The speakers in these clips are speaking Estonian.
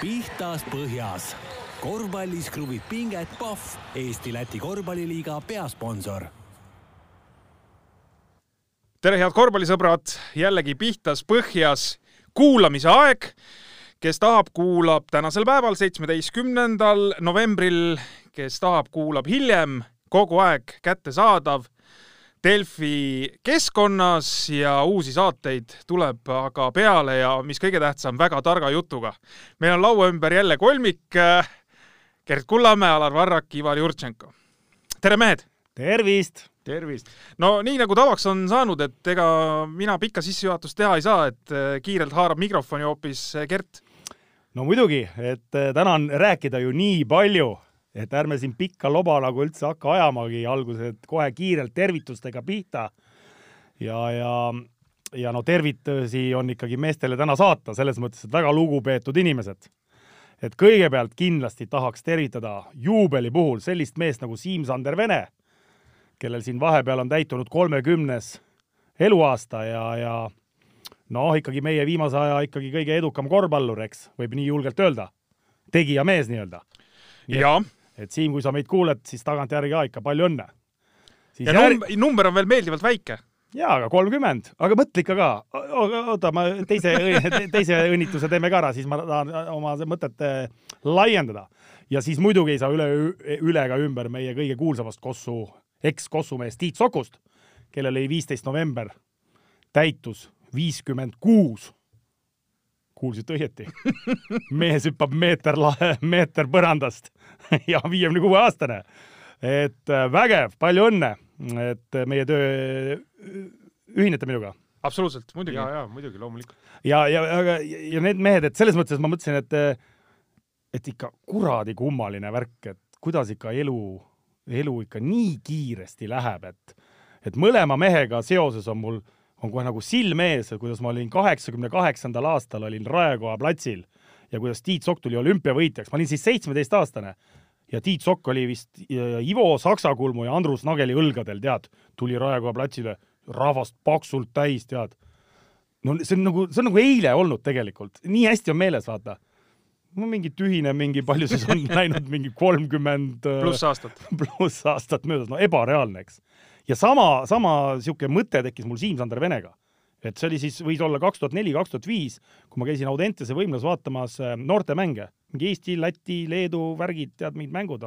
pihtas põhjas. korvpallis kruvib pinget Pahv, Eesti-Läti korvpalliliiga peasponsor. tere, head korvpallisõbrad, jällegi pihtas põhjas kuulamise aeg. kes tahab, kuulab tänasel päeval, seitsmeteistkümnendal novembril, kes tahab, kuulab hiljem, kogu aeg kättesaadav Delfi keskkonnas ja uusi saateid tuleb aga peale ja mis kõige tähtsam, väga targa jutuga. meil on laua ümber jälle kolmik. Gerd Kullamäe, Alar Varrak, Ivar Jurtšenko. tere, mehed! tervist! tervist! no nii nagu tavaks on saanud, et ega mina pikka sissejuhatust teha ei saa, et kiirelt haarab mikrofoni hoopis Gert. no muidugi, et täna on rääkida ju nii palju et ärme siin pikka loba nagu üldse hakka ajamagi alguses, et kohe kiirelt tervitustega pihta. ja, ja, ja no tervitusi on ikkagi meestele täna saata, selles mõttes, et väga lugupeetud inimesed. et kõigepealt kindlasti tahaks tervitada juubeli puhul sellist meest nagu Siim-Sander Vene, kellel siin vahepeal on täitunud kolmekümnes eluaasta ja, ja noh, ikkagi meie viimase aja ikkagi kõige edukam korvpallur, eks, võib nii julgelt öelda. tegija mees nii-öelda. jah et Siim, kui sa meid kuuled, siis tagantjärgi ka ikka palju õnne. ja num number on veel meeldivalt väike. jaa, aga kolmkümmend, aga mõtle ikka ka. oota, ma teise, teise õnnitluse teeme ka ära, siis ma tahan oma mõtet laiendada. ja siis muidugi ei saa üle, üle ega ümber meie kõige kuulsamast Kossu, eks-Kossumeest Tiit Sokust, kellel oli viisteist november täitus viiskümmend kuus kuulsite õieti. mees hüppab meeter, meeter põrandast ja viiekümne kuue aastane. et äh, vägev, palju õnne, et meie töö, ühinete minuga? absoluutselt, muidugi. ja, ja muidugi, loomulikult. ja, ja, aga, ja need mehed, et selles mõttes ma mõtlesin, et, et ikka kuradi kummaline värk, et kuidas ikka elu, elu ikka nii kiiresti läheb, et, et mõlema mehega seoses on mul on kohe nagu silm ees, kuidas ma olin kaheksakümne kaheksandal aastal olin Raekoja platsil ja kuidas Tiit Sokk tuli olümpiavõitjaks, ma olin siis seitsmeteistaastane ja Tiit Sokk oli vist Ivo Saksakulmu ja Andrus Nageli õlgadel, tead, tuli Raekoja platsile, rahvast paksult täis, tead. no see on nagu, see on nagu eile olnud tegelikult, nii hästi on meeles, vaata. no mingi tühine, mingi palju siis on läinud, mingi kolmkümmend pluss aastat. pluss aastat möödas, no ebareaalne, eks ja sama, sama niisugune mõte tekkis mul Siim-Sander Venega. et see oli siis, võis olla kaks tuhat neli, kaks tuhat viis, kui ma käisin Audentese võimlas vaatamas äh, noortemänge, mingi Eesti, Läti, Leedu värgid, tead, mingid mängud.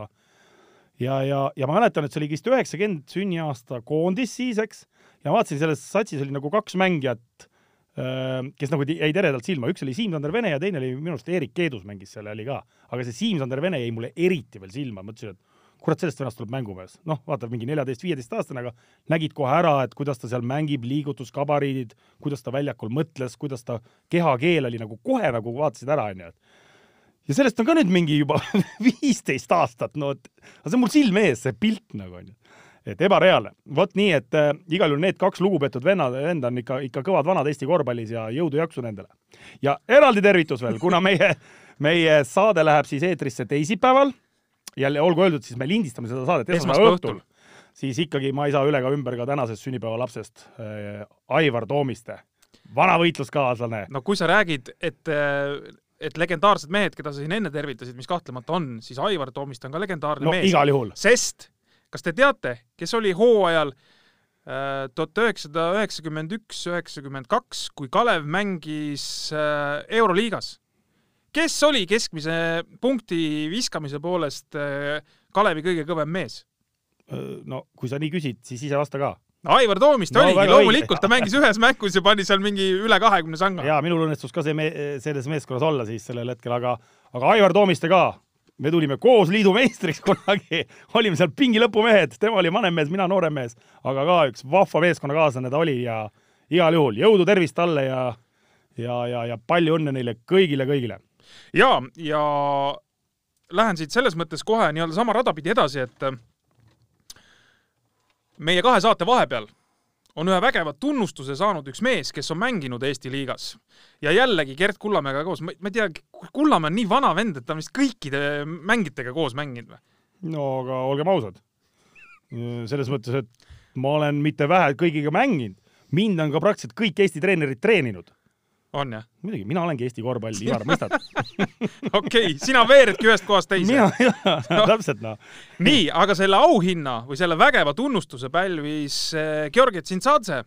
ja, ja, ja ma mäletan, et see oli vist üheksakümmend sünniaasta koondis siis, eks, ja vaatasin, selles satsis oli nagu kaks mängijat, äh, kes nagu jäid eredalt silma, üks oli Siim-Sander Vene ja teine oli minu arust Eerik Keedus mängis seal, oli ka. aga see Siim-Sander Vene jäi mulle eriti veel silma, mõtlesin, et kurat, sellest vennast tuleb mängumees. noh, vaata, mingi neljateist-viieteistaastane, aga nägid kohe ära, et kuidas ta seal mängib, liigutuskabariidid, kuidas ta väljakul mõtles, kuidas ta kehakeel oli nagu kohe nagu vaatasid ära, onju, et ja sellest on ka nüüd mingi juba viisteist aastat, no et see on mul silme ees, see pilt nagu onju. et ebareaalne. vot nii, et äh, igal juhul need kaks lugupeetud vennad, venda on ikka, ikka kõvad vanad Eesti korvpallis ja jõudu-jaksu nendele. ja eraldi tervitus veel, kuna meie, meie saade läheb siis eetrisse teisipäeval jälle olgu öeldud, siis me lindistame seda saadet esmaspäeva õhtul, siis ikkagi ma ei saa üle ega ümber ka tänasest sünnipäevalapsest äh, Aivar Toomiste, vana võitluskaaslane. no kui sa räägid, et äh, et legendaarsed mehed, keda sa siin enne tervitasid, mis kahtlemata on, siis Aivar Toomiste on ka legendaarne no, mees. igal juhul. sest kas te teate, kes oli hooajal äh, tuhat üheksasada üheksakümmend üks, üheksakümmend kaks, kui Kalev mängis äh, Euroliigas? Kes oli keskmise punkti viskamise poolest äh, Kalevi kõige kõvem mees? no kui sa nii küsid, siis ise vasta ka. Aivar Toomiste no, oligi, loomulikult ta mängis ühes mängus ja pani seal mingi üle kahekümne sanga. jaa, minul õnnestus ka see me selles meeskonnas olla siis sellel hetkel, aga, aga Aivar Toomiste ka, me tulime koos liidu meistriks kunagi, olime seal pingi lõpumehed, tema oli vanem mees, mina noorem mees, aga ka üks vahva meeskonnakaaslane ta oli ja igal juhul jõudu, tervist talle ja ja, ja, ja palju õnne neile kõigile, kõigile ja, ja lähen siit selles mõttes kohe nii-öelda sama rada pidi edasi, et äh, meie kahe saate vahepeal on ühe vägeva tunnustuse saanud üks mees, kes on mänginud Eesti liigas. ja jällegi Gerd Kullamäega koos, ma ei tea, Kullamäe on nii vana vend, et ta on vist kõikide mängijatega koos mänginud või? no aga olgem ausad. selles mõttes, et ma olen mitte vähe kõigiga mänginud, mind on ka praktiliselt kõik Eesti treenerid treeninud on jah? muidugi, mina olengi Eesti korvpalli, Ivar, mõistad? okei sina veeredki ühest kohast teise. mina, no., täpselt noh. nii, aga selle auhinna või selle vägeva tunnustuse pälvis eh, Georgi Tsintsadze,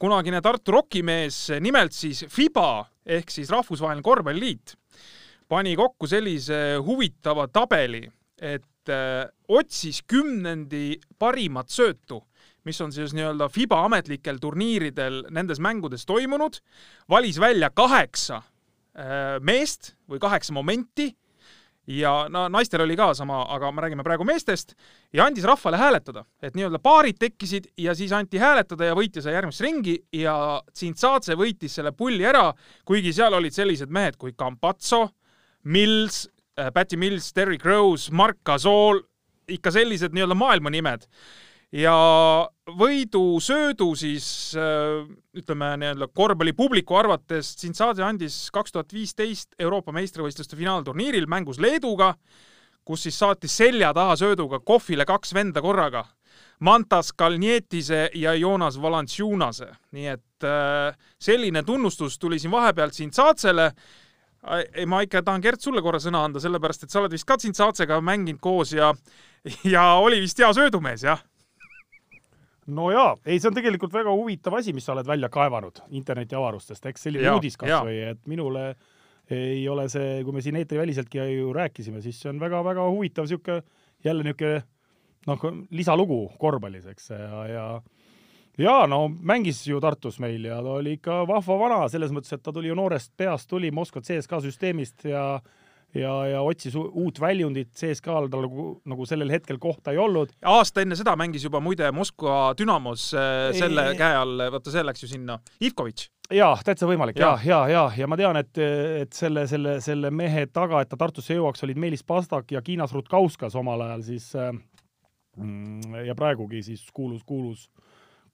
kunagine Tartu rokimees, nimelt siis FIBA ehk siis Rahvusvaheline Korvpalliliit pani kokku sellise huvitava tabeli, et äh, otsis kümnendi parimat söötu mis on siis nii-öelda FIBA ametlikel turniiridel nendes mängudes toimunud, valis välja kaheksa äh, meest või kaheksa momenti ja no naistel oli ka sama, aga me räägime praegu meestest, ja andis rahvale hääletada, et nii-öelda paarid tekkisid ja siis anti hääletada ja võitja sai järgmist ringi ja Tsintsaatse võitis selle pulli ära, kuigi seal olid sellised mehed kui Campazzo, Mills äh,, Patty Mills, Derrick Rose, Mark Gasol, ikka sellised nii-öelda maailma nimed ja võidusöödu siis äh, ütleme nii-öelda korvpallipubliku arvates Tsintsaade andis kaks tuhat viisteist Euroopa meistrivõistluste finaalturniiril mängus Leeduga, kus siis saatis selja taha sööduga kohvile kaks venda korraga. Mantas Kalnietise ja Joonas Valanciunase, nii et äh, selline tunnustus tuli siin vahepealt Tsintsaatsele ma ikka tahan Gert sulle korra sõna anda, sellepärast et sa oled vist ka Tsintsaatsega mänginud koos ja ja oli vist hea söödumees, jah no jaa, ei, see on tegelikult väga huvitav asi, mis sa oled välja kaevanud internetiavarustest, eks selline ja, uudis kasvõi, et minule ei ole see, kui me siin eetriväliseltki ju rääkisime, siis see on väga-väga huvitav sihuke jälle niisugune noh, lisalugu korvpallis, eks ja, ja ja no mängis ju Tartus meil ja ta oli ikka vahva vana selles mõttes, et ta tuli ju noorest peast, tuli Moskva CSKA süsteemist ja ja, ja otsis uut väljundit, CSKA-l tal nagu, nagu sellel hetkel kohta ei olnud. aasta enne seda mängis juba muide Moskva Dünamos äh, selle ei, käe all, vaata see läks ju sinna, Ivkovitš. jaa, täitsa võimalik. Ja, ja, ja, ja, ja ma tean, et, et selle, selle, selle mehe taga, et ta Tartusse jõuaks, olid Meelis Pastak ja Kiinas Rutkauskas omal ajal siis äh, mm, ja praegugi siis kuulus, kuulus,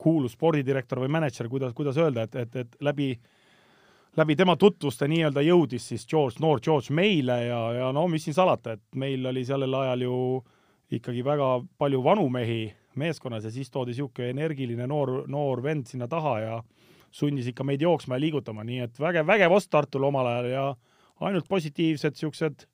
kuulus spordidirektor või mänedžer, kuidas, kuidas öelda, et, et, et läbi äh, läbi tema tutvuste nii-öelda jõudis siis George, noor George meile ja, ja no mis siin salata, et meil oli sellel ajal ju ikkagi väga palju vanu mehi meeskonnas ja siis toodi niisugune energiline noor, noor vend sinna taha ja sundis ikka meid jooksma ja liigutama, nii et vägev, vägev ost Tartul omal ajal ja ainult positiivsed niisugused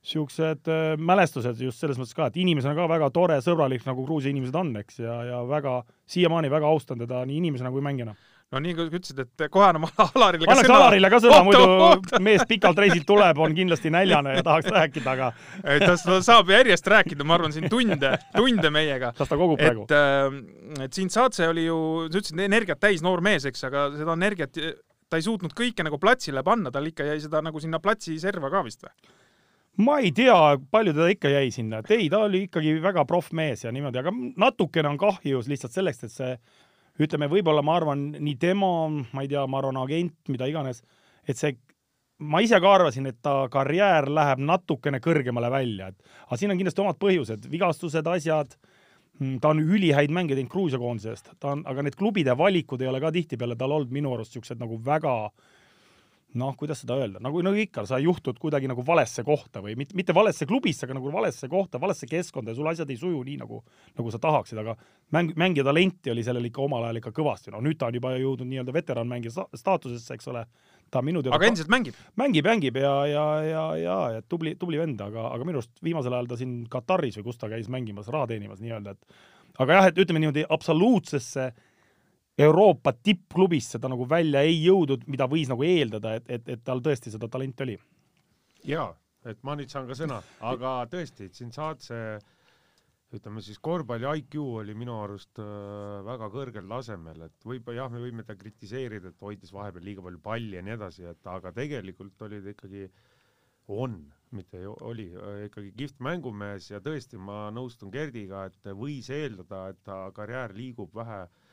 niisugused äh, mälestused just selles mõttes ka, et inimesena ka väga tore, sõbralik, nagu Gruusia inimesed on, eks, ja, ja väga, siiamaani väga austan teda nii inimesena kui mängijana no nii kui ütlesid, et kohe anname Alarile ka sõna. Alarile ka sõna, muidu mees pikalt reisilt tuleb, on kindlasti näljane ja tahaks rääkida, aga et ta, saab järjest rääkida, ma arvan, siin tunde, tunde meiega. las ta kogub praegu. et, äh, et Tsintsadze oli ju, sa ütlesid, energiat täis noor mees, eks, aga seda energiat ta ei suutnud kõike nagu platsile panna, tal ikka jäi seda nagu sinna platsi serva ka vist või? ma ei tea, palju teda ikka jäi sinna, et ei, ta oli ikkagi väga proff mees ja niimoodi, aga natukene on kahju lihtsalt selleks, et see ütleme, võib-olla ma arvan, nii tema, ma ei tea, ma arvan, agent, mida iganes, et see, ma ise ka arvasin, et ta karjäär läheb natukene kõrgemale välja, et aga siin on kindlasti omad põhjused, vigastused, asjad, mm, ta on ülihäid mänge teinud Gruusia koondisest, ta on, aga need klubide valikud ei ole ka tihtipeale tal olnud minu arust niisugused nagu väga äh, noh, kuidas seda öelda, nagu, nagu ikka, sa juhtud kuidagi nagu valesse kohta või mitte, mitte valesse klubisse, aga nagu valesse kohta, valesse keskkonda ja sul asjad ei suju nii, nagu, nagu sa tahaksid, aga mäng, mängija talenti oli sellel ikka omal ajal ikka kõvasti, no nüüd ta on juba jõudnud nii-öelda veteranmängija staatusesse, eks ole. ta minu teada aga endiselt mängib? mängib, mängib ja, ja, ja, ja, ja tubli, tubli vend, aga, aga minu arust viimasel ajal ta siin Kataris või kus ta käis mängimas, raha teenimas nii-öelda, et aga jah, et ütleme niimoodi absoluutsesse Euroopa tippklubist seda nagu välja ei jõudnud, mida võis nagu eeldada, et, et, et tal tõesti seda talenti oli. jaa, et ma nüüd saan ka sõna, aga tõesti, siin saad see ütleme siis korvpalli IQ oli minu arust äh, väga kõrgel tasemel, et võib-olla jah, me võime ta kritiseerida, et hoidis vahepeal liiga palju palli ja nii edasi, et aga tegelikult oli ta ikkagi, on, mitte oli äh, ikkagi kihvt mängumees. Ja tõesti, ma nõustun Gerdiga, et võis eeldada, et ta karjäär liigub vähe äh,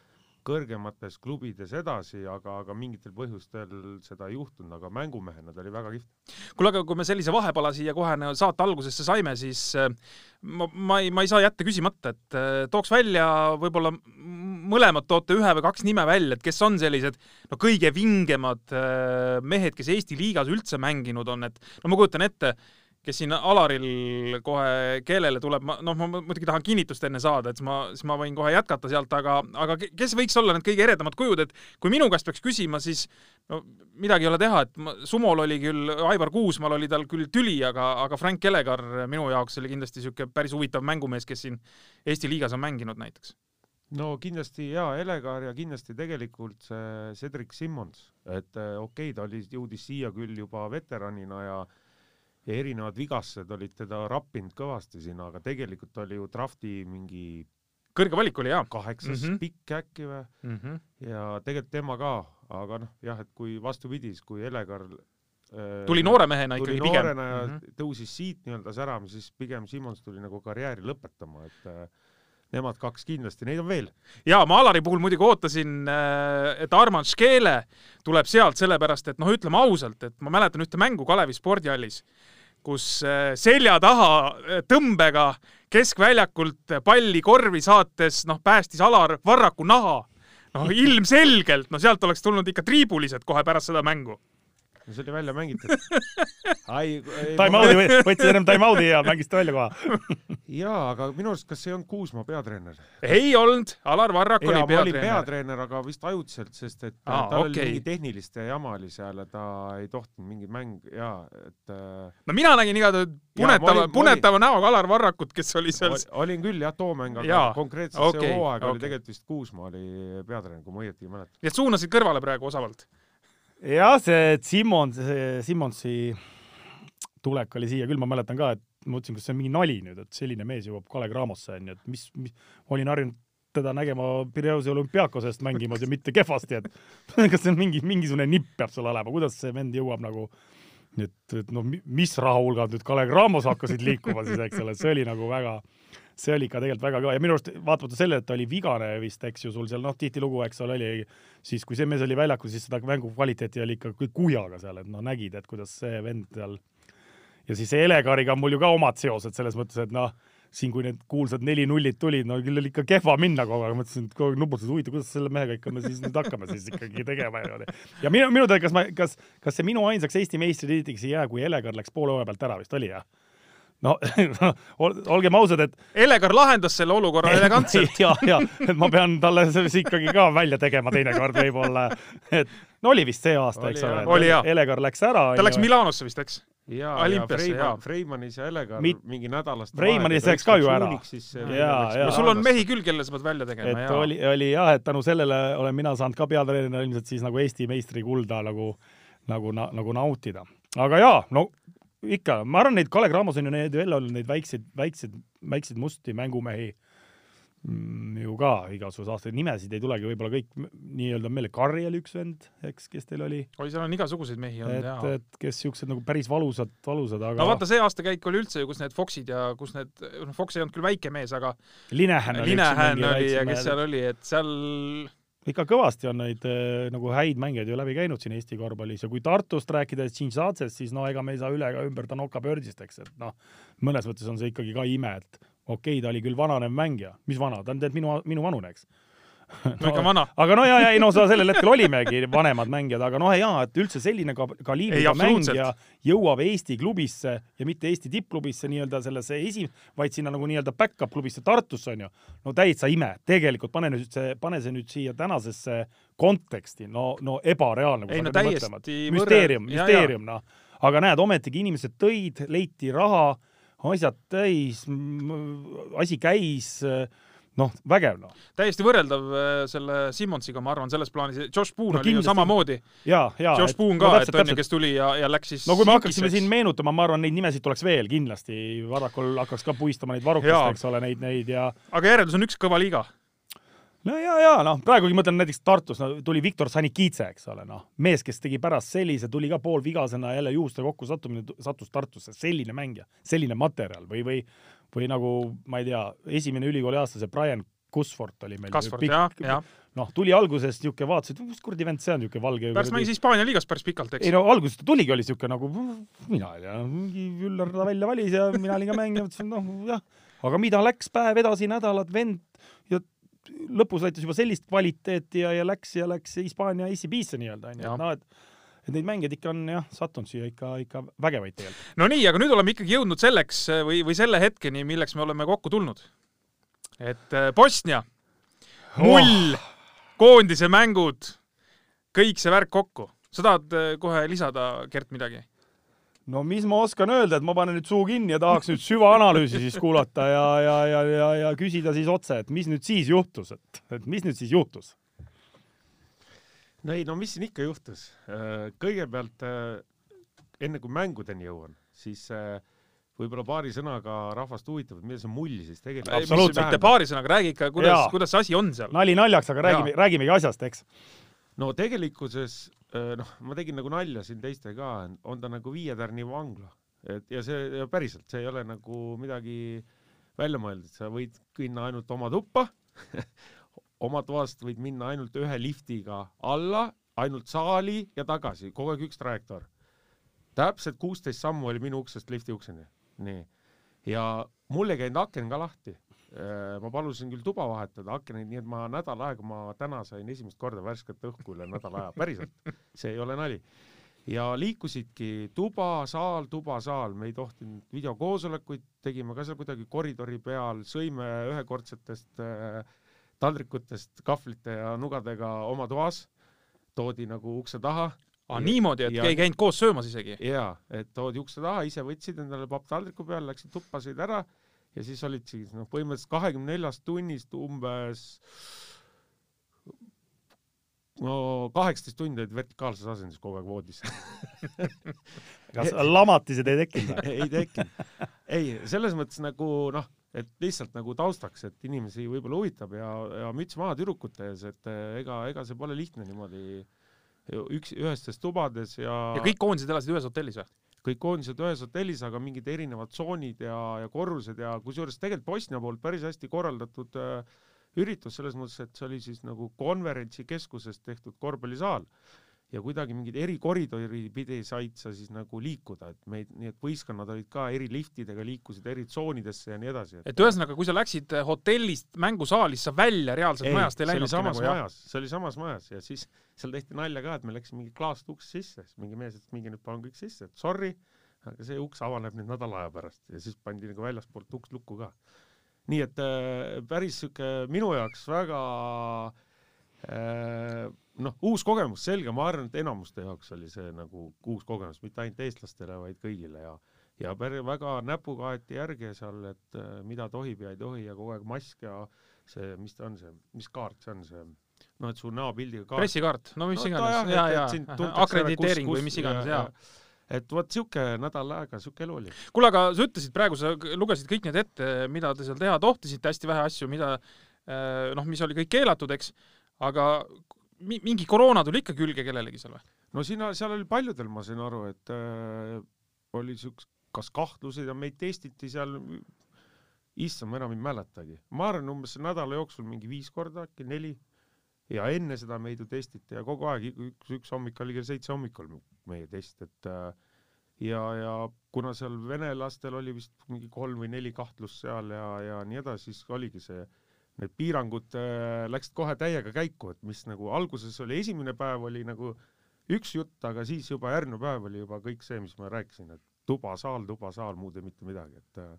kõrgemates klubides edasi, aga, aga mingitel põhjustel seda ei juhtunud, aga mängumehena ta oli väga kihvt. kuule, aga kui me sellise vahepala siia kohe saate algusesse saime, siis äh, ma, ma ei, ma ei saa jätta küsimata, et äh, tooks välja võib-olla mõlemad toote ühe või kaks nime välja, et kes on sellised no kõige vingemad äh, mehed, kes Eesti liigas üldse mänginud on, et no ma kujutan ette, kes siin Alaril kohe keelele tuleb, ma noh, ma muidugi tahan kinnitust enne saada, et siis ma, siis ma võin kohe jätkata sealt, aga, aga kes võiks olla need kõige eredamad kujud, et kui minu käest peaks küsima, siis no midagi ei ole teha, et ma, Sumol oli küll, Aivar Kuusmaal oli tal küll tüli, aga, aga Frank Elegar minu jaoks oli kindlasti niisugune päris huvitav mängumees, kes siin Eesti liigas on mänginud näiteks. No kindlasti jaa, Elegar ja kindlasti tegelikult see Cedric Simmons, et äh, okei okay,, ta oli, jõudis siia küll juba veteranina ja ja erinevad vigastused olid teda rappinud kõvasti siin, aga tegelikult oli ju drafti mingi kõrge valik oli jaa. kaheksas mm -hmm. pikk äkki või mm -hmm. ja tegelikult tema ka, aga noh, jah, et kui vastupidi, siis kui Elegar äh, tuli noore mehena ikkagi pigem. noorena ja mm -hmm. tõusis siit nii-öelda särama, siis pigem Simmons tuli nagu karjääri lõpetama, et äh, nemad kaks kindlasti, neid on veel. ja ma Alari puhul muidugi ootasin, äh, et Armand Škele tuleb sealt sellepärast, et noh, ütleme ausalt, et ma mäletan ühte mängu Kalevi spordihallis kus äh, selja taha äh, tõmbega keskväljakult palli korvi saates, noh, päästis Alar Varraku naha. noh, ilmselgelt, no sealt oleks tulnud ikka triibulised kohe pärast seda mängu no see oli välja mängitud. Time-out'i võttis ennem time-out'i ja mängis ta välja kohe jaa, aga minu arust, kas see ei olnud Kuusmaa peatreener? ei olnud, Alar Varrak oli peatreener. peatreener, aga vist ajutiselt, sest et Aa, tal okay. oli mingi tehniliste jama oli seal ja ta ei tohtinud mingeid mänge ja et äh, no mina nägin igatahes punetava, punetava näoga Alar Varrakut, kes oli seal olin küll jah, too mäng, aga ja, konkreetselt okay, see hooaeg okay. oli tegelikult vist Kuusmaa oli peatreener, kui ma õieti mäletan. nii et suunasid kõrvale praegu osavalt? Jah, see Simmons, Simmonsi tulek oli siia küll, ma mäletan ka, et mõtlesin, kas see on mingi nali nüüd, et selline mees jõuab Kalev Cramosse onju, et mis, mis, olin harjunud teda nägema Pireuse olümpiaakosest mängimas ja mitte kehvasti, et kas see on mingi, mingisugune nipp peab seal olema, kuidas see vend jõuab nagu et, et no mis rahahulgad nüüd Kalev Cramos hakkasid liikuma siis, eks ole, see oli nagu väga see oli ikka tegelikult väga kõva ja minu arust vaatamata sellele, et ta oli vigane vist, eks ju, sul seal noh, tihtilugu, eks ole, oli siis, kui see mees oli väljakul, siis seda mängu kvaliteeti oli ikka kuhjaga seal, et noh, nägid, et kuidas see vend seal ja siis Elegariga on mul ju ka omad seosed selles mõttes, et noh, siin, kui need kuulsad neli nullit tulid, no küll oli ikka kehva minna kogu aeg, mõtlesin, et kogu aeg nuputasin, huvitav, kuidas selle mehega ikka me siis nüüd hakkame siis ikkagi tegema ja, ja minu, minu teada, kas ma, kas, kas see minu ainsaks Eesti meistritiitliks ei jää, kui Elegar läks poole hooaja pealt ära vist oli jah? No olgem ausad, et Elegar lahendas selle olukorra elegantselt. ja, ja, et ma pean talle siis ikkagi ka välja tegema teinekord võib-olla, et no oli vist see aasta, eks ole, Elegar läks ära. ta läks Milanosse vist, eks? jaa, ja Freiman, Freimanis ja Elegar Mit... mingi nädalast Freimanis läks ka ju ära. jaa, jaa. sul on mehi küll, kelle sa pead välja tegema, et jaa. oli, oli jah, et tänu sellele olen mina saanud ka peatreenerina ilmselt siis nagu Eesti meistrikulda nagu, nagu, nagu nautida. aga jaa, no ikka, ma arvan, neid Kalle Cramos on ju neid veel olnud, neid väikseid, väikseid, väikseid musti mängumehi mm, ju ka igasuguseid aastaid, nimesid ei tulegi võib-olla kõik nii-öelda meelde, Karri oli üks vend, eks, kes teil oli? oi, seal on igasuguseid mehi olnud, jaa. et kes siuksed nagu päris valusad, valusad, aga no vaata, see aastakäik oli üldse ju, kus need Foxid ja kus need, noh, Fox ei olnud küll väike mees, aga Linehän oli, Linehän oli ja kes seal oli, et seal ikka kõvasti on neid äh, nagu häid mängijaid ju läbi käinud siin Eesti korvpallis ja kui Tartust rääkida siis no ega me ei saa üle ega ümber Tanoka Birdist, eks, et noh, mõnes mõttes on see ikkagi ka ime, et okei okay,, ta oli küll vananev mängija, mis vana, ta on tead minu, minu vanune, eks no ikka vana. aga no ja, ja ei no sa sellel hetkel olimegi vanemad mängijad, aga noh, jaa, et üldse selline ka kaliibriga mängija jõuab Eesti klubisse ja mitte Eesti tippklubisse nii-öelda sellesse esi-, vaid sinna nagu nii-öelda back-up klubisse Tartusse onju. no täitsa ime, tegelikult pane nüüd see, pane see nüüd siia tänasesse konteksti, no, no ebareaalne. ei no täiesti müsteerium, müsteerium noh. aga näed, ometigi inimesed tõid, leiti raha, asjad täis, asi käis noh, vägev noh. täiesti võrreldav äh, selle Simmonsiga, ma arvan, selles plaanis, Josh Boone no, oli ju samamoodi. Josh Boone ka no,, et on ju, kes tuli ja, ja läks siis no kui me hakkaksime siin meenutama, ma arvan, neid nimesid tuleks veel kindlasti, Varrakul hakkaks ka puistama neid varrukast, eks ole, neid, neid ja aga järeldus on üks kõva liiga. No ja, ja noh, praegugi mõtlen näiteks Tartus no, tuli Viktor Sanikidze, eks ole, noh, mees, kes tegi pärast sellise, tuli ka poolvigasena jälle juhuste kokkusattumine, sattus Tartusse, selline mängija, selline materjal või, või või nagu ma ei tea, esimene ülikooli aasta, see Brian Cusford oli meil. Cusford, jah, jah. noh, tuli alguses niisugune, vaatas, et kus kuradi vend see on, niisugune valge. pärast mängis Hispaania liigas päris pikalt, eks. ei no alguses ta tuligi, oli niisugune nagu, mina ei tea, mingi Üllar ta välja valis ja mina olin ka mängija, mõtlesin, noh jah, aga mida läks päev edasi, nädalad, vend ja lõpus näitas juba sellist kvaliteeti ja, ja läks ja läks Hispaania ACB-sse nii-öelda onju, et noh, et et neid mängijaid ikka on jah sattunud siia ikka, ikka vägevaid tegelikult. no nii, aga nüüd oleme ikkagi jõudnud selleks või, või selle hetkeni, milleks me oleme kokku tulnud. et äh, Bosnia, mull oh., koondise mängud, kõik see värk kokku. sa tahad äh, kohe lisada, Gert, midagi? no mis ma oskan öelda, et ma panen nüüd suu kinni ja tahaks nüüd süvaanalüüsi siis kuulata ja, ja, ja, ja, ja küsida siis otse, et mis nüüd siis juhtus, et, et mis nüüd siis juhtus? No ei, no mis siin ikka juhtus. Äh, kõigepealt äh, enne kui mängudeni jõuan, siis äh, võib-olla paari sõnaga rahvast huvitab, et mida see mull siis tegelikult absoluutselt, mitte paari sõnaga, räägi ikka, kuidas, kuidas see asi on seal. nali naljaks, aga räägime, räägimegi asjast, eks. no tegelikkuses noh, ma tegin nagu nalja siin teistega, on ta nagu viie tärni vangla, et ja see ja päriselt, see ei ole nagu midagi välja mõeldud, sa võid minna ainult oma tuppa oma toast võid minna ainult ühe liftiga alla, ainult saali ja tagasi, kogu aeg üks trajektoor. täpselt kuusteist sammu oli minu uksest lifti ukseni, nii. ja mul ei käinud aken ka lahti. Äh, ma palusin küll tuba vahetada, akeneid, nii et ma nädal aega, ma täna sain esimest korda värsket õhku üle nädala aja, päriselt, see ei ole nali ja liikusidki tuba, saal, tuba, saal, me ei tohtinud videokoosolekuid, tegime ka seal kuidagi koridori peal, sõime ühekordsetest äh, taldrikutest, kahvlite ja nugadega oma toas, toodi nagu ukse taha. aa, niimoodi, et ja, ei käinud koos söömas isegi? jaa, et toodi ukse taha, ise võtsid endale papptaldriku peale, läksid tuppa, sõid ära ja siis olid siis noh, põhimõtteliselt kahekümne neljast tunnist umbes no kaheksateist tundi olid vertikaalses asendis kogu aeg voodis kas lamatised ei tekkinud või? ei tekkinud. ei, selles mõttes nagu noh, et lihtsalt nagu taustaks, et inimesi võib-olla huvitab ja, ja müts maha tüdrukute ees, et eh, ega, ega see pole lihtne niimoodi üks, ühestes tubades ja ja kõik koondised elasid ühes hotellis või? kõik koondised ühes hotellis, aga mingid erinevad tsoonid ja, ja korrused ja kusjuures tegelikult Bosnia poolt päris hästi korraldatud äh, üritus selles mõttes, et see oli siis nagu konverentsikeskuses tehtud korvpallisaal ja kuidagi mingid erikoridori pidi said sa siis nagu liikuda, et meid, nii et võistkonnad olid ka eri liftidega, liikusid eri tsoonidesse ja nii edasi. et ühesõnaga, kui sa läksid hotellist mängusaalis, sa välja reaalselt ei, majast ei läinud? see oli samas nagu, majas, see oli samas majas ja siis seal tehti nalja ka, et me läksime mingi klaast uks sisse, siis mingi mees ütles, minge nüüd palun kõik sisse, et sorry, aga see uks avaneb nüüd nädala aja pärast ja siis pandi nagu väljaspoolt uks lukku ka. nii et äh, päris sihuke minu jaoks väga äh, noh, uus kogemus, selge, ma arvan, et enamuste jaoks oli see nagu uus kogemus, mitte ainult eestlastele, vaid kõigile ja ja väga näpuga aeti järge seal, et äh, mida tohib ja ei tohi ja kogu aeg mask ja see, mis ta on see, mis kaart see on, see noh, et su näopildiga kaart. pressikaart, no mis no, iganes, ja, ja, ja akrediteering või mis iganes, jaa. et vot sihuke nädal aega, sihuke elu oli. kuule, aga sa ütlesid praegu, sa lugesid kõik need ette, mida te seal teha tohtisite, hästi vähe asju, mida äh, noh, mis oli kõik keelatud, eks, aga mingi koroona tuli ikka külge kellelegi seal või? no sina, seal oli paljudel, ma sain aru, et äh, oli siukest, kas kahtlused ja meid testiti seal, issand, ma enam ei mäletagi. ma arvan, umbes nädala jooksul mingi viis korda äkki, neli. ja enne seda meid ju testiti ja kogu aeg üks, üks hommik oli kell seitse hommikul meie test, et äh, ja, ja kuna seal venelastel oli vist mingi kolm või neli kahtlust seal ja, ja nii edasi, siis oligi see need piirangud äh, läksid kohe täiega käiku, et mis nagu alguses oli, esimene päev oli nagu üks jutt, aga siis juba järgmine päev oli juba kõik see, mis ma rääkisin, et tubasaal, tubasaal, muud ei mitte midagi, et äh,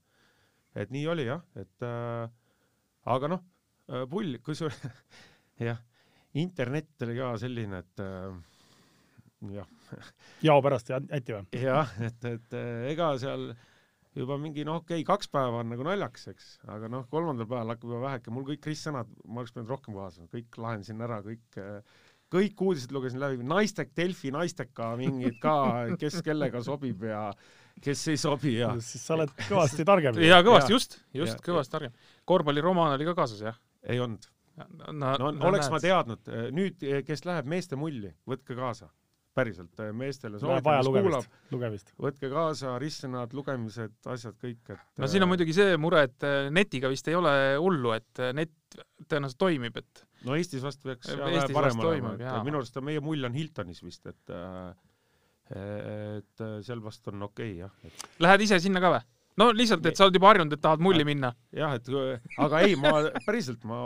et nii oli jah, et äh, aga noh, äh, pull, kusjuures jah, internet oli ka selline, et äh, jah. jao pärast jäti või? jah, et, et ega seal äh, juba mingi noh, okei okay,, kaks päeva on nagu naljakas, eks, aga noh, kolmandal päeval hakkab juba väheke, mul kõik Kris sõnad, ma oleks pidanud rohkem kohas, kõik lahendasin ära, kõik kõik uudised lugesin läbi, naistek, Delfi naisteka mingid ka, kes kellega sobib ja kes ei sobi ja. siis sa oled kõvasti targem. jaa, kõvasti, just, just, kõvasti targem. korvpalliromaan oli ka kaasas, jah? ei olnud. no, no, no oleks näed. ma teadnud, nüüd, kes läheb meeste mulli, võtke kaasa päriselt äh, meestele soovitan, kes kuulab, lugemist. võtke kaasa ristsõnad, lugemised, asjad kõik, et no siin on äh, muidugi see mure, et äh, netiga vist ei ole hullu, et net tõenäoliselt toimib, et no Eestis vast peaks Eestis parem olema, et minu arust meie mull on Hiltonis vist, et et seal vast on okei okay, jah et.... Lähed ise sinna ka või? No lihtsalt, et sa oled juba harjunud, et tahad mulli minna. jah, et aga ei, ma päriselt, ma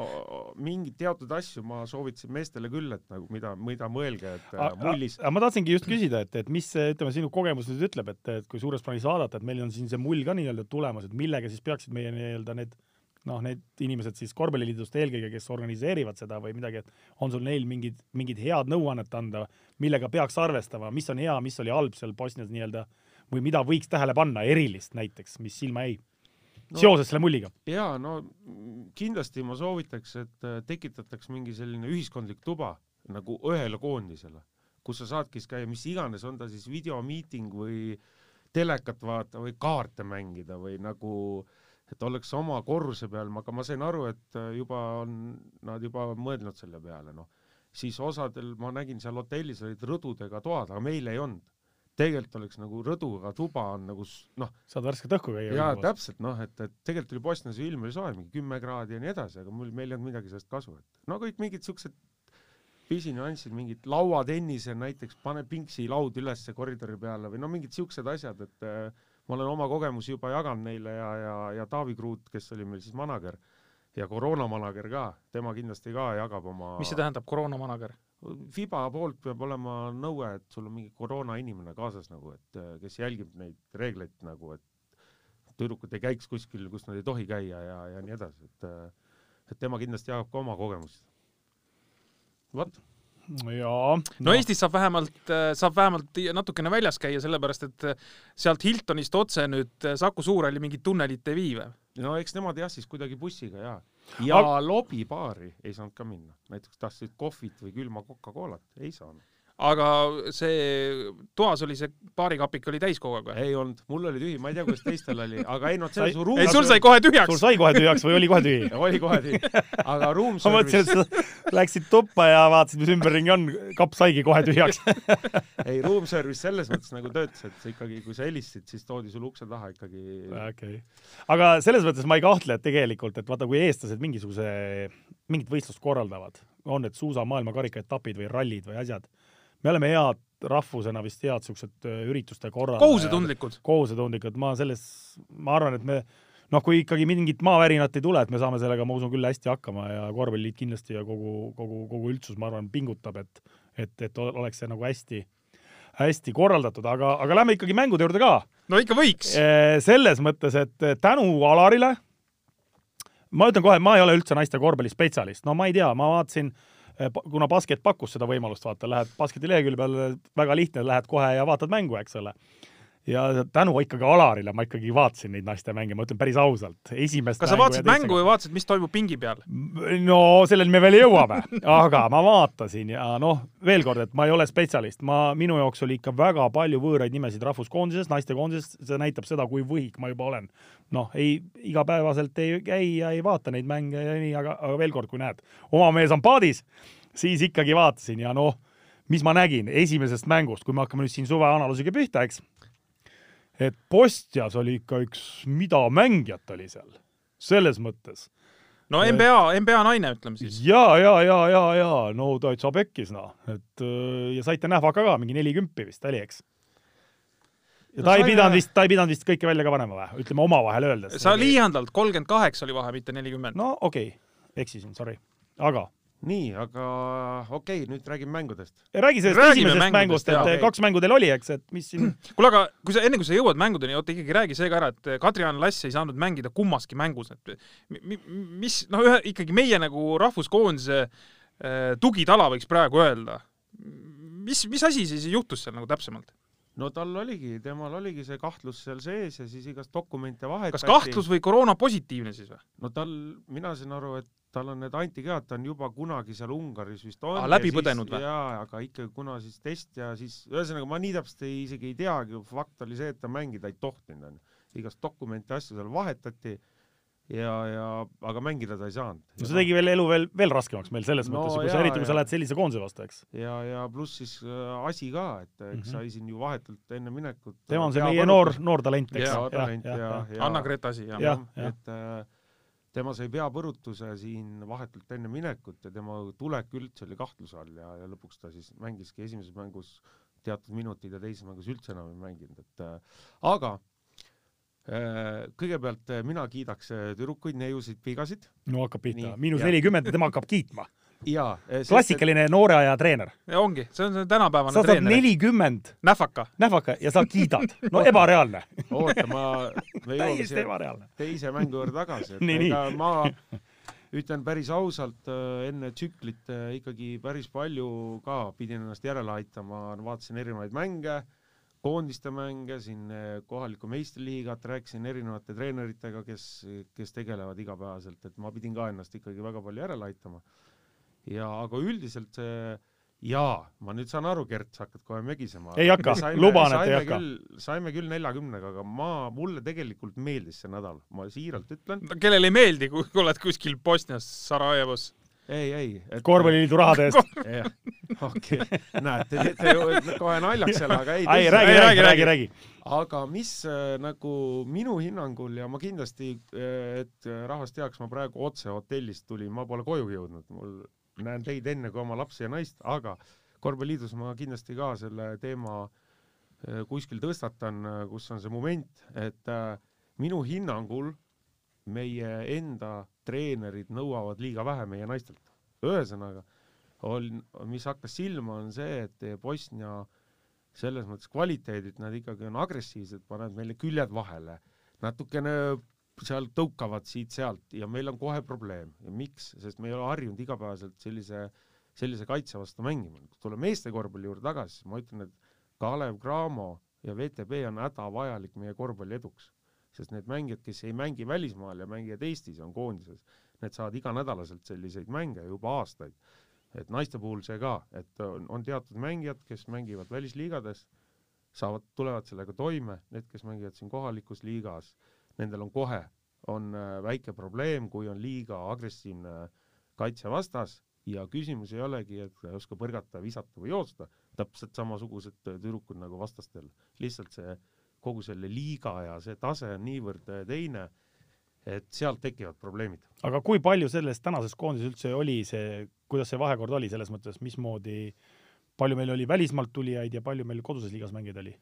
mingeid teatud asju ma soovitasin meestele küll, et nagu mida, mida mõelge, et äh, mullis aga ma tahtsingi just küsida, et, et mis ütleme, sinu kogemus nüüd ütleb, et, et kui suures plaanis vaadata, et meil on siin see mull ka nii-öelda tulemas, et millega siis peaksid meie nii-öelda need noh, need inimesed siis korvpalliliidust eelkõige, kes organiseerivad seda või midagi, et on sul neil mingid, mingid head nõuannet anda, millega peaks arvestama, mis on hea, mis oli halb seal Bosnias nii-öelda või mida võiks tähele panna erilist näiteks, mis silma jäi no. seoses selle mulliga? jaa, no kindlasti ma soovitaks, et äh, tekitataks mingi selline ühiskondlik tuba nagu ühele koondisele, kus sa saadki siis käia mis iganes, on ta siis videomiiting või telekat vaata või kaarte mängida või nagu et oleks oma korruse peal, aga ma sain aru, et äh, juba on nad juba mõelnud selle peale, noh. siis osadel ma nägin seal hotellis olid rõdudega toad, aga meil ei olnud. Tegelikult oleks nagu rõduga tuba on nagu noh, saad värsket õhku käia. jaa, täpselt noh, et, et tegelikult oli Bosnias ju ilm oli soe, mingi kümme kraadi ja nii edasi, aga mul, meil ei olnud midagi sellest kasu, et no kõik mingid siuksed pisinüansid, mingid lauatennise näiteks, pane pingsi laud ülesse koridori peale või no mingid siuksed asjad, et äh, ma olen oma kogemusi juba jaganud neile ja, ja, ja Taavi Kruut, kes oli meil siis manager ja koroonamanager ka, tema kindlasti ka jagab oma mis see tähendab, koroonamanager? Fiba poolt peab olema nõue, et sul on mingi koroona inimene kaasas nagu, et äh, kes jälgib neid reegleid nagu, et tüdrukud ei käiks kuskil, kus nad ei tohi käia ja, ja nii edasi, et äh, et tema kindlasti jagab ka oma kogemusi. vot, jaa. no Eestis saab vähemalt, saab vähemalt natukene väljas käia, sellepärast et sealt Hiltonist otse nüüd Saku Suurhalli mingit tunnelit ei vii või? no eks nemad jah, siis kuidagi bussiga ja, ja Aga- lobibaari ei saanud ka minna, näiteks tahtsid kohvit või külma Coca-Colat, ei saanud. Aga see toas oli see baarikapik oli täis kogu aeg või? ei olnud, mul oli tühi, ma ei tea, kuidas teistel oli, aga ei noh, see oli su ruum ei, sul sai kohe sul tühjaks. sai kohe tühjaks või oli kohe tühi? oli kohe tühi, aga room ma mõtlesin, service, et sa läksid tuppa ja vaatasid, mis ümberringi on, kapp saigi kohe tühjaks. ei room service selles mõttes nagu töötas, et ikkagi, kui sa helistasid, siis toodi sulle ukse taha ikkagi okei okay.. aga selles mõttes ma ei kahtle, et tegelikult, et vaata, kui eestlased mingisuguse, mingit võistlust korraldavad, on need suusa maailmakarikaetapid või rallid või asjad, me oleme head rahvusena vist head siuksed öö, ürituste korraldajad. kohusetundlikud. kohusetundlikud, ma selles, ma arvan, et me noh, kui ikkagi mingit maavärinat ei tule, et me saame sellega, ma usun küll hästi hakkama ja korvpalliliit kindlasti ja kogu, kogu, kogu üldsus, ma arvan, pingutab, et, et, et oleks see nagu hästi, hästi korraldatud, aga, aga lähme ikkagi mängude juurde ka no ikka võiks. Eh, selles mõttes, et tänu Alarile, ma ütlen kohe, ma ei ole üldse naiste korvpallispetsialist, no ma ei tea, ma vaatasin, kuna basket pakkus seda võimalust, vaata, lähed basketi lehekülje peale, väga lihtne, lähed kohe ja vaatad mängu, eks ole. Ja tänu ikkagi Alarile ma ikkagi vaatasin neid naiste mänge, ma ütlen päris ausalt. esimest kas sa vaatasid mängu või vaatasid, mis toimub pingi peal? no selleni me veel jõuame, aga ma vaatasin ja noh, veel kord, et ma ei ole spetsialist, ma, minu jaoks oli ikka väga palju võõraid nimesid rahvuskoondises, naistekoondises, see näitab seda, kui võhik ma juba olen. noh, ei, igapäevaselt ei käi ja ei vaata neid mänge ja nii, aga, aga veel kord, kui näed, oma mees on paadis, siis ikkagi vaatasin ja noh, mis ma nägin esimesest mängust, kui me hakkame nüüd siin suveanalüüsiga pihta, eks, et Postjas oli ikka üks, mida mängijat oli seal, selles mõttes no NBA, NBA naine, ütleme siis. ja, ja, ja, ja, ja no täitsa pekkis noh, et öö, ja saite nähvaka ka mingi nelikümmend vist oli, eks. ja No ta ei pidanud vist, ta ei pidanud vist kõike välja ka panema või, ütleme omavahel öeldes. sa liialdad, kolmkümmend kaheksa oli vahe, mitte nelikümmend. no okei okay., eksisin, sorry, aga nii, aga okei okay,, nüüd räägime mängudest. räägi sellest Räägime esimesest mängudest, mängust, et jaa. okay. kaks mängu teil oli, eks, et mis siin kuule, aga kui sa, enne kui sa jõuad mängudeni, oota ikkagi räägi see ka ära, et Kadri-Jaan Lass ei saanud mängida kummaski mängus, et mi- mi- mis, noh, ühe ikkagi meie nagu rahvuskoondise eh, tugitala võiks praegu öelda. mis, mis asi siis juhtus seal nagu täpsemalt? no tal oligi, temal oligi see kahtlus seal sees ja siis igast dokumente vahetati. kas kahtlus või koroona positiivne siis või? no tal, mina sain aru, et tal on need antikehad, ta on juba kunagi seal Ungaris vist on. Aa, läbi põdenud või? jaa, aga ikkagi kuna siis test ja siis ühesõnaga ma nii täpselt ei, isegi ei teagi, fakt oli see, et ta mängida ei tohtinud onju. igast dokumente, asju seal vahetati ja, ja aga mängida ta ei saanud. no see tegi veel elu veel, veel raskemaks meil selles No mõttes, kui sa eriti, kui sa jaa. lähed sellise koondise vastu, eks. ja, ja pluss siis äh, asi ka, et eks mm. -hmm. sai siin ju vahetult enne minekut. tema on see meie noor, noor talent, eks. Jaa, talent ja, ja, ja, asi, jah Jah, jah jah., et äh, tema sai peapõrutuse siin vahetult enne minekut ja tema tulek üldse oli kahtluse all ja, ja lõpuks ta siis mängiski esimeses mängus teatud minutid ja teises mängus üldse enam ei mänginud, et äh, aga kõigepealt eh, mina kiidaks eh, tüdrukuid, neiusid, pigasid no hakkab pihta. Miinus nelikümmend ja tema hakkab kiitma. Ja klassikaline noore aja treener. ongi, see on see tänapäevane sa saad treener. nelikümmend nähvaka. nähvaka ja sa kiidad. no ebareaalne, oota, ma, täiesti ebareaalne. teise mängu juurde tagasi, et Nii, nii. ega ma ütlen päris ausalt, enne tsüklit äh, ikkagi päris palju ka pidin ennast järele aitama, vaatasin erinevaid mänge, koondiste mänge, siin kohalikku meistriliigat, rääkisin erinevate treeneritega, kes, kes tegelevad igapäevaselt, et ma pidin ka ennast ikkagi väga palju järele aitama. Ja aga üldiselt see jaa, ma nüüd saan aru, Gert, sa hakkad kohe mögisema. Ei hakka, luban, et ei hakka. saime küll neljakümnega, aga ma, mulle tegelikult meeldis see nädal, ma siiralt ütlen. kellele ei meeldi, kui oled kuskil Bosnias, Sarajevos. ei, ei. korvpalliliidu rahade eest. okei, näed, te teete kohe naljaks selle, aga ei. ei, räägi, räägi, räägi, räägi, aga mis äh, nagu minu hinnangul ja ma kindlasti, et äh, rahvas teaks, ma praegu otse hotellist tulin, ma pole koju jõudnud, mul näen teid enne kui oma lapsi ja naist, aga korvpalliliidus ma kindlasti ka selle teema äh, kuskil tõstatan, kus on see moment, et äh, minu hinnangul meie enda treenerid nõuavad liiga vähe meie naistelt. ühesõnaga, on, mis hakkas silma, on see, et Bosnia selles mõttes kvaliteedilt nad ikkagi on agressiivsed, panevad meile küljed vahele, natukene seal tõukavad siit-sealt ja meil on kohe probleem. Miks, sest me ei ole harjunud igapäevaselt sellise, sellise kaitse vastu mängima. kui tulla meeste korvpalli juurde tagasi, siis ma ütlen, et Kalev Cramo ja VTB on hädavajalik meie korvpalli eduks, sest need mängijad, kes ei mängi välismaal ja mängivad Eestis, on koondises, need saavad iganädalaselt selliseid mänge juba aastaid. et naiste puhul see ka, et on, on teatud mängijad, kes mängivad välisliigades, saavad, tulevad sellega toime, need, kes mängivad siin kohalikus liigas, nendel on kohe, on äh, väike probleem, kui on liiga agressiivne kaitse vastas ja küsimus ei olegi, et ei oska põrgata, visata või joosta, täpselt samasugused äh, tüdrukud nagu vastastel, lihtsalt see kogu selle liiga ja see tase on niivõrd äh, teine, et sealt tekivad probleemid. aga kui palju selles tänases koondises üldse oli see, kuidas see vahekord oli selles mõttes, mismoodi, palju meil oli välismaalt tulijaid ja palju meil koduses liigas mängijaid oli?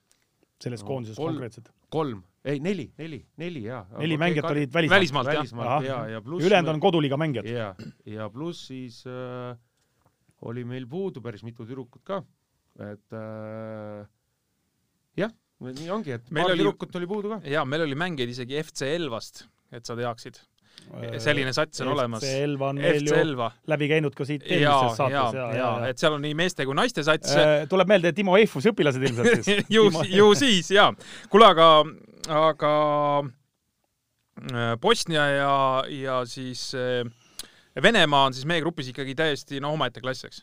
Selles No, koondises kolm- konkreetselt. kolm, ei neli, neli, neli jaa. neli mängijat olid välismaalt. välismaalt jah. välismaalt ja, ja pluss ülejäänud on koduliiga mängijad. ja, ja pluss siis äh, oli meil puudu päris mitu tüdrukut ka, et äh, jah, nii ongi, et Meil paar oli- tüdrukut oli puudu ka. ja meil oli mängijaid isegi FC Elvast, et sa teaksid. Selline sats on olemas. Elva on meil FC ju Elva. läbi käinud ka siit eelmises ja, saates ja, ja, et seal on nii meeste kui naiste sats. tuleb meelde Timo Eifusi õpilased ilmselt siis. ju, ju siis ja. kuule, aga, aga äh, Bosnia ja, ja siis äh, Venemaa on siis meie grupis ikkagi täiesti no omaette klass, eks.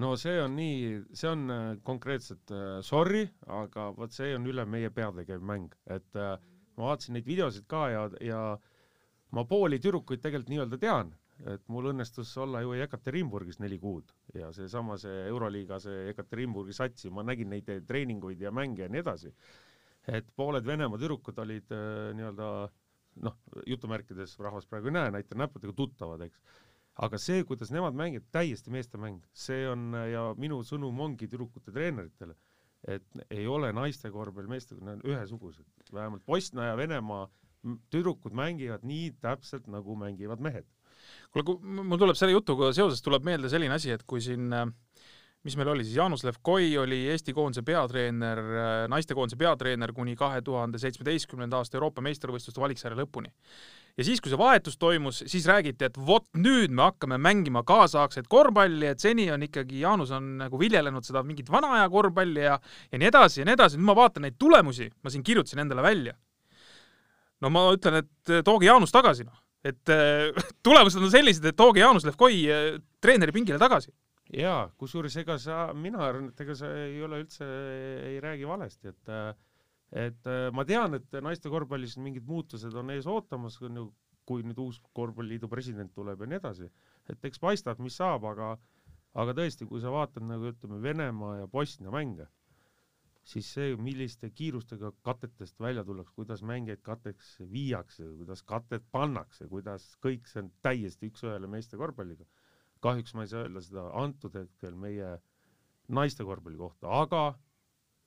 no see on nii, see on äh, konkreetselt äh, sorry, aga vot see on üle meie peade käiv mäng, et äh, ma vaatasin neid videosid ka ja, ja ma pooli tüdrukuid tegelikult nii-öelda tean, et mul õnnestus olla ju Jekaterinburgis neli kuud ja seesama see Euroliiga see Jekaterinburgi satsi, ma nägin neid treeninguid ja mänge ja nii edasi. et pooled Venemaa tüdrukud olid äh, nii-öelda noh, jutumärkides rahvas praegu ei näe, näitan näppudega tuttavad, eks. Aga see, kuidas nemad mängivad, täiesti meestemäng, see on ja minu sõnum ongi tüdrukute treeneritele, et ei ole naiste korvpall, meeste, nad on ühesugused, vähemalt Bosnia ja Venemaa tüdrukud mängivad nii täpselt nagu mängivad mehed. kuule, mul tuleb selle jutuga seoses tuleb meelde selline asi, et kui siin äh, mis meil oli siis, Jaanus Levkoi oli Eesti koondise peatreener, naistekoondise peatreener kuni kahe tuhande seitsmeteistkümnenda aasta Euroopa meistrivõistluste valiksarja lõpuni. ja siis, kui see vahetus toimus, siis räägiti, et vot nüüd me hakkame mängima kaasaegset korvpalli, et seni on ikkagi Jaanus on nagu viljelenud seda mingit vana aja korvpalli ja ja nii edasi ja nii edasi, nüüd ma vaatan neid tulemusi, ma siin kirjutasin endale välja. No ma ütlen, et eh, tooge Jaanus tagasi noh, et eh, tulemused on sellised, et tooge Jaanus Levkoi eh, treeneri pingile tagasi. jaa, kusjuures ega sa, mina arvan, et ega sa ei ole üldse, ei räägi valesti, et et ma tean, et naiste korvpallis mingid muutused on ees ootamas, kui nüüd uus korvpalliliidu president tuleb ja nii edasi, et eks paistab, mis saab, aga aga tõesti, kui sa vaatad nagu ütleme, Venemaa ja Bosnia mänge, siis see, milliste kiirustega katetest välja tullakse, kuidas mängijaid kateks viiakse, kuidas katet pannakse, kuidas kõik see on täiesti üks-ühele meeste korvpalliga. Kahjuks ma ei saa öelda seda antud hetkel meie naiste korvpalli kohta, aga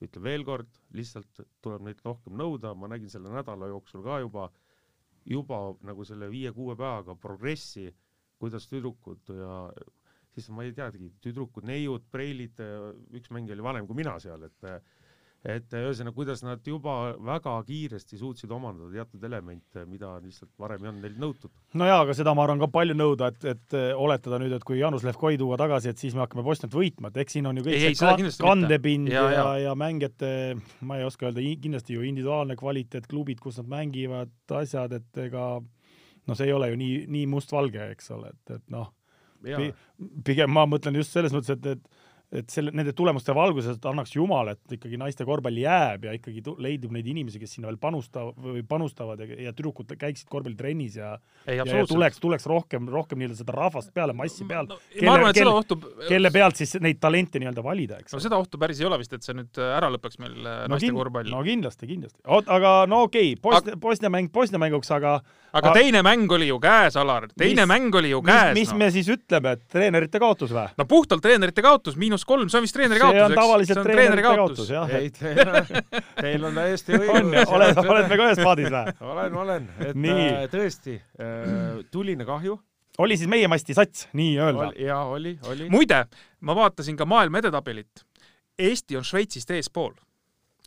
ütlen veel kord, lihtsalt tuleb neid rohkem nõuda, ma nägin selle nädala jooksul ka juba, juba nagu selle viie-kuue päevaga progressi, kuidas tüdrukud ja siis ma ei teagi, tüdrukud, neiud, preilid, üks mängija oli vanem kui mina seal, et et ühesõnaga, kuidas nad juba väga kiiresti suutsid omandada teatud elemente, mida lihtsalt varem ei olnud neilt nõutud. no jaa, aga seda ma arvan ka palju nõuda, et, et oletada nüüd, et kui Janus Levkoi tuua tagasi, et siis me hakkame Bosniat võitma, et eks siin on ju kõik Ei, ei, see kindlasti kandepind ja, Ja, ja, ja. ja mängijate, ma ei oska öelda, kindlasti ju individuaalne kvaliteet, klubid, kus nad mängivad, asjad, et ega no see ei ole ju nii, nii mustvalge, eks ole, et, et noh, pigem ma mõtlen just selles mõttes, et, et et selle, nende tulemuste valguses annaks jumal, et ikkagi naiste korvpall jääb ja ikkagi leidub neid inimesi, kes sinna veel panustavad või panustavad ja, ja tüdrukud käiksid korvpallitrennis ja ei, ja, ja tuleks, tuleks rohkem, rohkem nii-öelda seda rahvast peale, massi peale no, kelle- ma arvan, et seda kelle- ohtu kelle pealt siis neid talente nii-öelda valida, eks no seda ohtu päris ei ole vist, et see nüüd ära lõpeks meil äh, naiste kin- korvpall no kindlasti, kindlasti. oot, aga no okei okay,, Bosnia, Bosnia mäng Bosnia mänguks, aga aga teine mäng oli ju käes, Alar, teine Mis- mäng oli ju mis, käes. mis no. me siis ütleme, et treenerite kaotus või? no puhtalt treenerite kaotus, miinus kolm, see on vist treeneri see kaotus, on tavaliselt see on treenerite kaotus, jah. ei, teil, teil on täiesti on ju, oled, oled me ka ühes paadis või? olen, olen, et Nii. äh, tõesti äh, tuline kahju. oli siis meie masti sats, nii-öelda? ja oli, oli. muide, ma vaatasin ka maailma edetabelit. Eesti on Šveitsist eespool.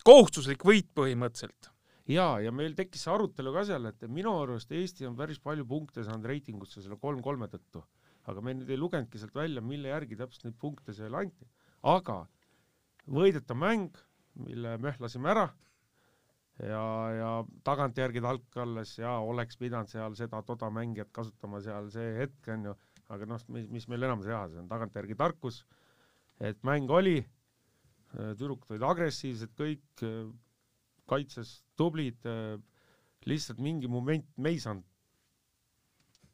kohustuslik võit põhimõtteliselt. ja, ja meil tekkis see arutelu ka seal, et minu arust Eesti on päris palju punkte saanud reitingusse selle kolm-kolme tõttu, aga me nüüd ei lugenudki sealt välja, mille järgi täpselt neid punkte seal anti. aga võidetav mäng, mille möhlasime ära ja, ja tagantjärgi talk alles ja oleks pidanud seal seda-toda mängijat kasutama seal see hetk onju, aga noh, mis, mis meil enam teha, see on tagantjärgi tarkus. et mäng oli, tüdrukud olid agressiivsed kõik, kaitses tublid, lihtsalt mingi moment me ei saanud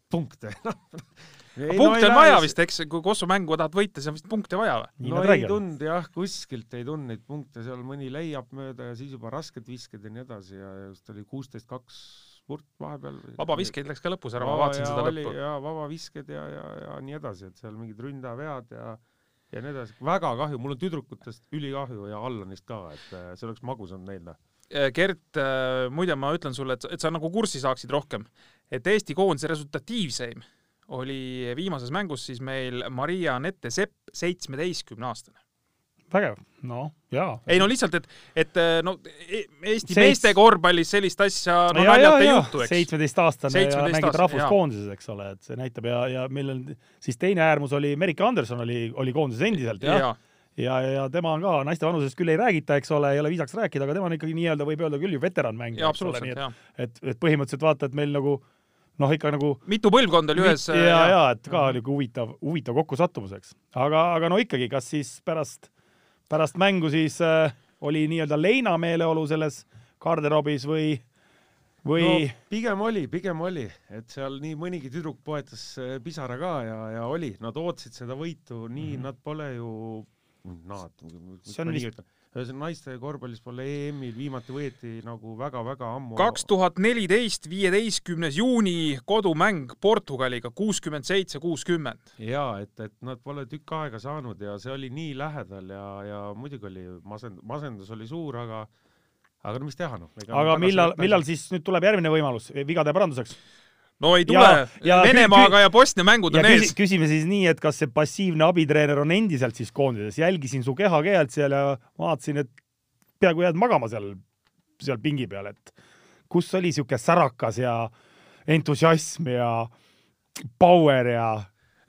punkte punkte on vaja vist, eks, kui Kosovo mängu tahad võita, siis on vist punkte vaja või? no ei räägivad. tulnud jah, kuskilt ei tulnud neid punkte, seal mõni leiab mööda ja siis juba rasked visked ja nii edasi ja just oli kuusteist kaks spurt vahepeal. vabaviskeid läks ka lõpus ära, ma vaatasin seda lõppu. ja vabavisked ja, ja, ja nii edasi, et seal mingid ründavead ja ja nii edasi, väga kahju, mul on tüdrukutest ülikahju ja Allanist ka, et äh, see oleks magus olnud neile. Gert, muide ma ütlen sulle, et, et sa nagu kurssi saaksid rohkem, et Eesti koondise resultatiivseim oli viimases mängus siis meil Maria-Anette Sepp, seitsmeteistkümne aastane. vägev, no jaa. ei no lihtsalt, et, et no e- Eesti Seits- meeste korvpallis sellist asja no naljalt ei juhtu, eks. seitsmeteistaastane ja 17 mängib rahvuskoondises, eks ole, et see näitab ja, ja meil on siis teine äärmus oli Merike Anderson oli, oli koondises endiselt jah ja, ja, ja, ja tema on ka naiste vanusest küll ei räägita, eks ole, ei ole viisaks rääkida, aga tema on ikkagi nii-öelda võib öelda küll ju veteranmängija. ja absoluutselt, et, jah. et, et põhimõtteliselt vaata, et meil nagu noh, ikka nagu mitu põlvkonda oli ühes ja, ja, ja et ka nagu huvitav, huvitav kokkusattumus, eks. aga, aga no ikkagi, kas siis pärast, pärast mängu siis äh, oli nii-öelda leina meeleolu selles garderoobis või, või no pigem oli, pigem oli, et seal nii mõnigi tüdruk poetas äh, pisara ka ja, ja oli, nad ootasid seda võitu, nii mm -hmm. nad pole ju, nad, See on vist- ühesõnaga naiste korvpallis pole EM-il viimati võeti nagu väga-väga ammu. kaks tuhat neliteist, viieteistkümnes juuni kodumäng Portugaliga, kuuskümmend seitse, kuuskümmend. ja et, et nad pole tükk aega saanud ja see oli nii lähedal ja, ja muidugi oli masend-, masendus oli suur, aga aga no mis teha, noh. aga millal, millal siis nüüd tuleb järgmine võimalus vigade paranduseks? No ei tule, Ja- ja Venemaaga ja Bosnia mängud ja on ees. küsime siis nii, et kas see passiivne abitreener on endiselt siis koondises, jälgisin su kehakeelt seal ja vaatasin, et peaaegu jääd magama seal, seal pingi peal, et kus oli sihuke särakas ja entusiasm ja power ja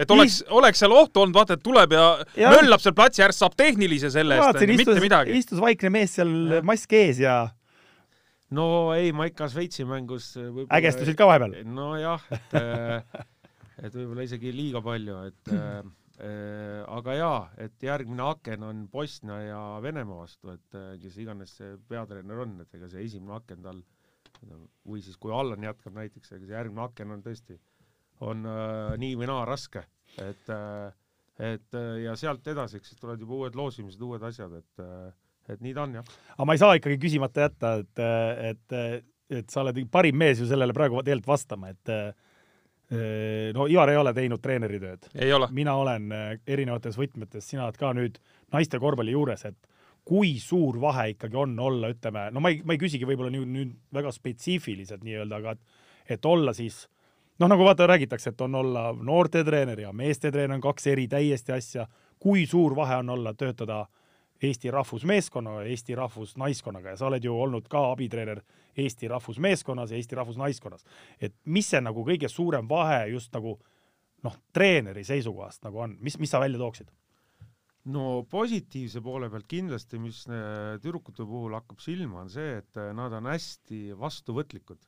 et oleks, oleks seal ohtu olnud, vaata, et tuleb ja, Jah. möllab seal platsi ääres, saab tehnilise selle eest, mitte midagi. istus vaikne mees seal mask ees ja no ei, ma ikka Šveitsi mängus võib-olla ägestusid ka vahepeal. nojah, et äh, et võib-olla isegi liiga palju, et äh, äh, aga jaa, et järgmine aken on Bosnia ja Venemaa vastu, et äh, kes iganes see peatreener on, et ega see esimene aken tal või siis kui Allan jätkab näiteks, ega see järgmine aken on tõesti, on äh, nii või naa raske, et äh, et äh, ja sealt edasi, eks siis tulevad juba uued loosimised, uued asjad, et äh, et nii ta on jah. aga ma ei saa ikkagi küsimata jätta, et, et, et sa oled parim mees ju sellele praegu tegelikult vastama, et no Ivar ei ole teinud treeneritööd. ei ole. mina olen erinevates võtmetes, sina oled ka nüüd naiste korvpalli juures, et kui suur vahe ikkagi on olla, ütleme, no ma ei, ma ei küsigi võib-olla nüüd, nüüd väga spetsiifiliselt nii-öelda, aga et, et olla siis noh, nagu vaata, räägitakse, et on olla noortetreener ja meestetreener on kaks eri täiesti asja. kui suur vahe on olla, töötada Eesti rahvusmeeskonnaga Eesti rahvusnaiskonnaga ja sa oled ju olnud ka abitreener Eesti rahvusmeeskonnas ja Eesti rahvusnaiskonnas. et mis see nagu kõige suurem vahe just nagu noh, treeneri seisukohast nagu on, mis, mis sa välja tooksid? no positiivse poole pealt kindlasti, mis äh, tüdrukute puhul hakkab silma, on see, et äh, nad on hästi vastuvõtlikud.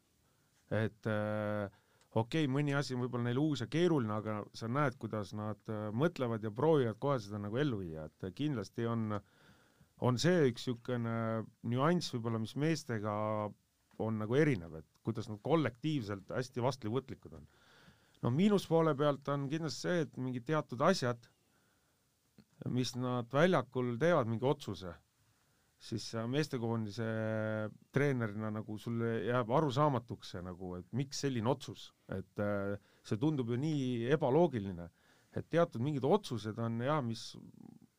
et äh, okei okay,, mõni asi on võib-olla neile uus ja keeruline, aga sa näed, kuidas nad äh, mõtlevad ja proovivad kohe seda nagu ellu viia, et kindlasti on, on see üks niisugune nüanss võib-olla, mis meestega on nagu erinev, et kuidas nad kollektiivselt hästi vastuvõtlikud on. no miinuspoole pealt on kindlasti see, et mingid teatud asjad, mis nad väljakul teevad, mingi otsuse siis meestekoondise treenerina nagu sulle jääb arusaamatuks see nagu, et miks selline otsus, et äh, see tundub ju nii ebaloogiline, et teatud mingid otsused on jah, mis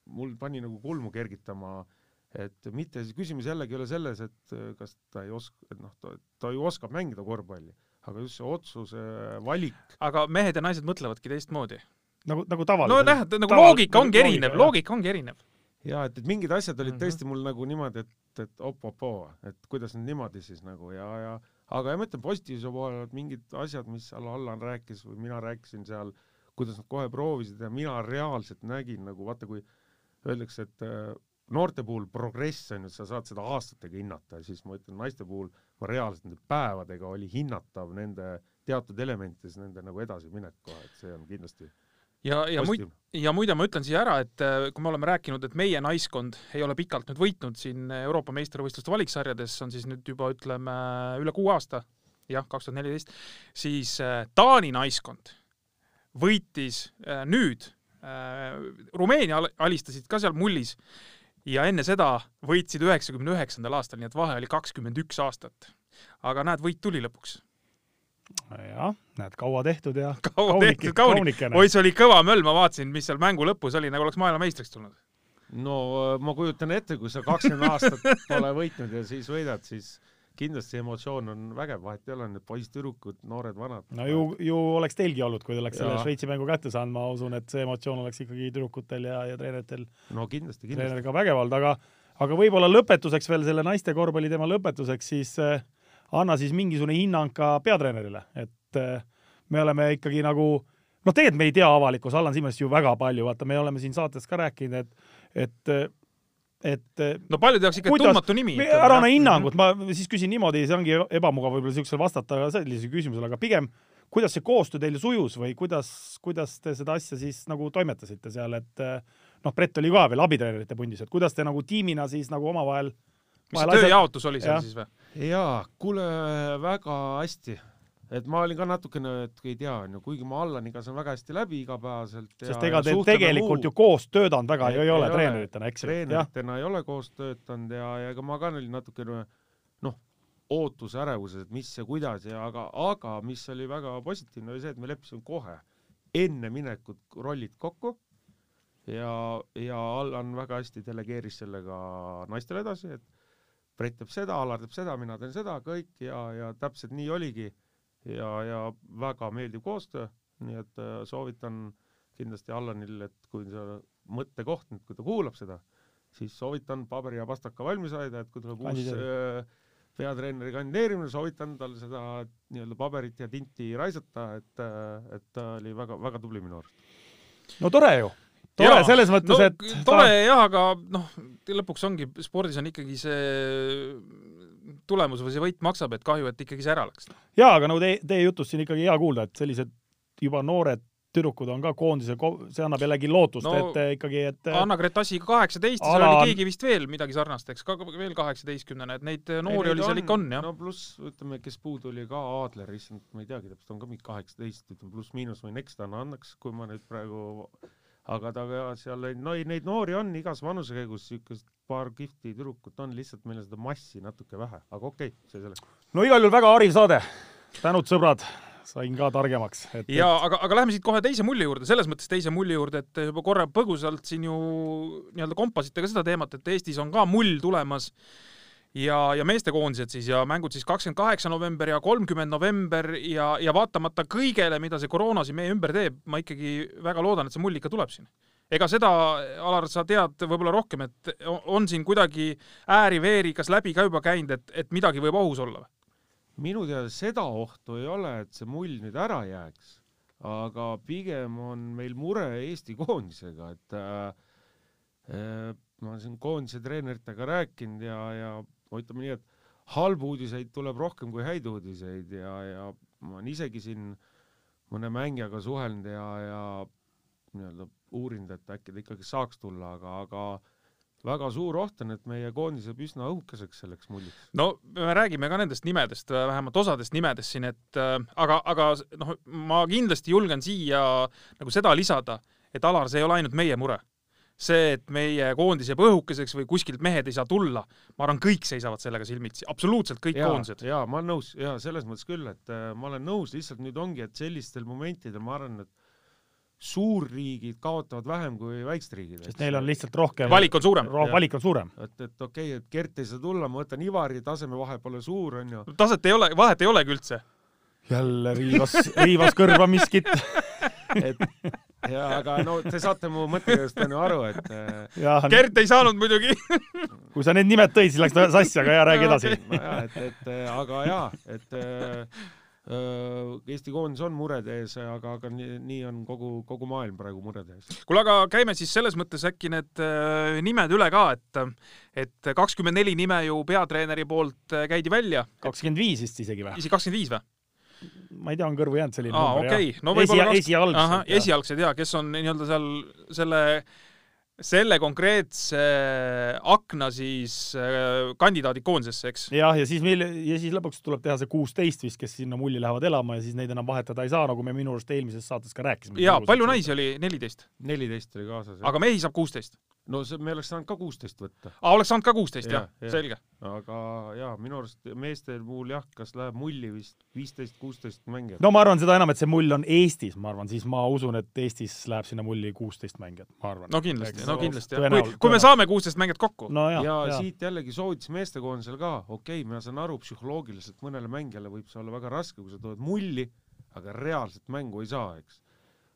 mul pani nagu kulmu kergitama, et mitte siis küsimus jällegi ei ole selles, et äh, kas ta ei oska, et noh, ta, ta ju oskab mängida korvpalli, aga just see otsuse valik. aga mehed ja naised mõtlevadki teistmoodi. nagu, nagu tavaliselt. no näed, nagu loogika ongi erinev, loogika ongi erinev ja et, et mingid asjad olid mm -hmm. tõesti mul nagu niimoodi, et, et op-op-oo, et kuidas nüüd niimoodi siis nagu ja, ja aga ja ma ütlen positiivse poole pealt mingid asjad, mis seal Allan rääkis või mina rääkisin seal, kuidas nad kohe proovisid ja mina reaalselt nägin nagu vaata, kui öeldakse, et äh, noorte puhul progress on ju, sa saad seda aastatega hinnata. Siis ma ütlen, naiste puhul ma reaalselt nende päevadega oli hinnatav nende teatud elementides nende nagu edasiminek kohe, et see on kindlasti ja, ja muid, ja muide ma ütlen siia ära, et äh, kui me oleme rääkinud, et meie naiskond ei ole pikalt nüüd võitnud siin Euroopa meistrivõistluste valiksarjades, on siis nüüd juba ütleme üle kuue aasta, jah, kaks tuhat neliteist, siis äh, Taani naiskond võitis nüüd, Rumeenia alistasid ka seal mullis ja enne seda võitsid üheksakümne üheksandal aastal, nii et vahe oli kakskümmend üks aastat. aga näed, võit tuli lõpuks jah, näed, kaua tehtud ja kaua tehtud, kaunik. oi, see oli kõva möll, ma vaatasin, mis seal mängu lõpus oli, nagu oleks maailmameistriks tulnud. no ma kujutan ette, kui sa kakskümmend aastat pole võitnud ja siis võidad, siis kindlasti emotsioon on vägev, vahet ei ole, need poiss-tüdrukud, noored-vanad. no ju, ju oleks teilgi olnud, kui te oleks selle Šveitsi mängu kätte saanud, ma usun, et see emotsioon oleks ikkagi tüdrukutel ja, ja treeneritel. no kindlasti, kindlasti. treeneril ka vägev olnud, aga, aga võib-olla lõpetuseks veel selle naiste korvpalli teema lõpetuseks, siis äh, anna siis mingisugune hinnang ka peatreenerile, et äh, me oleme ikkagi nagu noh, tegelikult me ei tea avalikkus Allan Simmest ju väga palju, vaata, me oleme siin saates ka rääkinud, et, et et no paljud jaoks ikka kuidas, tundmatu nimi. ära anna hinnangut, ma siis küsin niimoodi, see ongi ebamugav võib-olla siuksele vastata sellisele küsimusele, aga pigem kuidas see koostöö teil sujus või kuidas, kuidas te seda asja siis nagu toimetasite seal, et noh, Brett oli ka veel abitreenerite pundis, et kuidas te nagu tiimina siis nagu omavahel mis see tööjaotus oli seal siis või? jaa, kuule, väga hästi. Et ma olin ka natukene, et ei tea, onju, kuigi ma Allaniga saan väga hästi läbi igapäevaselt. sest ega te tegelikult muu. ju koos töötanud väga ei, ei ole treeneritena, eks ju? treeneritena ei ole koos töötanud ja, ja ega ma ka olin natukene noh, ootuse ärevuses, et mis ja kuidas ja aga, aga mis oli väga positiivne, oli see, et me leppisime kohe enne minekut rollid kokku ja, ja Allan väga hästi delegeeris selle ka naistele edasi, et Brett teeb seda, Alar teeb seda, mina teen seda, kõik ja, ja täpselt nii oligi. Ja, ja väga meeldiv koostöö, nii et äh, soovitan kindlasti Allanil, et kui see mõttekoht nüüd, kui ta kuulab seda, siis soovitan paberi ja pastaka valmis hoida, et kui tuleb uus äh, peatreeneri kandideerimine, soovitan tal seda nii-öelda paberit ja tinti raisata, et, äh, et ta oli väga-väga tubli minu arust. no tore ju! Tore ja, selles mõttes no,, et tore ta... jah, aga noh, lõpuks ongi, spordis on ikkagi see tulemus või see võit maksab, et kahju, et ikkagi see ära läks. jaa, aga no teie, teie jutust siin ikkagi hea kuulda, et sellised juba noored tüdrukud on ka koondise, see annab jällegi lootust no,, et ikkagi, et Anna-Gret Asi kaheksateist ala..., seal oli keegi vist veel midagi sarnast, eks, ka veel kaheksateistkümnene, et neid noori Ei, oli seal ikka on, jah. no pluss, ütleme, kes puudu oli ka Aadler, issand, ma ei teagi täpselt, on ka mingi kaheksateist, ütleme pluss-miinus, võin eksida, no annaks, kui ma nüüd praegu aga ta seal no neid noori on igas vanusekäigus, siukest paar kihvti tüdrukut on, lihtsalt meil on seda massi natuke vähe, aga okei okay,, see selleks. no igal juhul väga hariv saade. tänud, sõbrad. sain ka targemaks. ja aga, aga lähme siit kohe teise mulli juurde, selles mõttes teise mulli juurde, et juba korra põgusalt siin ju nii-öelda kompasite ka seda teemat, et Eestis on ka mull tulemas ja, ja meestekoondised siis ja mängud siis kakskümmend kaheksa november ja kolmkümmend november ja, ja vaatamata kõigele, mida see koroona siin meie ümber teeb, ma ikkagi väga loodan, et see mull ikka tuleb siin. ega seda, Alar, sa tead võib-olla rohkem, et on siin kuidagi ääri-veeri kas läbi ka juba käinud, et, et midagi võib ohus olla või? minu teada seda ohtu ei ole, et see mull nüüd ära jääks, aga pigem on meil mure Eesti koondisega, et äh, äh ma olen siin koondise treeneritega rääkinud ja, ja no ütleme nii, et halbu uudiseid tuleb rohkem kui häid uudiseid ja, ja ma olen isegi siin mõne mängijaga suhelnud ja, ja nii-öelda uurinud, et äkki ta ikkagi saaks tulla, aga, aga väga suur oht on, et meie koondis jääb üsna õhukeseks selleks mulliks. no me räägime ka nendest nimedest, vähemalt osadest nimedest siin, et äh, aga, aga noh, ma kindlasti julgen siia nagu seda lisada, et Alar, see ei ole ainult meie mure see, et meie koondis jääb õhukeseks või kuskilt mehed ei saa tulla, ma arvan, kõik seisavad sellega silmitsi, absoluutselt kõik ja, koondised. jaa, ma olen nõus, jaa, selles mõttes küll, et äh, ma olen nõus, lihtsalt nüüd ongi, et sellistel momentidel ma arvan, et suurriigid kaotavad vähem kui väiksed riigid. sest neil on lihtsalt rohkem valik on suurem. valik on suurem. et, et okei okay,, et Gert ei saa tulla, ma võtan Ivari, taseme vahe pole suur, onju. taset ei ole, vahet ei olegi üldse. jälle riivas, riivas kõrva miskit et ja aga no te saate mu mõttekäigust onju aru, et äh, ja, Gert ei saanud muidugi kui sa need nimed tõid, siis läks ta sassi, aga ja räägi edasi. nojah, et, et aga jaa, et äh, Eesti koondis on murede ees, aga, aga nii, nii on kogu, kogu maailm praegu murede ees. kuule, aga käime siis selles mõttes äkki need äh, nimed üle ka, et et kakskümmend neli nime ju peatreeneri poolt käidi välja. kakskümmend viis vist isegi või? isegi kakskümmend viis või? Ma ei tea, on kõrvu jäänud selline Aa, number okay. jah no,. Esia, esialgsed. esialgsed ja kes on nii-öelda seal selle selle konkreetse akna siis äh, kandidaadid koondisesse, eks? jah, ja siis meil ja siis lõpuks tuleb teha see kuusteist vist, kes sinna mulli lähevad elama ja siis neid enam vahetada ei saa, nagu me minu arust eelmises saates ka rääkisime. jaa, palju naisi oli? neliteist? neliteist oli kaasas. aga mehi saab kuusteist? No see, me oleks saanud ka kuusteist võtta. aa, oleks saanud ka kuusteist ja,, jah ja., selge. aga jaa, minu arust meeste puhul jah, kas läheb mulli vist viisteist, kuusteist mängijat. no ma arvan seda enam, et see mull on Eestis, ma arvan, siis ma usun, et Eestis läheb sinna mulli kuusteist mängijat, ma arvan. no kindlasti, no kindlasti jah. kui, kui me saame kuusteist mängijat kokku no,. ja, ja, ja siit jällegi soovitus meestekoondisel ka, okei okay,, ma saan aru, psühholoogiliselt mõnele mängijale võib see olla väga raske, kui sa tuled mulli, aga reaalset mängu ei saa, eks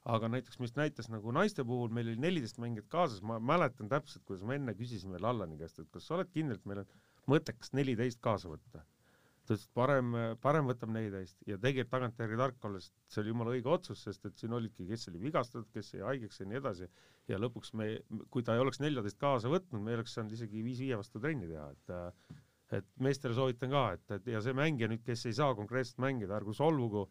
aga näiteks, mis näitas nagu naiste puhul, meil oli neliteist mängijat kaasas, ma mäletan täpselt, kuidas ma enne küsisin veel Allani käest, et kas sa oled kindel, et meil on mõttekas neliteist kaasa võtta. ta ütles, et parem, parem võtab neliteist ja tegelikult tagantjärgi tark olles, see oli jumala õige otsus, sest et siin olidki, kes oli vigastatud, kes jäi haigeks ja nii edasi. ja lõpuks me, kui ta ei oleks neljateist kaasa võtnud, me ei oleks saanud isegi viis viie vastu trenni teha, et et meestele soovitan ka, et, et ja see mängija nüüd, kes ei saa konkreetselt mängida, ärgu solvugu,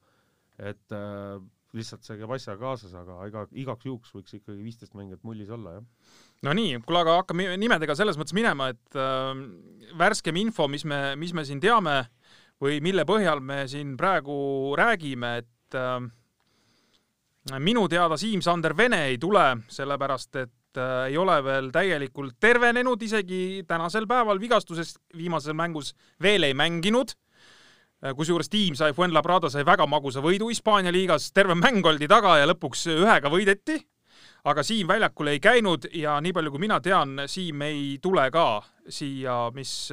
et äh, lihtsalt see käib asjaga kaasas, aga iga, igaks juhuks võiks ikkagi viisteist mängijat mullis olla, jah. no nii, kuule, aga hakkame nimedega selles mõttes minema, et äh, värskem info, mis me, mis me siin teame või mille põhjal me siin praegu räägime, et äh, minu teada Siim-Sander Vene ei tule, sellepärast et äh, ei ole veel täielikult tervenenud, isegi tänasel päeval vigastusest viimases mängus veel ei mänginud kusjuures tiim sai, Fuenlabrada sai väga magusa võidu Hispaania liigas, terve mäng oldi taga ja lõpuks ühega võideti. aga Siim väljakul ei käinud ja nii palju, kui mina tean, Siim ei tule ka siia, mis,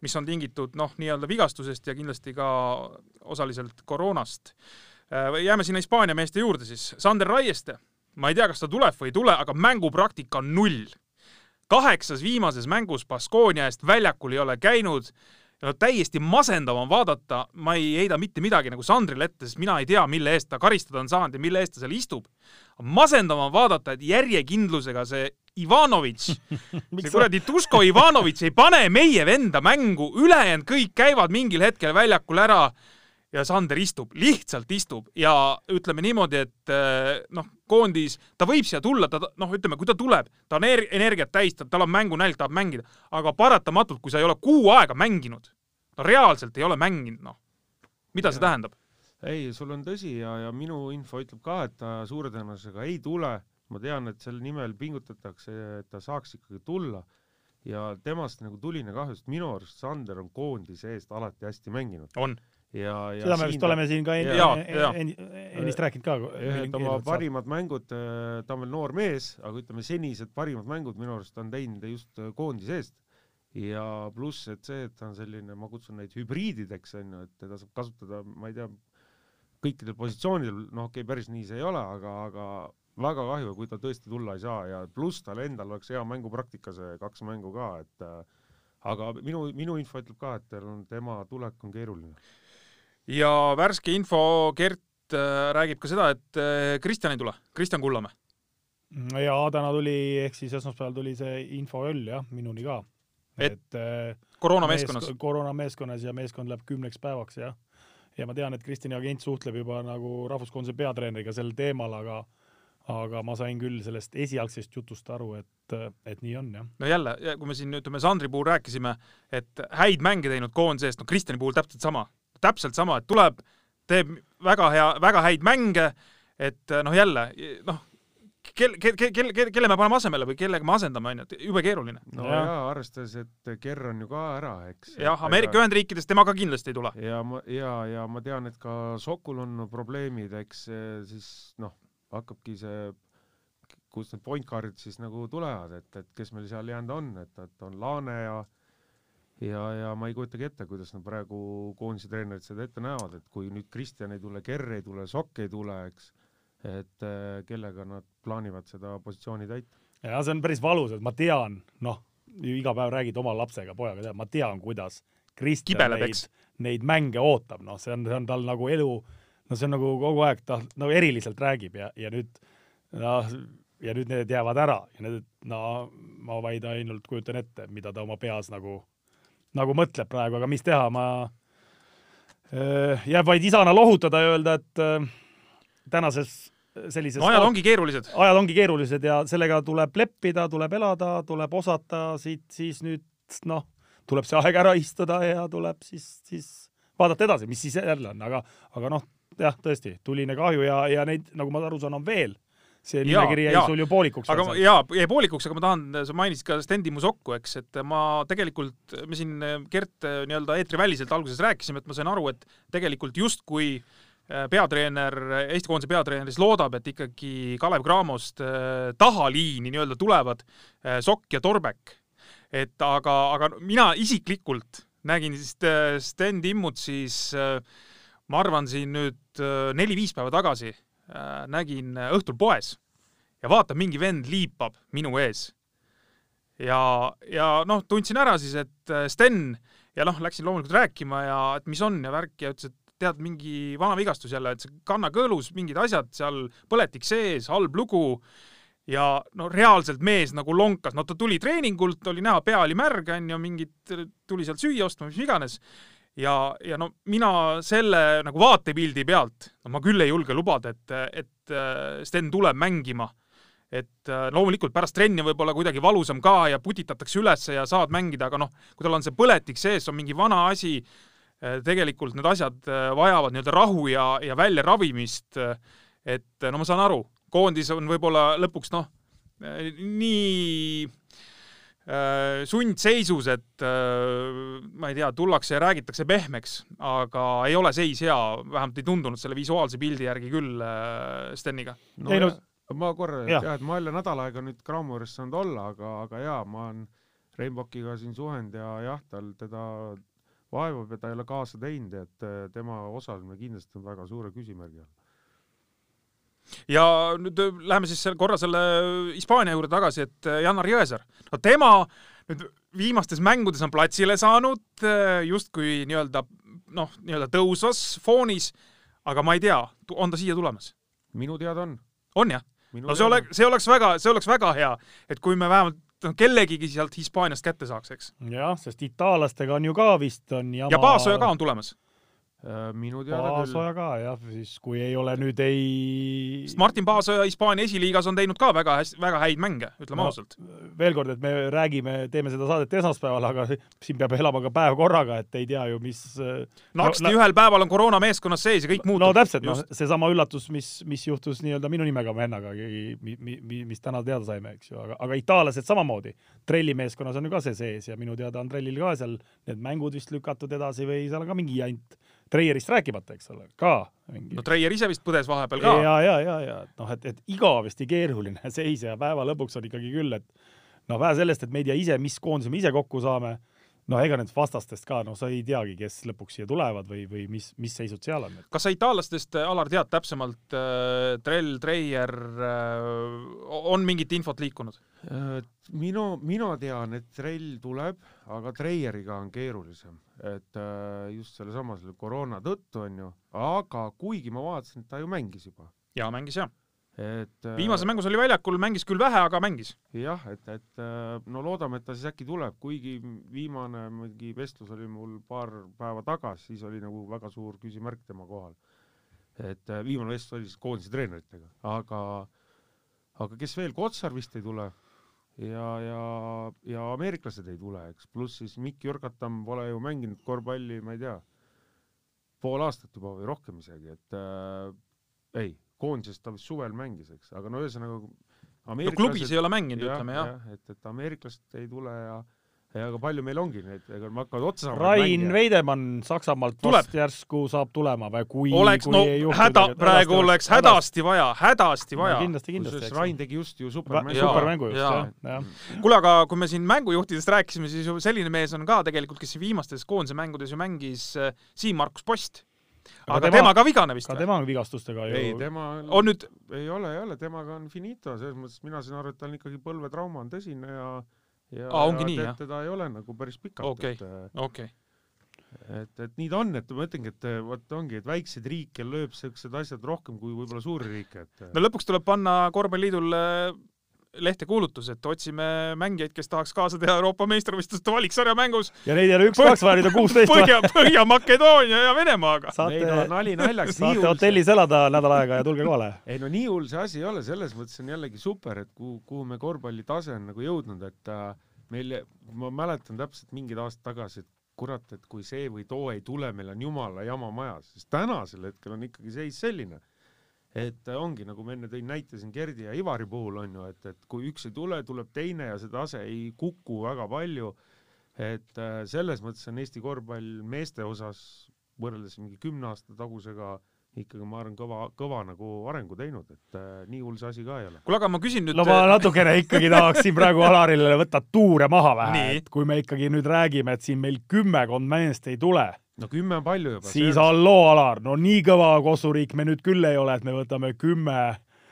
mis on tingitud noh, nii-öelda vigastusest ja kindlasti ka osaliselt koroonast. Äh, jääme sinna Hispaania meeste juurde siis. Sander Raieste, ma ei tea, kas ta tuleb või ei tule, aga mängupraktika on null. kaheksas viimases mängus Baskonia eest väljakul ei ole käinud no täiesti masendav on vaadata, ma ei heida mitte midagi nagu Sandrile ette, sest mina ei tea, mille eest ta karistada on saanud ja mille eest ta seal istub. masendav on vaadata, et järjekindlusega see Ivanovitš see kuradi Tusko Ivanovitš ei pane meie venda mängu, ülejäänud kõik käivad mingil hetkel väljakul ära ja Sander istub, lihtsalt istub ja ütleme niimoodi, et eh, noh, koondis, ta võib siia tulla, ta noh, ütleme, kui ta tuleb, ta on energiat täis, tal on mängunälg, tahab mängida, aga paratamatult, kui sa ei ole kuu aega mänginud, no reaalselt ei ole mänginud, noh, mida ja. see tähendab? ei, sul on tõsi ja, ja minu info ütleb ka, et ta suure tõenäosusega ei tule. ma tean, et selle nimel pingutatakse, et ta saaks ikkagi tulla ja temast nagu tuline kahju, sest minu arust Sander on koondise eest alati hästi mänginud. on ja, ja seda me vist oleme siin ka en- Jaa, en- ennist rääkinud ka. ühed oma parimad mängud, ta on veel noor mees, aga ütleme, senised parimad mängud minu arust on teinud just äh, koondise eest. ja pluss, et see, et ta on selline, ma kutsun neid hübriidideks onju, et teda saab kasutada, ma ei tea, kõikidel positsioonidel, noh okei okay,, päris nii see ei ole, aga, aga väga kahju, kui ta tõesti tulla ei saa ja pluss tal endal oleks hea mängupraktika see kaks mängu ka, et äh, aga minu, minu info ütleb ka, et tal on, tema tulek on keeruline. Ja värske info, Gert äh, räägib ka seda, et äh, Kristjan ei tule, Kristjan Kullamäe. ja täna tuli, ehk siis esmaspäeval tuli see infoöll jah, minuni ka. Et et äh, koroonameeskonnas. koroonameeskonnas ja meeskond läheb kümneks päevaks jah. ja ma tean, et Kristjani agent suhtleb juba nagu rahvuskoondise peatreeneriga sel teemal, aga aga ma sain küll sellest esialgsest jutust aru, et, et nii on jah. no jälle, kui me siin ütleme Sandri puhul rääkisime, et häid mänge teinud koondise eest, no Kristjani puhul täpselt sama, täpselt sama, et tuleb, teeb väga hea, väga häid mänge, et noh, jälle noh, kel-, kel-, kel-, kel-, kelle me paneme asemele või kellega me asendame, onju, et jube keeruline. no Jah. jaa ja,, arvestades, et Kerr on ju ka ära, eks. jah, Ameerika Ühendriikides tema ka kindlasti ei tule. ja ma ja, ja ma tean, et ka Sokul on probleemid, eks eh, siis noh, hakkabki see, kust need point guard'id siis nagu tulevad, et, et kes meil seal jäänud on, et, et on Laane ja ja, ja ma ei kujutagi ette, kuidas nad praegu koondise treenerid seda ette näevad, et kui nüüd Kristjan ei tule, Kerr ei tule, Sokk ei tule, eks, et eh, kellega nad plaanivad seda positsiooni täita. ja see on päris valus, et ma tean, noh, iga päev räägid oma lapsega, pojaga, tead, ma tean, kuidas Kristjan neid neid mänge ootab, noh, see on, see on tal nagu elu, no see on nagu kogu aeg ta nagu eriliselt räägib ja, ja nüüd noh, ja nüüd need jäävad ära ja need, no ma vaid ainult kujutan ette, mida ta oma peas nagu, nagu mõtleb praegu, aga mis teha, ma äh, jääb vaid isana lohutada ja öelda, et äh, tänases sellises no ajad ongi keerulised. ajad ongi keerulised ja sellega tuleb leppida, tuleb elada, tuleb osata siit siis nüüd noh, tuleb see aeg ära istuda ja tuleb siis, siis vaadata edasi, mis siis jälle on, aga, aga noh, jah, tõesti tuline kahju ja, ja neid, nagu ma aru saan, on veel. See nimekiri jäi sul ju poolikuks. aga ma- jaa, jäi poolikuks, aga ma tahan, sa mainisid ka Stendi Musokku, eks, et ma tegelikult, me siin Gert nii-öelda eetriväliselt alguses rääkisime, et ma sain aru, et tegelikult justkui äh, peatreener, Eesti koondise peatreener siis loodab, et ikkagi Kalev Cramost tahaliini nii-öelda tulevad Sokk ja Torbek. et aga, aga mina isiklikult nägin siis Sten Timmut siis ma arvan, siin nüüd neli-viis päeva tagasi nägin äh, õhtul poes ja vaatan, mingi vend liipab minu ees. ja, ja noh, tundsin ära siis, et äh, Sten ja noh, läksin loomulikult rääkima ja et mis on ja värk ja ütles, et tead, mingi vana vigastus jälle, et see kannakõõlus mingid asjad seal, põletik sees, halb lugu ja no reaalselt mees nagu lonkas, no ta tuli treeningult, oli näha, pea oli märg, onju, mingit, tuli sealt süüa ostma, mis iganes ja, ja no mina selle nagu vaatepildi pealt, no ma küll ei julge lubada, et, et äh, Sten tuleb mängima. et äh, loomulikult pärast trenni võib-olla kuidagi valusam ka ja putitatakse ülesse ja saad mängida, aga noh, kui tal on see põletik sees, on mingi vana asi, tegelikult need asjad äh, vajavad nii-öelda rahu ja, ja väljaravimist. et no ma saan aru, koondis on võib-olla lõpuks noh, nii äh, sundseisus, et äh, ma ei tea, tullakse ja räägitakse pehmeks, aga ei ole seis hea, vähemalt ei tundunud selle visuaalse pildi järgi küll äh, Steniga. no, Ei, no- ja, ma korra, jah. jah, et ma jälle nädal aega nüüd Cramo juures saanud olla, aga, aga jaa, ma olen Rainbokiga siin suhelnud ja jah, tal teda vaevab ja ta ei ole kaasa teinud, et tema osalemine kindlasti on väga suure küsimärgi all. Ja nüüd äh, läheme siis korra selle Hispaania juurde tagasi, et äh, Janar Jõesaar, no tema nüüd viimastes mängudes on platsile saanud äh, justkui nii-öelda noh, nii-öelda tõusvas foonis, aga ma ei tea, on ta siia tulemas? minu teada on. on jah? no see oleks, see oleks väga, see oleks väga hea, et kui me vähemalt noh, kellegagi sealt Hispaaniast kätte saaks, eks. jah, sest itaallastega on ju ka vist on jama. ja Paasoja ka on tulemas. Äh, minu teada küll. Paasoja ka jah, siis kui ei ole nüüd ei. sest Martin Paasoja Hispaania esiliigas on teinud ka väga hästi, väga häid mänge, ütleme No, ausalt. veel kord, et me räägime, teeme seda saadet esmaspäeval, aga siin peab elama ka päev korraga, et ei tea ju, mis. naksti ühel päeval on koroona meeskonnas sees ja kõik muutub. no täpselt, noh, seesama üllatus, mis, mis juhtus nii-öelda minu nimega vennaga, mi, mi, mi, mis täna teada saime, eks ju, aga, aga itaallased samamoodi. trelli meeskonnas on ju ka see sees ja minu teada on trellil ka seal need mängud vist lükatud edasi või seal on ka mingi jant Treierist rääkimata, eks ole, ka mingi no Treier ise vist põdes vahepeal ka. ja, ja, ja, ja et noh, et, et igavesti keeruline seis ja päeva lõpuks on ikkagi küll, et noh, vähe sellest, et me ei tea ise, mis koondise me ise kokku saame, no ega nendest vastastest ka, no sa ei teagi, kes lõpuks siia tulevad või, või mis, mis seisud seal on. kas sa itaallastest, Alar, tead täpsemalt äh,, Trell, Treier äh,, on mingit infot liikunud? Minu, mina tean, et Trell tuleb, aga Treieriga on keerulisem, et äh, just sellesama selle koroona tõttu onju, aga kuigi ma vaatasin, et ta ju mängis juba, jaa, mängis jah. et äh, viimases mängus oli väljakul, mängis küll vähe, aga mängis. jah, et, et äh, no loodame, et ta siis äkki tuleb, kuigi viimane mingi vestlus oli mul paar päeva tagasi, siis oli nagu väga suur küsimärk tema kohal. et viimane vestlus oli siis koondise treeneritega, aga, aga kes veel, Kotsar vist ei tule ja, ja, ja ameeriklased ei tule, eks, pluss siis Mikk Jürgatam pole ju mänginud korvpalli, ma ei tea, pool aastat juba või rohkem isegi, et äh, ei, koondises ta vist suvel mängis, eks, aga no ühesõnaga no klubis ei ole mänginud, ütleme jah. et, et ameeriklased ei tule ja, ja aga palju meil ongi neid, ega me hakkavad otsa saama. Rain Veidemann Saksamaalt Tuleb. järsku saab tulema või kui oleks, kui no ei juhtu häda praegu oleks hädasti vaja, hädasti vaja. kindlasti, kindlasti, Rain tegi just ju supermängu. Supermängu just, jah, jah. kuule, aga kui me siin mängujuhtidest rääkisime, siis ju selline mees on ka tegelikult, kes viimastes koondise mängudes ju mängis äh, Siim-Markus Post. aga, aga tema, tema ka vigane vist ka või? tema on vigastustega ei, ju. tema on nüüd, ei ole, ei ole, temaga on finito, selles mõttes mina saan aru, et tal ikkagi põlvetrauma on tõsine ja ja Aa, ongi ja nii, jah? teda ei ole nagu päris pikalt et, okei okay., et, et nii ta on, et ma ütlengi, et vot ongi, et väikseid riike lööb siuksed asjad rohkem kui võib-olla suuri riike, et no lõpuks tuleb panna korvpalliliidul äh, lehte kuulutus, et otsime mängijaid, kes tahaks kaasa teha Euroopa meistrivõistluste valiksarja mängus ja neid ei ole üks-kaks vaja, neid on kuusteist Põhja, Põhja-Makedoonia ja Venemaaga. ei no saate, nali naljaks, nii saate see hotellis elada nädal aega ja tulge kohale. ei no nii hull see asi ei ole, selles mõttes on jällegi super, et kuhu, kuhu me korvpalli tase on nagu jõudnud, et äh, meil, ma mäletan täpselt mingid aastad tagasi, et kurat, et kui see või too ei tule, meil on jumala jama majas, sest tänasel hetkel on ikkagi seis selline, et äh, ongi nagu ma enne tõin näite siin Gerdi ja Ivari puhul on ju, et, et kui üks ei tule, tuleb teine ja see tase ei kuku väga palju. et äh, selles mõttes on Eesti korvpall meeste osas võrreldes mingi kümne aasta tagusega ikkagi ma arvan, kõva, kõva nagu arengu teinud, et äh, nii hull see asi ka ei ole. kuule, aga ma küsin nüüd no ma natukene ikkagi tahaksin praegu Alarile võtta tuure maha vähe et kui me ikkagi nüüd räägime, et siin meil kümmekond meest ei tule, no kümme on palju juba. siis halloo, Alar, no nii kõva kossuriik me nüüd küll ei ole, et me võtame kümme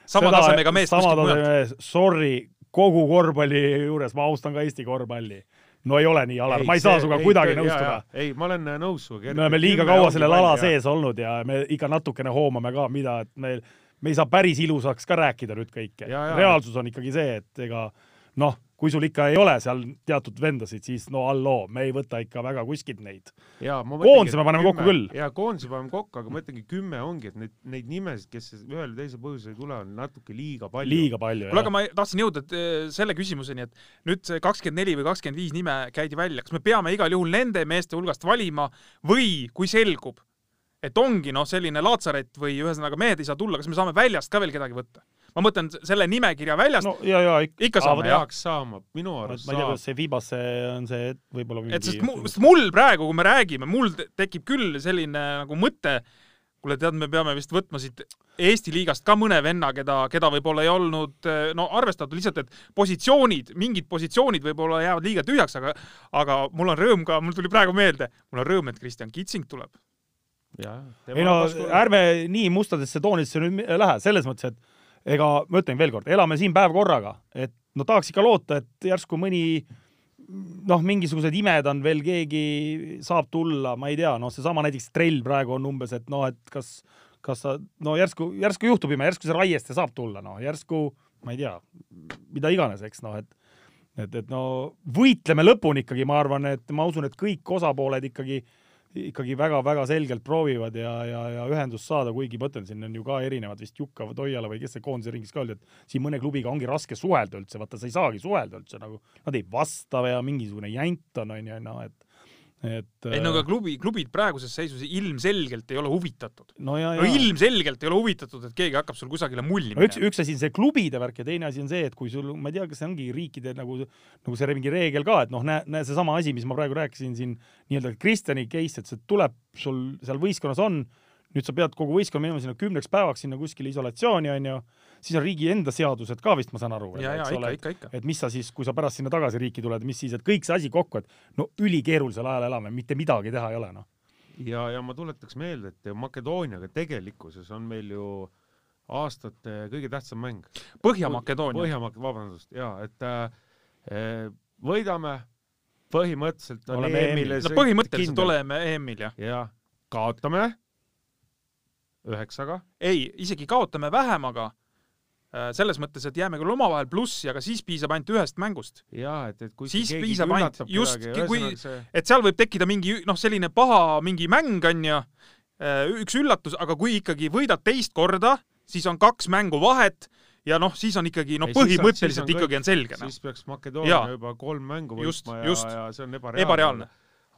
sama tasemega meest sama kuskilt mujalt. sorry, kogu korvpalli juures ma austan ka Eesti korvpalli. No ei ole nii, Alar, ma ei saa sinuga kuidagi nõustuda. ei, ma olen äh, me oleme liiga kaua sellel ala. sees olnud ja me ikka natukene hoomame ka, mida, et me, me ei saa päris ilusaks ka rääkida nüüd kõike. Reaalsus on ikkagi see, et ega noh, kui sul ikka ei ole seal teatud vendasid, siis no halloo, me ei võta ikka väga kuskilt neid. Koondise me paneme kokku küll. ja koondise paneme kokku, aga ma ütlengi, kümme ongi, et neid, neid nimesid, kes ühel või teisel põhjusel ei tule, on natuke liiga palju. liiga palju. kuule, aga ma tahtsin jõuda eh, selle küsimuseni, et nüüd see kakskümmend neli või kakskümmend viis nime käidi välja, kas me peame igal juhul nende meeste hulgast valima või kui selgub, et ongi noh, selline laatsaret või ühesõnaga mehed ei saa tulla, kas me saame väljast ka veel kedagi võtta? Ma mõtlen selle nimekirja väljast no,, ja, ja ikka, ikka saame jah. peaks saama, minu ma arust ei tea, saab kas. see Fibasse on see et võib-olla et sest, mu, sest mul praegu, kui me räägime, mul te- tekib küll selline nagu mõte, kuule tead, me peame vist võtma siit Eesti liigast ka mõne venna, keda, keda võib-olla ei olnud no arvestatud lihtsalt, et positsioonid, mingid positsioonid võib-olla jäävad liiga tühjaks, aga aga mul on rõõm ka, mul tuli praegu meelde, mul on rõõm, et Kristjan Kitsing tuleb. ei no ärme nii mustadesse toonidesse nüüd lähe, selles mõttes, et ega ma ütlen veel kord, elame siin päev korraga, et no tahaks ikka loota, et järsku mõni noh, mingisugused imed on veel keegi saab tulla, ma ei tea, noh, seesama näiteks trell praegu on umbes, et noh, et kas, kas sa no järsku, järsku juhtub ime, järsku see Raieste saab tulla, noh järsku ma ei tea, mida iganes, eks noh, et et, et no võitleme lõpuni ikkagi, ma arvan, et ma usun, et kõik osapooled ikkagi ikkagi väga-väga selgelt proovivad ja, ja, ja ühendust saada, kuigi ma ütlen, siin on ju ka erinevad vist Jukka või Toiala või kes see koondise ringis ka oli, et siin mõne klubiga ongi raske suhelda üldse, vaata sa ei saagi suhelda üldse nagu, nad ei vasta ja mingisugune jant on, onju, no et et ei no aga klubi, klubid praeguses seisus ilmselgelt ei ole huvitatud. no no ilmselgelt ei ole huvitatud, et keegi hakkab sul kusagile mulli no üks, üks asi on see klubide värk ja teine asi on see, et kui sul, ma ei tea, kas see ongi riikide nagu, nagu see mingi reegel ka, et noh, näe, näe seesama asi, mis ma praegu rääkisin siin nii-öelda Kristjani case, et see tuleb sul seal võistkonnas on, nüüd sa pead kogu võistkonna minema sinna kümneks päevaks sinna kuskile isolatsiooni onju, siis on riigi enda seadused ka vist, ma saan aru. ikka, ikka, ikka. et mis sa siis, kui sa pärast sinna tagasi riiki tuled, mis siis, et kõik see asi kokku, et no ülikeerulisel ajal elame, mitte midagi teha ei ole noh. ja, ja ma tuletaks meelde, et Makedooniaga tegelikkuses on meil ju aastate kõige tähtsam mäng. Põhja-Makedoonia. Põhja-Mak-, vabandust, jaa, et äh, võidame, põhimõtteliselt Oleme EM-ile no põhimõtteliselt. oleme EM-il jah. jah, kaotame üheksaga, ei, isegi kaotame vähemaga. selles mõttes, et jääme küll omavahel plussi, aga siis piisab ainult ühest mängust. jaa, et, et kui Siis piisab ainult- just, kui- see et seal võib tekkida mingi noh, selline paha mingi mäng onju, üks üllatus, aga kui ikkagi võidad teist korda, siis on kaks mängu vahet ja noh, siis on ikkagi noh, on- põhimõtteliselt siis on ikkagi on selge noh. siis peaks Makedoonia juba kolm mängu Just, võitma ja, just. ja see on ebareaalne, ebareaalne.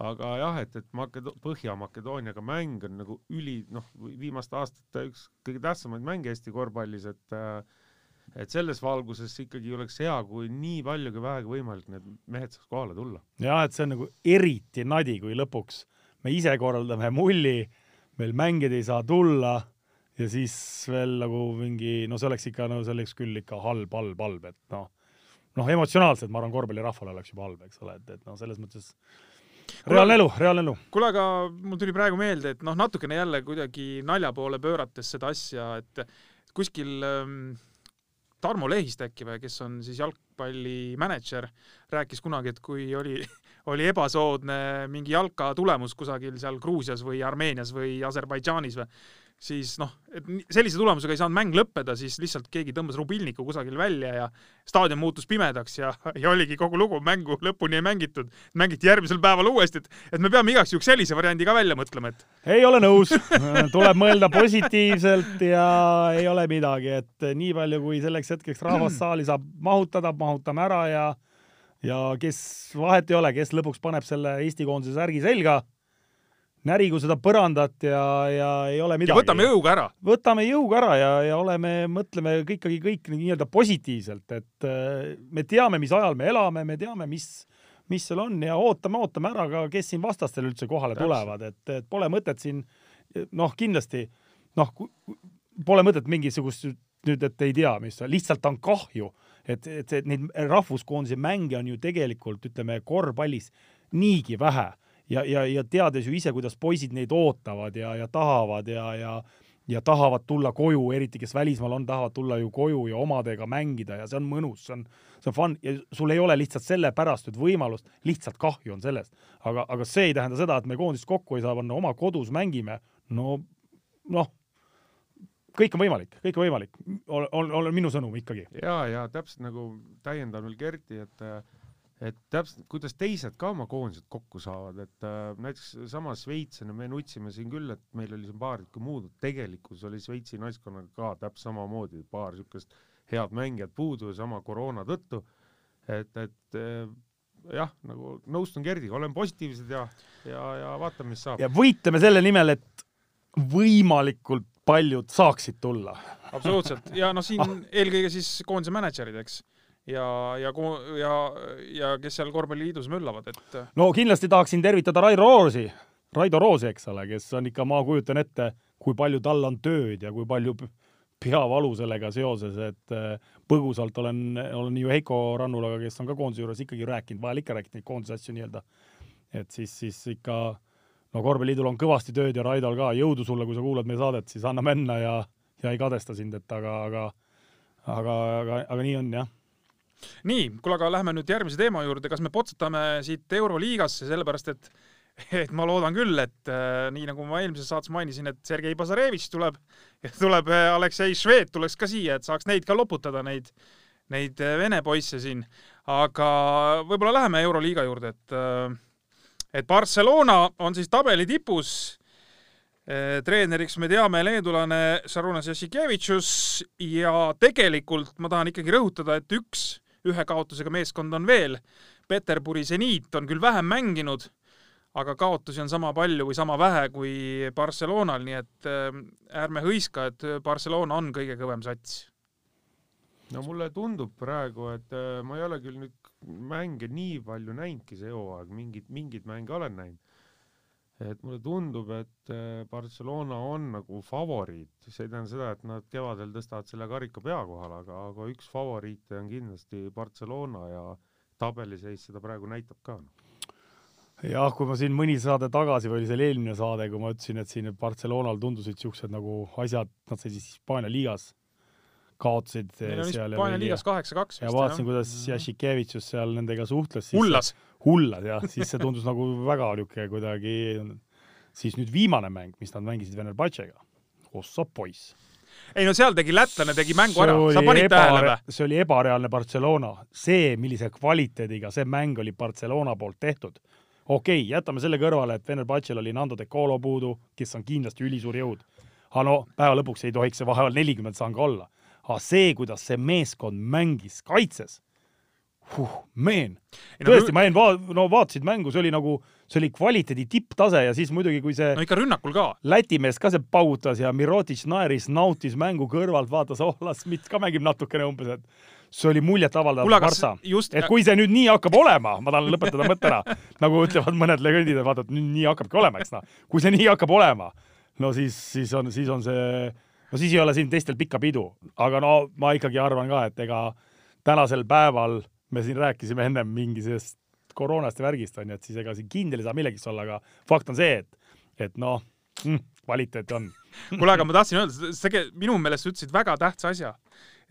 Aga jah, et, et Makedo-, Põhja-Makedooniaga mäng on nagu üli, noh, viimaste aastate üks kõige tähtsamaid mänge Eesti korvpallis, et äh, et selles valguses ikkagi oleks hea, kui nii palju kui vähegi võimalik need mehed saaks kohale tulla. jah, et see on nagu eriti nadi, kui lõpuks me ise korraldame mulli, meil mängijad ei saa tulla ja siis veel nagu mingi, no see oleks ikka, no see oleks küll ikka halb, halb, halb, et noh, noh, emotsionaalselt ma arvan, korvpallirahvale oleks juba halb, eks ole, et, et noh, selles mõttes reaalne elu, reaalne elu. kuule, aga mul tuli praegu meelde, et noh, natukene jälle kuidagi nalja poole pöörates seda asja, et kuskil ähm, Tarmo Lehist äkki või, kes on siis jalgpallimänedžer, rääkis kunagi, et kui oli, oli ebasoodne mingi jalka tulemus kusagil seal Gruusias või Armeenias või Aserbaidžaanis või, siis noh, et sellise tulemusega ei saanud mäng lõppeda, siis lihtsalt keegi tõmbas rubilniku kusagil välja ja staadion muutus pimedaks ja, ja oligi kogu lugu, mängu lõpuni ei mängitud, mängiti järgmisel päeval uuesti, et et me peame igaks juhuks sellise variandi ka välja mõtlema, et ei ole nõus, tuleb mõelda positiivselt ja ei ole midagi, et nii palju, kui selleks hetkeks rahvast saali saab mahutada, mahutame ära ja ja kes vahet ei ole, kes lõpuks paneb selle Eesti koondise särgi selga, närigu seda põrandat ja, ja ei ole ja midagi. võtame jõuga ära. võtame jõuga ära ja, ja oleme, mõtleme ikkagi kõik nii-öelda positiivselt, et äh, me teame, mis ajal me elame, me teame, mis, mis seal on ja ootame, ootame ära ka, kes siin vastastel üldse kohale Täpselt. tulevad, et, et pole mõtet siin noh, kindlasti noh, pole mõtet mingisugust nüüd, et ei tea, mis, lihtsalt on kahju, et, et see- neid rahvuskoondise mänge on ju tegelikult ütleme korvpallis niigi vähe ja, ja, ja teades ju ise, kuidas poisid neid ootavad ja, ja tahavad ja, ja ja tahavad tulla koju, eriti kes välismaal on, tahavad tulla ju koju ja omadega mängida ja see on mõnus, see on, see on fun ja sul ei ole lihtsalt sellepärast nüüd võimalust, lihtsalt kahju on sellest. aga, aga see ei tähenda seda, et me koondist kokku ei saa panna, oma kodus mängime, no noh, kõik on võimalik, kõik on võimalik, on, on, on minu sõnum ikkagi. ja, ja täpselt nagu täiendan veel Kerti, et et täpselt, kuidas teised ka oma koondised kokku saavad, et äh, näiteks sama Šveits, me nutsime siin küll, et meil oli siin paar tükki muud, tegelikkuses oli Šveitsi naiskonnaga ka täpselt samamoodi paar niisugust head mängijat puudu sama koroona tõttu, et, et äh, jah, nagu nõustun Kerdiga, oleme positiivsed ja, ja, ja vaatame, mis saab. ja võitleme selle nimel, et võimalikult paljud saaksid tulla. absoluutselt ja noh, siin eelkõige siis koondise mänedžerid, eks. ja, ja, ja, ja kes seal korvpalliliidus möllavad, et no kindlasti tahaksin tervitada Raido Roosi, Raido Roosi, eks ole, kes on ikka, ma kujutan ette, kui palju tal on tööd ja kui palju peavalu sellega seoses, et äh, põgusalt olen, olen ju Heiko Rannulaga, kes on ka koondise juures ikkagi rääkinud, vahel ikka rääkinud neid koondise asju nii-öelda. et siis, siis ikka no korvpalliliidul on kõvasti tööd ja Raidol ka, jõudu sulle, kui sa kuulad meie saadet, siis anna minna ja, ja ei kadesta sind, et aga, aga aga, aga, aga nii on jah. nii, kuule, aga lähme nüüd järgmise teema juurde, kas me potsatame siit Euroliigasse, sellepärast et et ma loodan küll, et äh, nii nagu ma eelmises saates mainisin, et Sergei Bazarevitš tuleb tuleb äh, Aleksei Šved tuleks ka siia, et saaks neid ka loputada, neid, neid äh, vene poisse siin. aga võib-olla läheme Euroliiga juurde, et äh, et Barcelona on siis tabeli tipus Eh, treeneriks me teame leedulane Šarunas Jassikevitšus ja tegelikult ma tahan ikkagi rõhutada, et üks ühe kaotusega meeskond on veel. Peterburi seniit on küll vähem mänginud, aga kaotusi on sama palju või sama vähe kui Barcelonal, nii et äh, ärme hõiska, et Barcelona on kõige kõvem sats. no mulle tundub praegu, et äh, ma ei ole küll nüüd mänge nii palju näinudki see hooaeg, mingid, mingeid mänge olen näinud. Et mulle tundub, et äh, Barcelona on nagu favoriit, see ei tähenda seda, et nad kevadel tõstavad selle karika pea kohale, aga, aga üks favoriite on kindlasti Barcelona ja tabeliseis seda praegu näitab ka jah, kui ma siin mõni saade tagasi või oli see eelmine saade, kui ma ütlesin, et siin Barcelonal tundusid siuksed nagu asjad, nad said siis Hispaania liigas, kaotasid Neil on seal Hispaania liigas kaheksa-kaks ja vaatasin, kuidas Jašikevitšus seal nendega suhtles. hullas. hullas jah, siis see tundus nagu väga niisugune kuidagi, siis nüüd viimane mäng, mis nad mängisid Venerbatšega, ossa poiss ei no seal tegi lätlane, tegi mängu ära, sa panid tähele või? see oli ebareaalne Barcelona, see, millise kvaliteediga see mäng oli Barcelona poolt tehtud okei okay,, jätame selle kõrvale, et Venerbatšel oli Nando de Colo puudu, kes on kindlasti ülisuur jõud. aga no päeva lõpuks ei tohiks see vahepeal nelikümmend saang olla. Aga see, kuidas see meeskond mängis kaitses huh,, meen. tõesti, ma jäin va-, no vaatasid mängu, see oli nagu, see oli kvaliteedi tipptase ja siis muidugi, kui see no ikka rünnakul ka. Läti mees ka see paugutas ja Mirotic naeris, nautis mängu kõrvalt, vaatas, oh, las Smith ka mängib natukene umbes, et see oli muljetavaldav Barca. et kui see nüüd nii hakkab olema, ma tahan lõpetada mõtte ära, nagu ütlevad mõned legendid, et vaata, et nüüd nii hakkabki olema, eks noh. kui see nii hakkab olema, no siis, siis on, siis on see, no siis ei ole siin teistel pikka pidu. aga no ma ikkagi arvan ka, et ega tänasel päeval me siin rääkisime ennem mingisugusest koroonast ja värgist onju, et siis ega siin kindel ei saa millegist olla, aga fakt on see, et, et noh mm,, kvaliteeti on. kuule, aga ma tahtsin öelda, sa minu meelest ütlesid väga tähtsa asja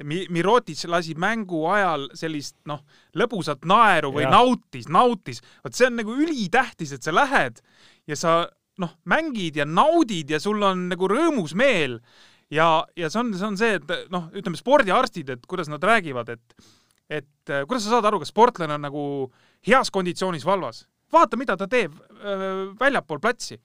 Mirotic lasi mängu ajal sellist noh, lõbusat naeru või ja. nautis, nautis. vot see on nagu ülitähtis, et sa lähed ja sa noh, mängid ja naudid ja sul on nagu rõõmus meel. Ja, ja see on, see on see, et noh, ütleme spordiarstid, et kuidas nad räägivad, et et kuidas sa saad aru, kas sportlane on nagu heas konditsioonis valvas? vaata, mida ta teeb äh, väljapool platsi.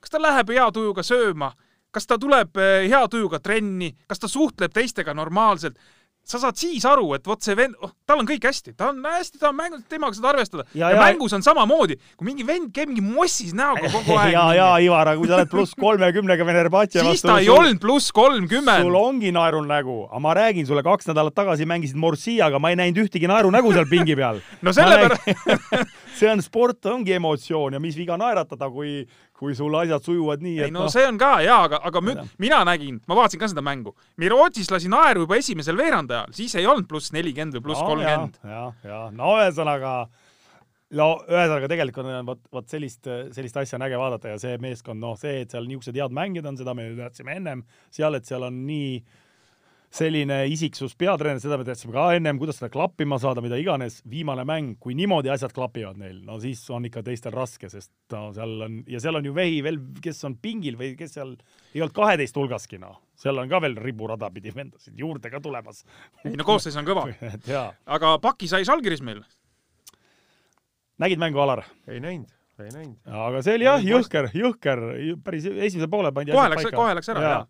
kas ta läheb hea tujuga sööma kas ta tuleb eh, hea tujuga trenni, kas ta suhtleb teistega normaalselt, sa saad siis aru, et vot see vend, oh, tal on kõik hästi, ta on hästi, ta on mänginud, temaga saad arvestada. ja, ja mängus on samamoodi, kui mingi vend käib mingi mossis näoga kogu aeg. ja, ja Ivar, aga kui sa oled pluss kolmekümnega Venerbatši vastu. siis ta ei sul, olnud pluss kolmkümmend. sul ongi naerunägu, aga ma räägin sulle, kaks nädalat tagasi mängisid Morsiaga, ma ei näinud ühtegi naerunägu seal pingi peal no sellepärast see on sport, ongi emotsioon ja mis viga naeratada, kui, kui sul asjad sujuvad nii, et ei no, no see on ka jaa, aga, aga mü, mina nägin, ma vaatasin ka seda mängu. Mirotis lasi naeru juba esimesel veerandajal, siis ei olnud pluss nelikümmend või pluss kolmkümmend no,. jah, jah, no ühesõnaga, no ühesõnaga tegelikult on vot, vot sellist, sellist asja on äge vaadata ja see meeskond, noh, see, et seal niisugused head mängijad on, seda me teadsime ennem, seal, et seal on nii selline isiksus peatreener, seda me teadsime ka ennem, kuidas seda klappima saada, mida iganes, viimane mäng, kui niimoodi asjad klapivad neil, no siis on ikka teistel raske, sest no seal on, ja seal on ju vehi veel, kes on pingil või kes seal ei olnud kaheteist hulgaski, noh. seal on ka veel riburada pidi vendasid juurde ka tulemas. ei no koosseis on kõva aga paki sai Žalgiris meil. nägid mängu, Alar? ei näinud ei näinud. aga see oli jah, jõhker, jõhker, päris esimese poole pandi kohe läks, kohe läks ära, jah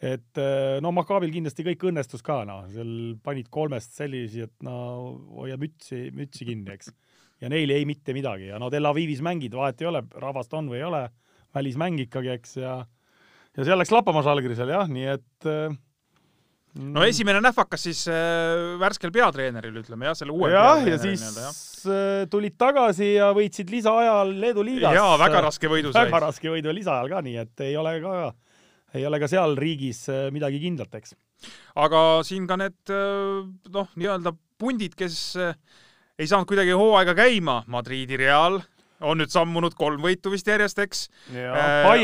et eh, no Makaabil kindlasti kõik õnnestus ka, noh, seal panid kolmest sellisi, et no hoia mütsi, mütsi kinni, eks. ja neil ei mitte midagi ja no Tel Avivis mängid, vahet ei ole, rahvast on või ei ole, välismäng ikkagi, eks, ja ja seal läks lappama Žalgirisel jah, nii et äh, no esimene nähvakas siis äh, värskel peatreeneril, ütleme jah, selle uue jah, ja siis ja. Äh, tulid tagasi ja võitsid lisaajal Leedu liigas. jaa, väga raske võidu sai. väga raske võidu lisaajal ka, nii et ei ole ka ei ole ka seal riigis äh, midagi kindlat, eks. aga siin ka need äh, noh, nii-öelda pundid, kes äh, ei saanud kuidagi hooaega käima, Madridi Real on nüüd sammunud kolm võitu vist järjest, eks.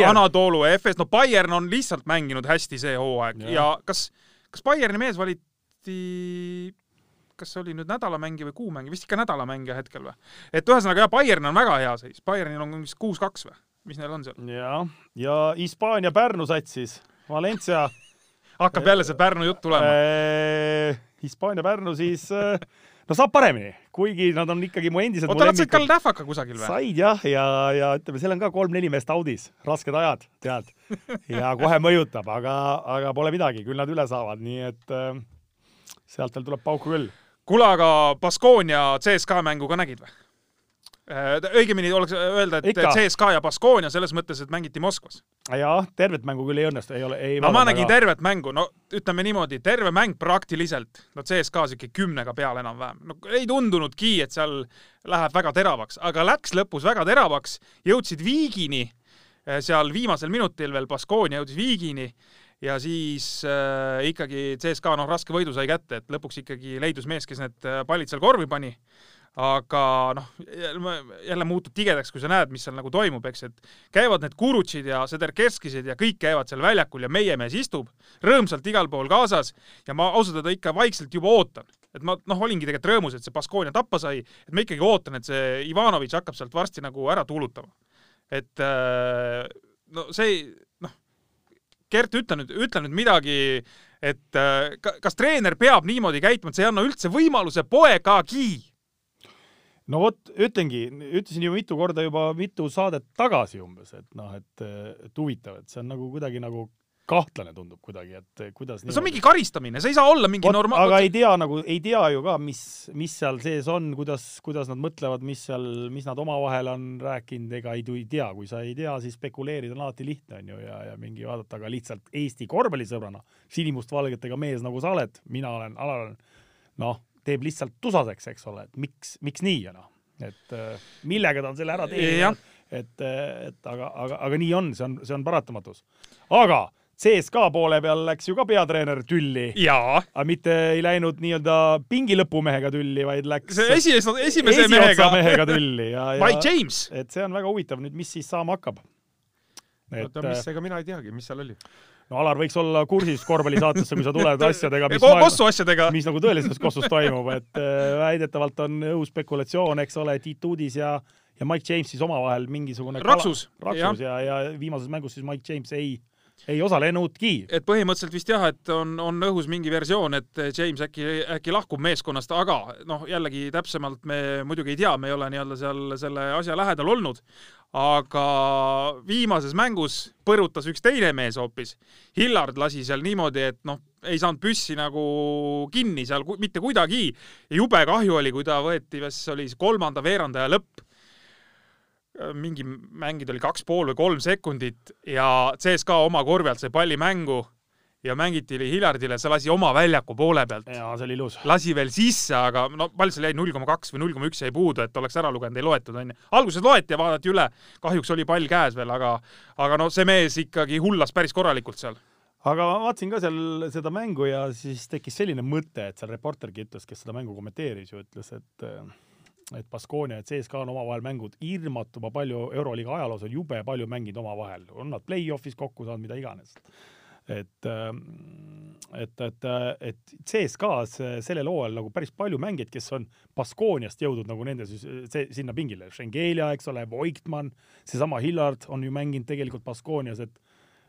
Anatoolu EFS, no Bayern on lihtsalt mänginud hästi see hooaeg ja, ja kas, kas Bayerni mees valiti kas see oli nüüd nädalamängija või kuumängija, vist ikka nädalamängija hetkel või? et ühesõnaga jah, Bayern on väga hea seis, Bayernil on vist kuus-kaks või? Mis neil on seal? jah, ja Hispaania Pärnu satsis, Valencia hakkab jälle see Pärnu jutt tulema äh,? Hispaania Pärnu siis äh, no saab paremini, kuigi nad on ikkagi mu endised oota, nad said ka nähvaka kusagil või? said jah, ja, ja ütleme, seal on ka kolm-neli meest audis, rasked ajad, tead. ja kohe mõjutab, aga, aga pole midagi, küll nad üle saavad, nii et äh, sealt veel tuleb pauku küll. kuule, aga Baskonia CSKA mängu ka nägid või? Õigemini oleks öelda, et Ikka. CSKA ja Baskonia selles mõttes, et mängiti Moskvas. jah, tervet mängu küll ei õnnestu, ei ole, ei no ma nägin tervet mängu, no ütleme niimoodi, terve mäng praktiliselt, no CSKA sihuke kümnega peal enam-vähem, no ei tundunudki, et seal läheb väga teravaks, aga läks lõpus väga teravaks, jõudsid viigini, seal viimasel minutil veel Baskonia jõudis viigini ja siis äh, ikkagi CSKA noh, raske võidu sai kätte, et lõpuks ikkagi leidus mees, kes need äh, pallid seal korvi pani aga noh, jälle muutub tigedaks, kui sa näed, mis seal nagu toimub, eks, et käivad need Kurutšid ja Sederkerskised ja kõik käivad seal väljakul ja meie mees istub rõõmsalt igal pool kaasas ja ma ausalt öelda ikka vaikselt juba ootan, et ma noh, olingi tegelikult rõõmus, et see Baskonia tappa sai, et ma ikkagi ootan, et see Ivanovitš hakkab sealt varsti nagu ära tuulutama. et äh, no see noh, Gert, ütle nüüd, ütle nüüd midagi, et äh, ka- kas treener peab niimoodi käituma, et see ei anna üldse võimaluse poegagi no vot, ütlengi, ütlesin ju mitu korda juba mitu saadet tagasi umbes, et noh, et, et huvitav, et see on nagu kuidagi nagu kahtlane tundub kuidagi, et kuidas no see on mingi karistamine, see ei saa olla mingi normaal- aga ei tea nagu, ei tea ju ka, mis, mis seal sees on, kuidas, kuidas nad mõtlevad, mis seal, mis nad omavahel on rääkinud, ega ei, ei tea, kui sa ei tea, siis spekuleerida on alati lihtne, on ju, ja, ja mingi vaadata, aga lihtsalt Eesti korvpallisõbrana, sinimustvalgetega mees nagu sa oled, mina olen, Alar on, noh, teeb lihtsalt tusaseks, eks ole, et miks, miks nii ja noh, et äh, millega ta on selle ära Jah. teeninud, et, et aga, aga, aga nii on, see on, see on paratamatus. aga CSKA poole peal läks ju ka peatreener tülli aga mitte ei läinud nii-öelda pingi lõpumehega tülli, vaid läks see esimese, mehega, mehega tülli ja, ja Mike James. et see on väga huvitav nüüd, mis siis saama hakkab. et oota, mis, ega mina ei teagi, mis seal oli. No Alar võiks olla kursis korvpallisaatesse, kui sa tuled asjadega, mis, Ko- Kossu asjadega. mis nagu tõelises kossus toimub, et äh, väidetavalt on õhus spekulatsioon, eks ole, Tiit Uudis ja ja Mike James siis omavahel mingisugune Raksus, raksus ja, ja viimases mängus siis Mike James ei, ei osalenudki. et põhimõtteliselt vist jah, et on, on õhus mingi versioon, et James äkki, äkki lahkub meeskonnast, aga noh, jällegi täpsemalt me muidugi ei tea, me ei ole nii-öelda seal selle asja lähedal olnud, aga viimases mängus põrutas üks teine mees hoopis. Hillard lasi seal niimoodi, et noh, ei saanud püssi nagu kinni seal mitte kuidagi jube kahju oli, kui ta võeti, kas oli kolmanda veerandaja lõpp, mingi mängid oli kaks pool või kolm sekundit ja CSKA oma korvi alt sai palli mängu ja mängiti Hillardile, see lasi oma väljaku poole pealt. ja see oli ilus. lasi veel sisse, aga no palju seal jäi, null koma kaks või null koma üks jäi puudu, et oleks ära lugenud, ei loetud onju. alguses loeti ja vaadati üle, kahjuks oli pall käes veel, aga, aga no see mees ikkagi hullas päris korralikult seal. aga ma vaatasin ka seal seda mängu ja siis tekkis selline mõte, et seal reportergi ütles, kes seda mängu kommenteeris ju, ütles, et et Baskonia ja CSKA on omavahel mängud hirmatuma palju, Euroliiga ajaloos on jube palju mänginud omavahel, on nad play-off'is kokku saanud, mida iganes. et, et, et, et CSKA-s sellel hooajal nagu päris palju mängijaid, kes on Baskooniast jõudnud nagu nende see, sinna pingile, Schengelia, eks ole, Voigtmann, seesama Hillard on ju mänginud tegelikult Baskoonias, et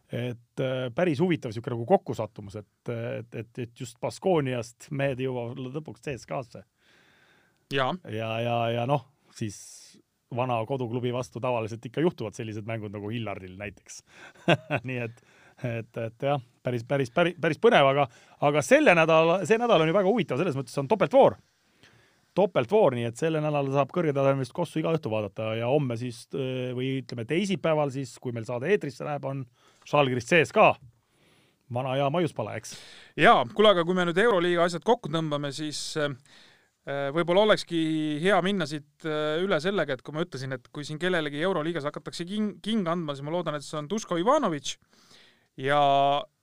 et äh, päris huvitav niisugune nagu kokkusattumus, et, et, et, et just Baskooniast mehed jõuavad lõpuks CSKA-sse ja, ja, ja, ja noh, siis vana koduklubi vastu tavaliselt ikka juhtuvad sellised mängud nagu Hillardil näiteks nii et, et, et jah, päris, päris, päris, päris põnev, aga, aga selle nädala, see nädal on ju väga huvitav, selles mõttes on topeltvoor. topeltvoor, nii et selle nädala saab kõrgetasemelist kossu iga õhtu vaadata ja homme siis või ütleme teisipäeval siis, kui meil saade eetrisse läheb, on Žalgiris CSKA. vana hea maiuspala, eks. ja kuule, aga kui me nüüd Euroliiga asjad kokku tõmbame, siis äh, võib-olla olekski hea minna siit äh, üle sellega, et kui ma ütlesin, et kui siin kellelegi Euroliigas hakatakse king, kinga andma, siis ma loodan, et see on Duško Ivanovitš ja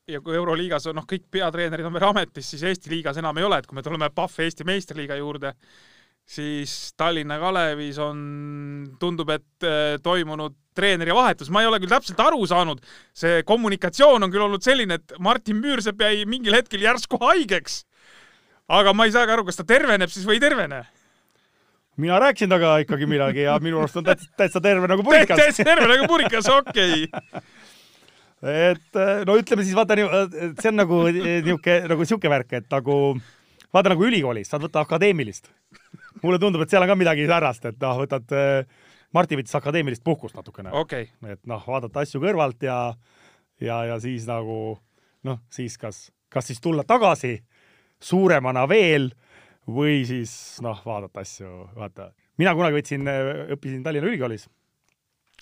ja kui Euroliigas on noh, kõik peatreenerid on veel ametis, siis Eesti liigas enam ei ole, et kui me tuleme Pahv Eesti meistriliiga juurde, siis Tallinna Kalevis on, tundub, et äh, toimunud treeneri vahetus, ma ei ole küll täpselt aru saanud, see kommunikatsioon on küll olnud selline, et Martin Müürsepp jäi mingil hetkel järsku haigeks. Aga ma ei saagi aru, kas ta terveneb siis või ei tervene. mina rääkisin temaga ikkagi midagi ja minu arust on täitsa, täitsa terve nagu purikas. täitsa terve nagu purikas, okei okay.. et no ütleme siis vaata, see on nagu niisugune, nagu sihuke värk, et nagu vaata nagu ülikoolis saad võtta akadeemilist. mulle tundub, et seal on ka midagi särast, et noh, võtad, Martin võttis akadeemilist puhkust natukene. okei okay., et noh, vaadata asju kõrvalt ja, ja, ja siis nagu noh, siis kas, kas siis tulla tagasi suuremana veel või siis noh, vaadata asju, vaata, mina kunagi võtsin, õppisin Tallinna Ülikoolis.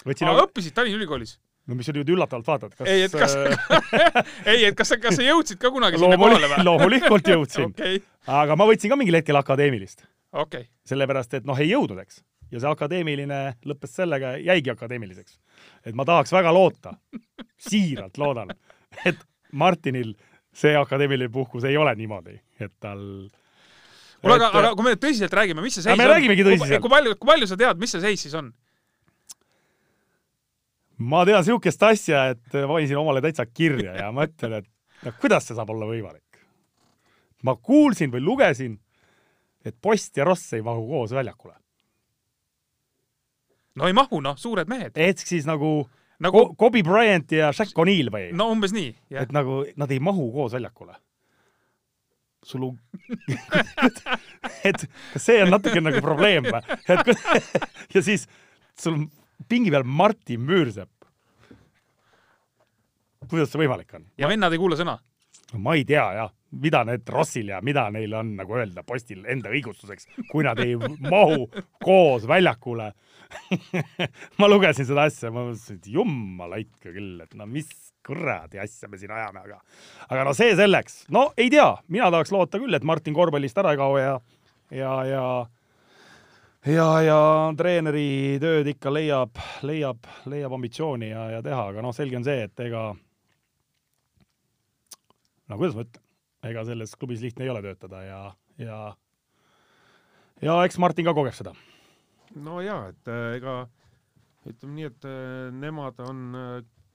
võtsin aa, õppisid Tallinna Ülikoolis? no mis oli nüüd üllatavalt, vaatad, kas ei, et kas äh, ei, et kas sa, kas sa jõudsid ka kunagi sinna kohale või? loomulikult jõudsin, okei, aga ma võtsin ka mingil hetkel akadeemilist, okei. sellepärast et noh, ei jõudnud, eks. ja see akadeemiline lõppes sellega, jäigi akadeemiliseks. et ma tahaks väga loota, siiralt loodan, et Martinil see akadeemiline puhkus ei ole niimoodi, et tal kuule, aga, aga kui me tõsiselt räägime, mis see seis Aga me on? räägimegi tõsiselt. kui palju, kui palju sa tead, mis see seis siis on? ma tean niisugust asja, et ma panin siin omale täitsa kirja ja mõtlen, et no kuidas see saab olla võimalik. ma kuulsin või lugesin, et Post ja Ross ei mahu koos väljakule. no ei mahu, noh, suured mehed. ehk siis nagu, nagu Ko, Kobe Bryant ja Shaq O'Neal või no.? umbes nii, jah et. nagu nad ei mahu koos väljakule. sul on, et kas see on natuke nagu probleem või? et ja siis sul on pingi peal Martin Müürsepp. kuidas see võimalik on? ja vennad ei kuula sõna. ma ei tea jah, mida need Rossil ja mida neil on nagu öelda postil enda õigustuseks, kui nad ei mahu koos väljakule. ma lugesin seda asja, ma mõtlesin, et jumala ikka küll, et no mis kuradi asja me siin ajame, aga aga no see selleks, no ei tea, mina tahaks loota küll, et Martin korvpallist ära ei kao ja ja, ja ja, ja treeneri tööd ikka leiab, leiab, leiab ambitsiooni ja, ja teha, aga noh, selge on see, et ega no kuidas ma ütlen, ega selles klubis lihtne ei ole töötada ja, ja ja eks Martin ka kogeb seda. No ja, et äh, ega ütleme nii, et äh, nemad on,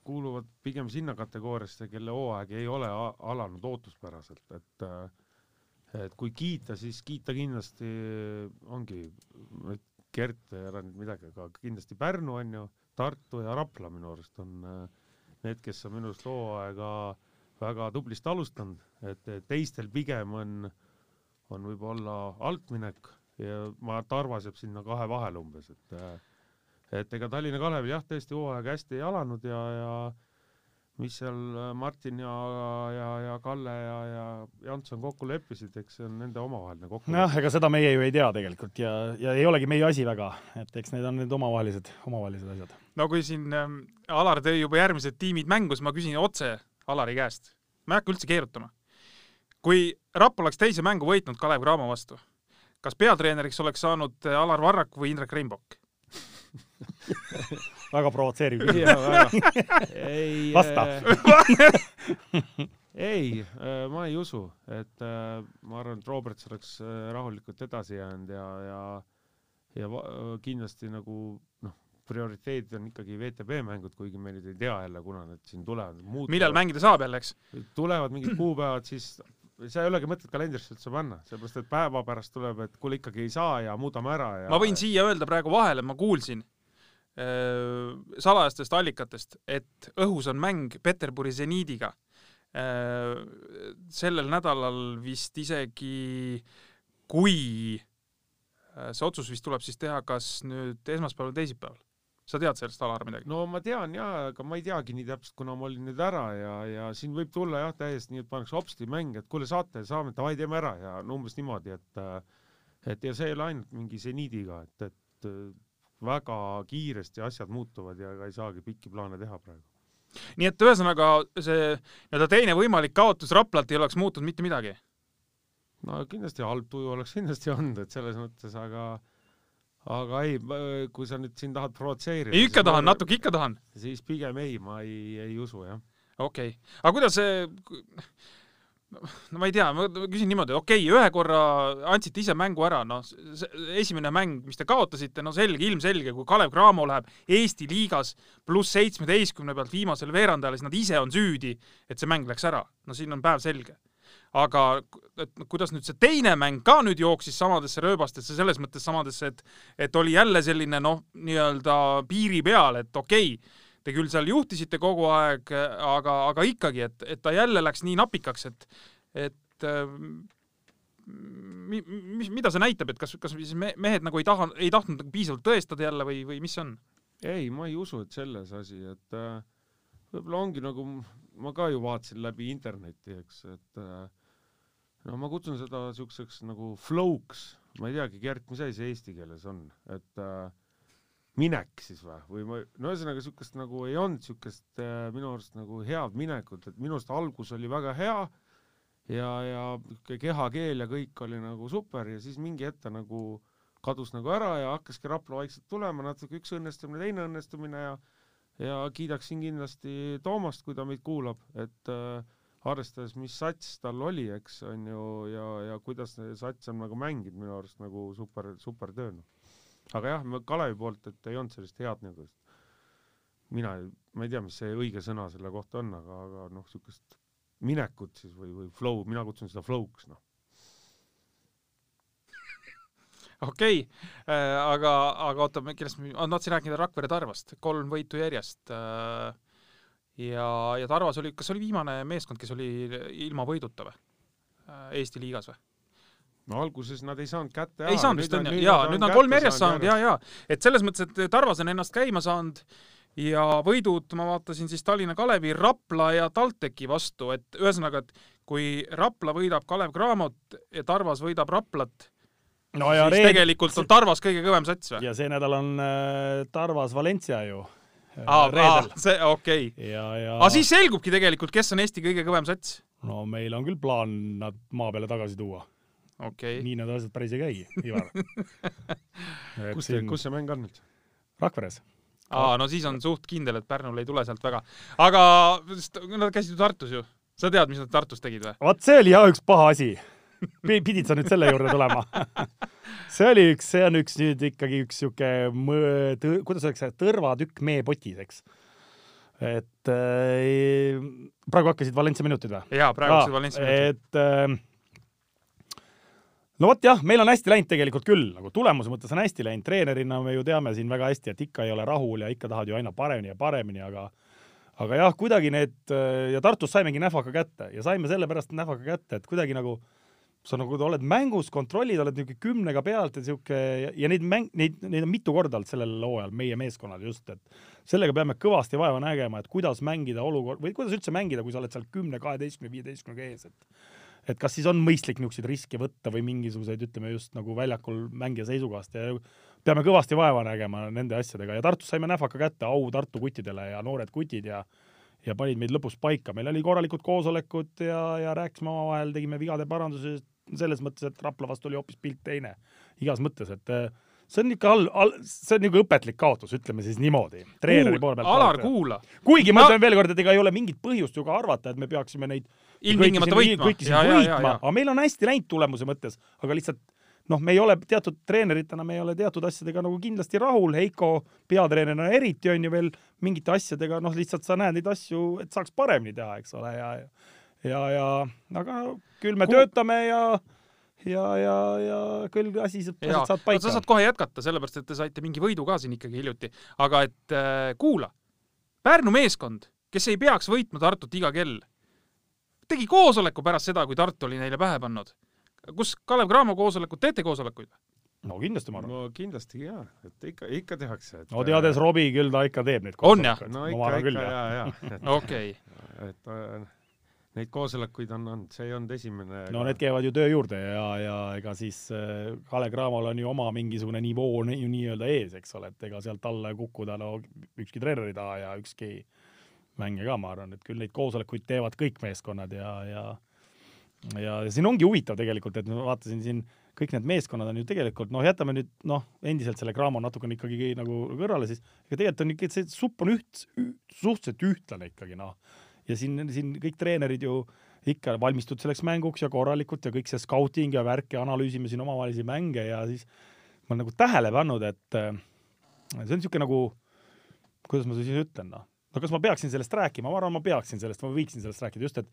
kuuluvad pigem sinna kategooriasse, kelle hooaeg ei ole alanud ootuspäraselt, et äh, et kui kiita, siis kiita kindlasti ongi, Gert ei ära nüüd midagi, aga kindlasti Pärnu on ju, Tartu ja Rapla minu arust on äh, need, kes on minu arust hooaega väga tublisti alustanud, et teistel pigem on, on võib-olla altminek ja ma, Tarvas jääb sinna kahe vahele umbes, et äh, et ega Tallinna Kalevil jah, tõesti hooaeg hästi ei alanud ja, ja mis seal äh, Martin ja, ja, ja Kalle ja, ja Janson kokku leppisid, eks see on nende omavaheline kokkulepe. nojah, ega seda meie ju ei tea tegelikult ja, ja ei olegi meie asi väga, et eks need on need omavahelised, omavahelised asjad. no kui siin ähm, Alar tõi juba järgmised tiimid mängu, siis ma küsin otse Alari käest. ma ei hakka üldse keerutama. kui Rapla oleks teise mängu võitnud Kalev Cramo vastu, kas peatreeneriks oleks saanud äh, Alar Varrak või Indrek Reinbok? väga provotseeriv küsimus. ei, Vasta. ei, ma ei usu, et äh, ma arvan, et Roberts oleks äh, rahulikult edasi jäänud ja, ja ja kindlasti nagu noh, prioriteedid on ikkagi VTB mängud, kuigi me nüüd ei tea jälle, kuna need siin tulevad. millal mängida saab jälle, eks? tulevad mingid kuupäevad, siis sa ei olegi mõtet kalendrisse üldse panna, sellepärast et päeva pärast tuleb, et kuule ikkagi ei saa ja muudame ära ja ma võin siia öelda praegu vahele, ma kuulsin äh, salajastest allikatest, et õhus on mäng Peterburi seniidiga äh,. sellel nädalal vist isegi, kui äh, see otsus vist tuleb siis teha, kas nüüd esmaspäeval või teisipäeval. Sa tead sellest, Alar, midagi? no ma tean jaa, aga ma ei teagi nii täpselt, kuna ma olin nüüd ära ja, ja siin võib tulla jah, täiesti nii, et pannakse hopsti mäng, et kuule saate, saame, davai, teeme ära ja no umbes niimoodi, et äh, et ja see ei ole ainult mingi seniidiga, et, et äh, väga kiiresti asjad muutuvad ja ega ei saagi pikki plaane teha praegu. nii et ühesõnaga see nii-öelda teine võimalik kaotus Raplalt ei oleks muutnud mitte midagi. no kindlasti halb tuju oleks kindlasti olnud, et selles mõttes, aga aga ei, kui sa nüüd siin tahad provotseerida. ikka tahan, natuke ikka tahan. siis pigem ei, ma ei, ei usu jah. okei okay., aga kuidas see, no ma ei tea, ma küsin niimoodi, okei okay,, ühe korra andsite ise mängu ära, noh, esimene mäng, mis te kaotasite, no selge, ilmselge, kui Kalev Cramo läheb Eesti liigas pluss seitsmeteistkümne pealt viimasele veerandajale, siis nad ise on süüdi, et see mäng läks ära. no siin on päev selge. Aga et kuidas nüüd see teine mäng ka nüüd jooksis samadesse rööbastesse, selles mõttes samadesse, et et oli jälle selline noh, nii-öelda piiri peal, et okei okay, te küll seal juhtisite kogu aeg, aga, aga ikkagi, et, et ta jälle läks nii napikaks, et, et äh, mi, mis, mida see näitab, et kas, kas siis me, mehed nagu ei taha, ei tahtnud nagu piisavalt tõestada jälle või, või mis see on? ei, ma ei usu, et selles asi, et äh, võib-olla ongi nagu, ma ka ju vaatasin läbi interneti, eks, et äh, no ma kutsun seda siukseks nagu flow'ks. Ma ei teagi, Gert, mis asi see eesti keeles on, et äh, minek siis või, või ma, no ühesõnaga siukest nagu ei olnud siukest äh, minu arust nagu head minekut, et minu arust algus oli väga hea ja, ja kehakeel ja kõik oli nagu super ja siis mingi hetk ta nagu kadus nagu ära ja hakkaski Rapla vaikselt tulema, natuke üks õnnestumine, teine õnnestumine ja ja kiidaksin kindlasti Toomast, kui ta meid kuulab, et äh, arvestades, mis sats tal oli, eks on ju, ja, ja kuidas sats on nagu mänginud minu arust nagu super, super töö noh. aga jah, Kalevi poolt, et ei olnud sellist head nagu mina, ma ei tea, mis see õige sõna selle kohta on, aga, aga noh, niisugust minekut siis või, või flow, mina kutsun seda flow'ks noh. okei okay., aga, aga oota, kellest ma, ma tahtsin rääkida Rakvere Tarvast, kolm võitu järjest. ja, ja Tarvas oli, kas oli viimane meeskond, kes oli ilma võiduta või? Eesti liigas või? no alguses nad ei saanud kätte. ei saanud vist onju, jaa, nüüd on kolm järjest saanud ja, ja et selles mõttes, et Tarvas on ennast käima saanud ja võidud ma vaatasin siis Tallinna Kalevi, Rapla ja TalTechi vastu, et ühesõnaga, et kui Rapla võidab Kalev Cramot ja Tarvas võidab Raplat, no ja siis reed- tegelikult on Tarvas kõige kõvem sats või? ja see nädal on äh, Tarvas Valencia ju äh, aa, reedel. see, okei okay.. ja, ja aga siis selgubki tegelikult, kes on Eesti kõige kõvem sats. no meil on küll plaan nad maa peale tagasi tuua. okei okay., nii need asjad päris ei käi, Ivar. kus see, kus see mäng on nüüd? Rakveres. aa, no siis on suht kindel, et Pärnul ei tule sealt väga. aga nad käisid ju Tartus ju. sa tead, mis nad Tartus tegid või? vot see oli jah üks paha asi. pidid sa nüüd selle juurde tulema? see oli üks, see on üks nüüd ikkagi üks sihuke, kuidas öeldakse, tõrvatükk meepotis, eks. et äh, praegu hakkasid Valencia minutid või? jaa, praegu hakkasid Valencia minutid. et äh, no vot jah, meil on hästi läinud tegelikult küll, nagu tulemuse mõttes on hästi läinud, treenerina me ju teame siin väga hästi, et ikka ei ole rahul ja ikka tahad ju aina paremini ja paremini, aga aga jah, kuidagi need äh, ja Tartus saimegi nähvaka kätte ja saime sellepärast nähvaka kätte, et kuidagi nagu sa nagu oled mängus, kontrollid, oled niisugune kümnega pealt ja sihuke ja, neid mäng, neid, neid on mitu korda olnud sellel hooajal meie meeskonnal just, et sellega peame kõvasti vaeva nägema, et kuidas mängida olukord või kuidas üldse mängida, kui sa oled seal kümne, kaheteistkümne, viieteistkümnega ees, et et kas siis on mõistlik niisuguseid riske võtta või mingisuguseid, ütleme just nagu väljakul mängija seisukohast ja peame kõvasti vaeva nägema nende asjadega. Ja Tartus saime nähvaka kätte au Tartu kuttidele ja noored kutid ja ja panid meid lõpus paika, meil oli korralikud koosolekud ja, ja rääkisime omavahel, tegime vigade parandusi selles mõttes, et Rapla vastu oli hoopis pilt teine igas mõttes, et eh, see on ikka all, all, see on nagu õpetlik kaotus, ütleme siis niimoodi. treeneri poole pealt. Alar, kuula. kuigi ma ütlen veel kord, et ega ei ole mingit põhjust ju ka arvata, et me peaksime neid ilmtingimata võitma. võitma, aga meil on hästi läinud tulemuse mõttes, aga lihtsalt noh, me ei ole teatud treeneritena, me ei ole teatud asjadega nagu kindlasti rahul, Heiko peatreenerina eriti on ju veel mingite asjadega, noh, lihtsalt sa näed neid asju, et saaks paremini teha, eks ole, ja ja, ja aga küll me Kuhu- töötame ja ja, ja, ja küll asi saab jaa, saab sa paika. saad kohe jätkata, sellepärast et te saite mingi võidu ka siin ikkagi hiljuti, aga et äh, kuula, Pärnu meeskond, kes ei peaks võitma Tartut iga kell, tegi koosoleku pärast seda, kui Tartu oli neile pähe pannud. kus Kalev Cramo koosolekud, teete koosolekuid? no kindlasti ma arvan. no kindlasti jaa, et ikka, ikka tehakse. no teades Robbie, küll ta ikka teeb neid On jah? no ikka, ikka jaa, jaa, okei et äh, neid koosolekuid on olnud, see ei olnud esimene. no need käivad ju töö juurde ja, ja ega siis äh, Kalev Cramol on ju oma mingisugune nivoo ni- ju nii-öelda ees, eks ole, et ega sealt alla kukkuda no ükski treener ei taha ja ükski mängija ka, ma arvan, et küll neid koosolekuid teevad kõik meeskonnad ja, ja ja siin ongi huvitav tegelikult, et ma vaatasin siin kõik need meeskonnad on ju tegelikult noh, jätame nüüd noh, endiselt selle Cramo natukene ikkagi nagu kõrvale, siis ega tegelikult on ikka see supp on üht, suhteliselt ühtlane ikkagi noh ja siin, siin kõik treenerid ju ikka valmistud selleks mänguks ja korralikult ja kõik see scouting ja värk ja analüüsime siin omavahelisi mänge ja siis ma olen nagu tähele pannud, et äh, see on niisugune nagu, kuidas ma siis ütlen, noh, no kas ma peaksin sellest rääkima, ma arvan, ma peaksin sellest, ma võiksin sellest rääkida, just et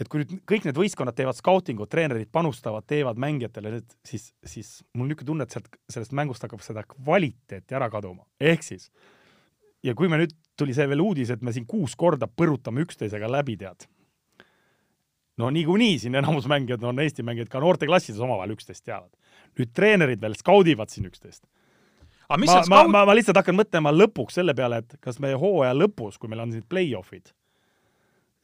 et kui nüüd kõik need võistkonnad teevad skautingut, treenerid panustavad, teevad mängijatele siis, siis mul niisugune tunne, et sealt, sellest mängust hakkab seda kvaliteeti ära kaduma. ehk siis ja kui me nüüd tuli see veel uudis, et me siin kuus korda põrutame üksteisega läbi, tead. no niikuinii siin enamus mängijad on Eesti mängijad ka noorteklassides omavahel üksteist teavad. nüüd treenerid veel skaudivad siin üksteist. ma ma, skaut-, ma, ma lihtsalt hakkan mõtlema lõpuks selle peale, et kas me hooaja lõpus, kui meil on siin play-off'id,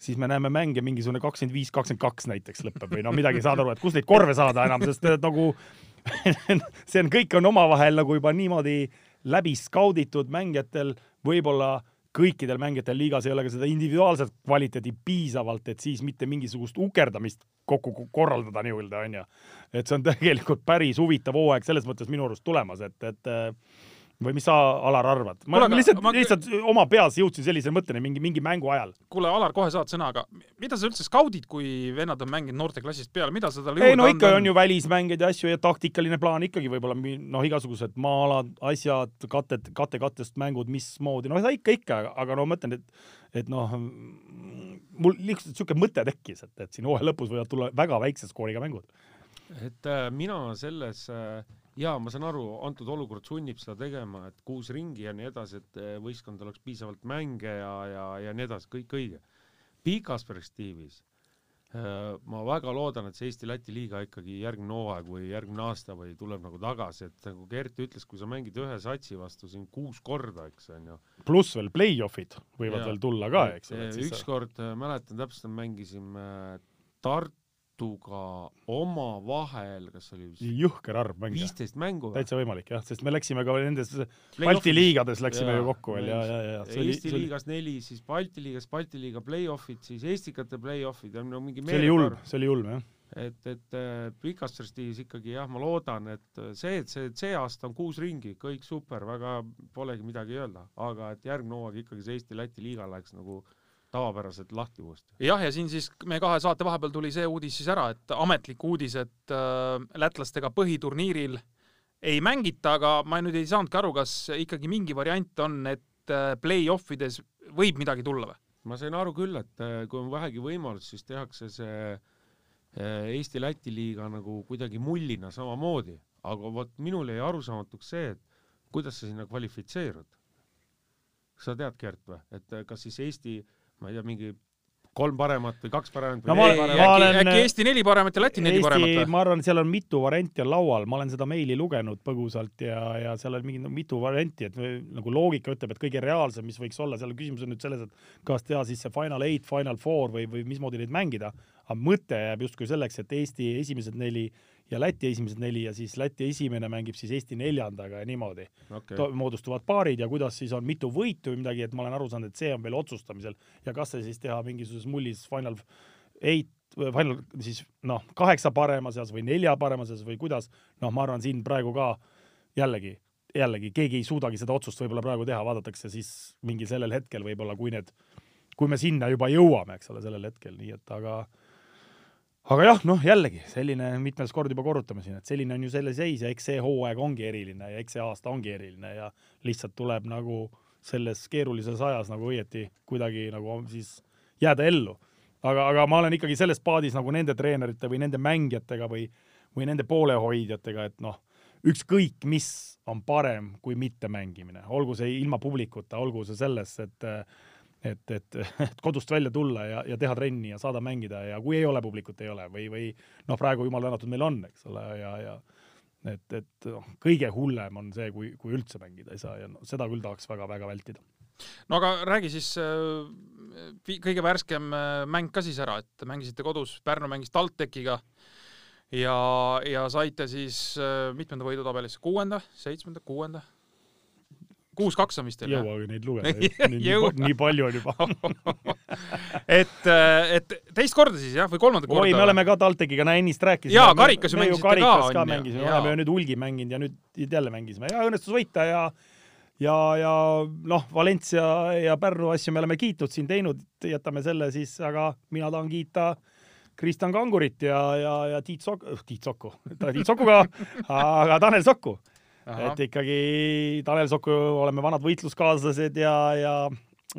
siis me näeme mänge mingisugune kakskümmend viis, kakskümmend kaks näiteks lõpeb või no midagi saad aru, et kus neid korve saada enam, sest nagu see on, kõik on omavahel nagu juba niimoodi läbi skauditud mängijatel, võib-olla kõikidel mängijatel liigas ei ole ka seda individuaalset kvaliteedi piisavalt, et siis mitte mingisugust ukerdamist kokku korraldada nii-öelda onju. et see on tegelikult päris huvitav hooaeg selles mõttes minu arust tulemas, et, et või mis sa, Alar, arvad? ma Kuule, aga lihtsalt ma- lihtsalt oma peas jõudsin sellise mõtteni mingi, mingi mängu ajal. kuule, Alar, kohe saad sõna, aga mida sa üldse skaudid, kui vennad on mänginud noorteklassist peale, mida sa talle ei no ikka on ju välismängeid ja asju ja taktikaline plaan ikkagi võib-olla noh, igasugused maa-alad, asjad, katet, kate-kattest mängud, mismoodi, no seda ikka, ikka, aga no ma mõtlen, et et noh, mul lihtsalt niisugune mõte tekkis, et, et siin hooaja lõpus võivad tulla väga väikse skooriga mängud. et äh, mina selles äh, jaa, ma saan aru, antud olukord sunnib seda tegema, et kuus ringi ja nii edasi, et äh, võistkondadel oleks piisavalt mänge ja, ja, ja nii edasi, kõik õige. pikas perspektiivis äh, ma väga loodan, et see Eesti-Läti liiga ikkagi järgmine hooaeg või järgmine aasta või tuleb nagu tagasi, et nagu Gert ütles, kui sa mängid ühe satsi vastu siin kuus korda, eks onju. pluss veel play-off'id võivad Jaa. veel tulla ka, eks ole. ükskord äh, mäletan täpselt, mängisime Tartuga omavahel, kas oli jõhker arv mänge. viisteist mängu või? täitsa võimalik jah, sest me läksime ka nendes. Balti liigades läksime Jaa, ju kokku veel ja, ja, ja oli, Eesti oli, liigas neli, siis Balti liigas Balti liiga play-off'id, siis Estikate play-off'id ja no mingi see oli julm, see oli julm jah. et, et äh, pikas perspektiivis ikkagi jah, ma loodan, et äh, see, et see, see aasta on kuus ringi, kõik super, väga polegi midagi öelda, aga et järgmine hooaeg ikkagi see Eesti-Läti liiga läheks nagu tavapäraselt lahti uuesti. jah, ja siin siis meie kahe saate vahepeal tuli see uudis siis ära, et ametlik uudis, et äh, lätlastega põhiturniiril ei mängita, aga ma nüüd ei saanudki aru, kas ikkagi mingi variant on, et äh, play-off ides võib midagi tulla või? ma sain aru küll, et äh, kui on vähegi võimalus, siis tehakse see äh, Eesti-Läti liiga nagu kuidagi mullina samamoodi, aga vot minul jäi arusaamatuks see, et kuidas sa sinna kvalifitseerud. sa tead, Gert või, et äh, kas siis Eesti, ma ei tea, mingi kolm paremat või kaks paremat No või ma- ei, ma äkki, olen- äkki Eesti neli paremat ja Läti neli paremat või? ma arvan, et seal on mitu varianti on laual, ma olen seda meili lugenud põgusalt ja, ja seal on mingi no, mitu varianti, et või, nagu loogika ütleb, et kõige reaalsem, mis võiks olla, seal küsimus on nüüd selles, et kas teha siis see Final Eight, Final Four või, või mismoodi neid mängida. aga mõte jääb justkui selleks, et Eesti esimesed neli ja Läti esimesed neli ja siis Läti esimene mängib siis Eesti neljandaga ja niimoodi okay. to- moodustuvad paarid ja kuidas siis on mitu võitu või midagi, et ma olen aru saanud, et see on veel otsustamisel ja kas see siis teha mingisuguses mullis Final Eight, Final siis noh, kaheksa parema seas või nelja parema seas või kuidas, noh, ma arvan, siin praegu ka jällegi, jällegi keegi ei suudagi seda otsust võib-olla praegu teha, vaadatakse siis mingil sellel hetkel võib-olla, kui need, kui me sinna juba jõuame, eks ole, sellel hetkel, nii et aga aga jah, noh jällegi selline mitmes kord juba korrutame siin, et selline on ju selle seis ja eks see hooaeg ongi eriline ja eks see aasta ongi eriline ja lihtsalt tuleb nagu selles keerulises ajas nagu õieti kuidagi nagu siis jääda ellu. aga, aga ma olen ikkagi selles paadis nagu nende treenerite või nende mängijatega või, või nende poolehoidjatega, et noh, ükskõik mis on parem kui mittemängimine, olgu see ilma publikuta, olgu see selles, et et, et, et kodust välja tulla ja, ja teha trenni ja saada mängida ja kui ei ole publikut, ei ole või, või noh, praegu jumal tänatud meil on, eks ole, ja, ja et, et noh, kõige hullem on see, kui, kui üldse mängida ei saa ja no, seda küll tahaks väga-väga vältida. no aga räägi siis äh, kõige värskem äh, mäng ka siis ära, et mängisite kodus, Pärnu mängis TalTechiga ja, ja saite siis äh, mitmenda võidu tabelisse, kuuenda, seitsmenda, kuuenda? Kuus-kaks on vist ei teil jõuagi neid lugeda nii, palju on juba. et, et teist korda siis jah, või kolmandat korda? oi, me oleme ka TalTechiga no ennist rääkisime. Jaa, karikas ju mängisite ka, ka on ju. mängisime, Jaa. oleme ju nüüd hulgi mänginud ja nüüd jälle mängisime ja õnnestus võita ja ja, ja noh, Valencia ja Pärnu asju me oleme kiitnud siin teinud, jätame selle siis, aga mina tahan kiita Kristjan Kangurit ja, ja, ja Tiit Sok-, Tiit Soku, Tiit Soku ka, aga Tanel Ahah. Et ikkagi Tanel Soku oleme vanad võitluskaaslased ja, ja,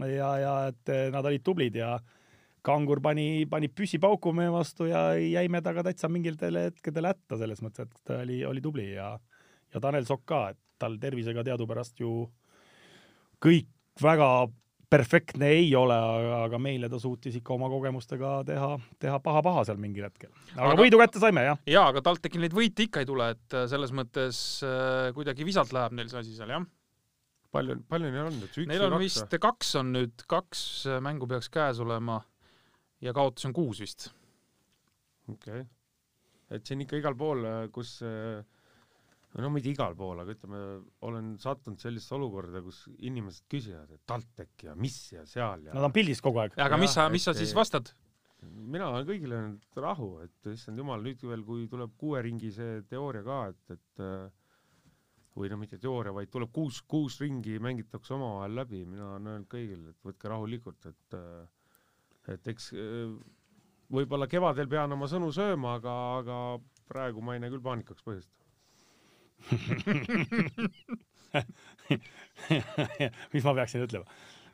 ja, ja et nad olid tublid ja Kangur pani, pani püssi pauku meie vastu ja jäime temaga täitsa mingitel hetkedel hätta selles mõttes, et ta oli, oli tubli ja, ja Tanel Sokk ka, et tal tervisega teadupärast ju kõik väga perfektne ei ole, aga meile ta suutis ikka oma kogemustega teha, teha paha-paha seal mingil hetkel. aga, võidu kätte saime jah. jaa, aga TalTechil neid võite ikka ei tule, et äh, selles mõttes äh, kuidagi visalt läheb neil see asi seal jah. palju, palju neil on nüüd, üks Neil on kaks vist kaks on nüüd, kaks äh, mängu peaks käes olema ja kaotusi on kuus vist. okei okay.. et siin ikka igal pool, kus äh, no mitte igal pool, aga ütleme, olen sattunud sellisesse olukorda, kus inimesed küsivad, et TalTech ja mis ja seal ja Nad on pildis kogu aeg. aga mis Jah, sa, mis sa siis vastad? mina olen kõigile öelnud rahu, et issand jumal, nüüd veel, kui tuleb kuue ringi see teooria ka, et, et äh, või no mitte teooria, vaid tuleb kuus, kuus ringi mängitakse omavahel läbi, mina olen öelnud kõigile, et võtke rahulikult, et äh, et eks äh, võib-olla kevadel pean oma sõnu sööma, aga, aga praegu ma ei näe küll paanikaks põhjust. mis ma peaksin ütlema?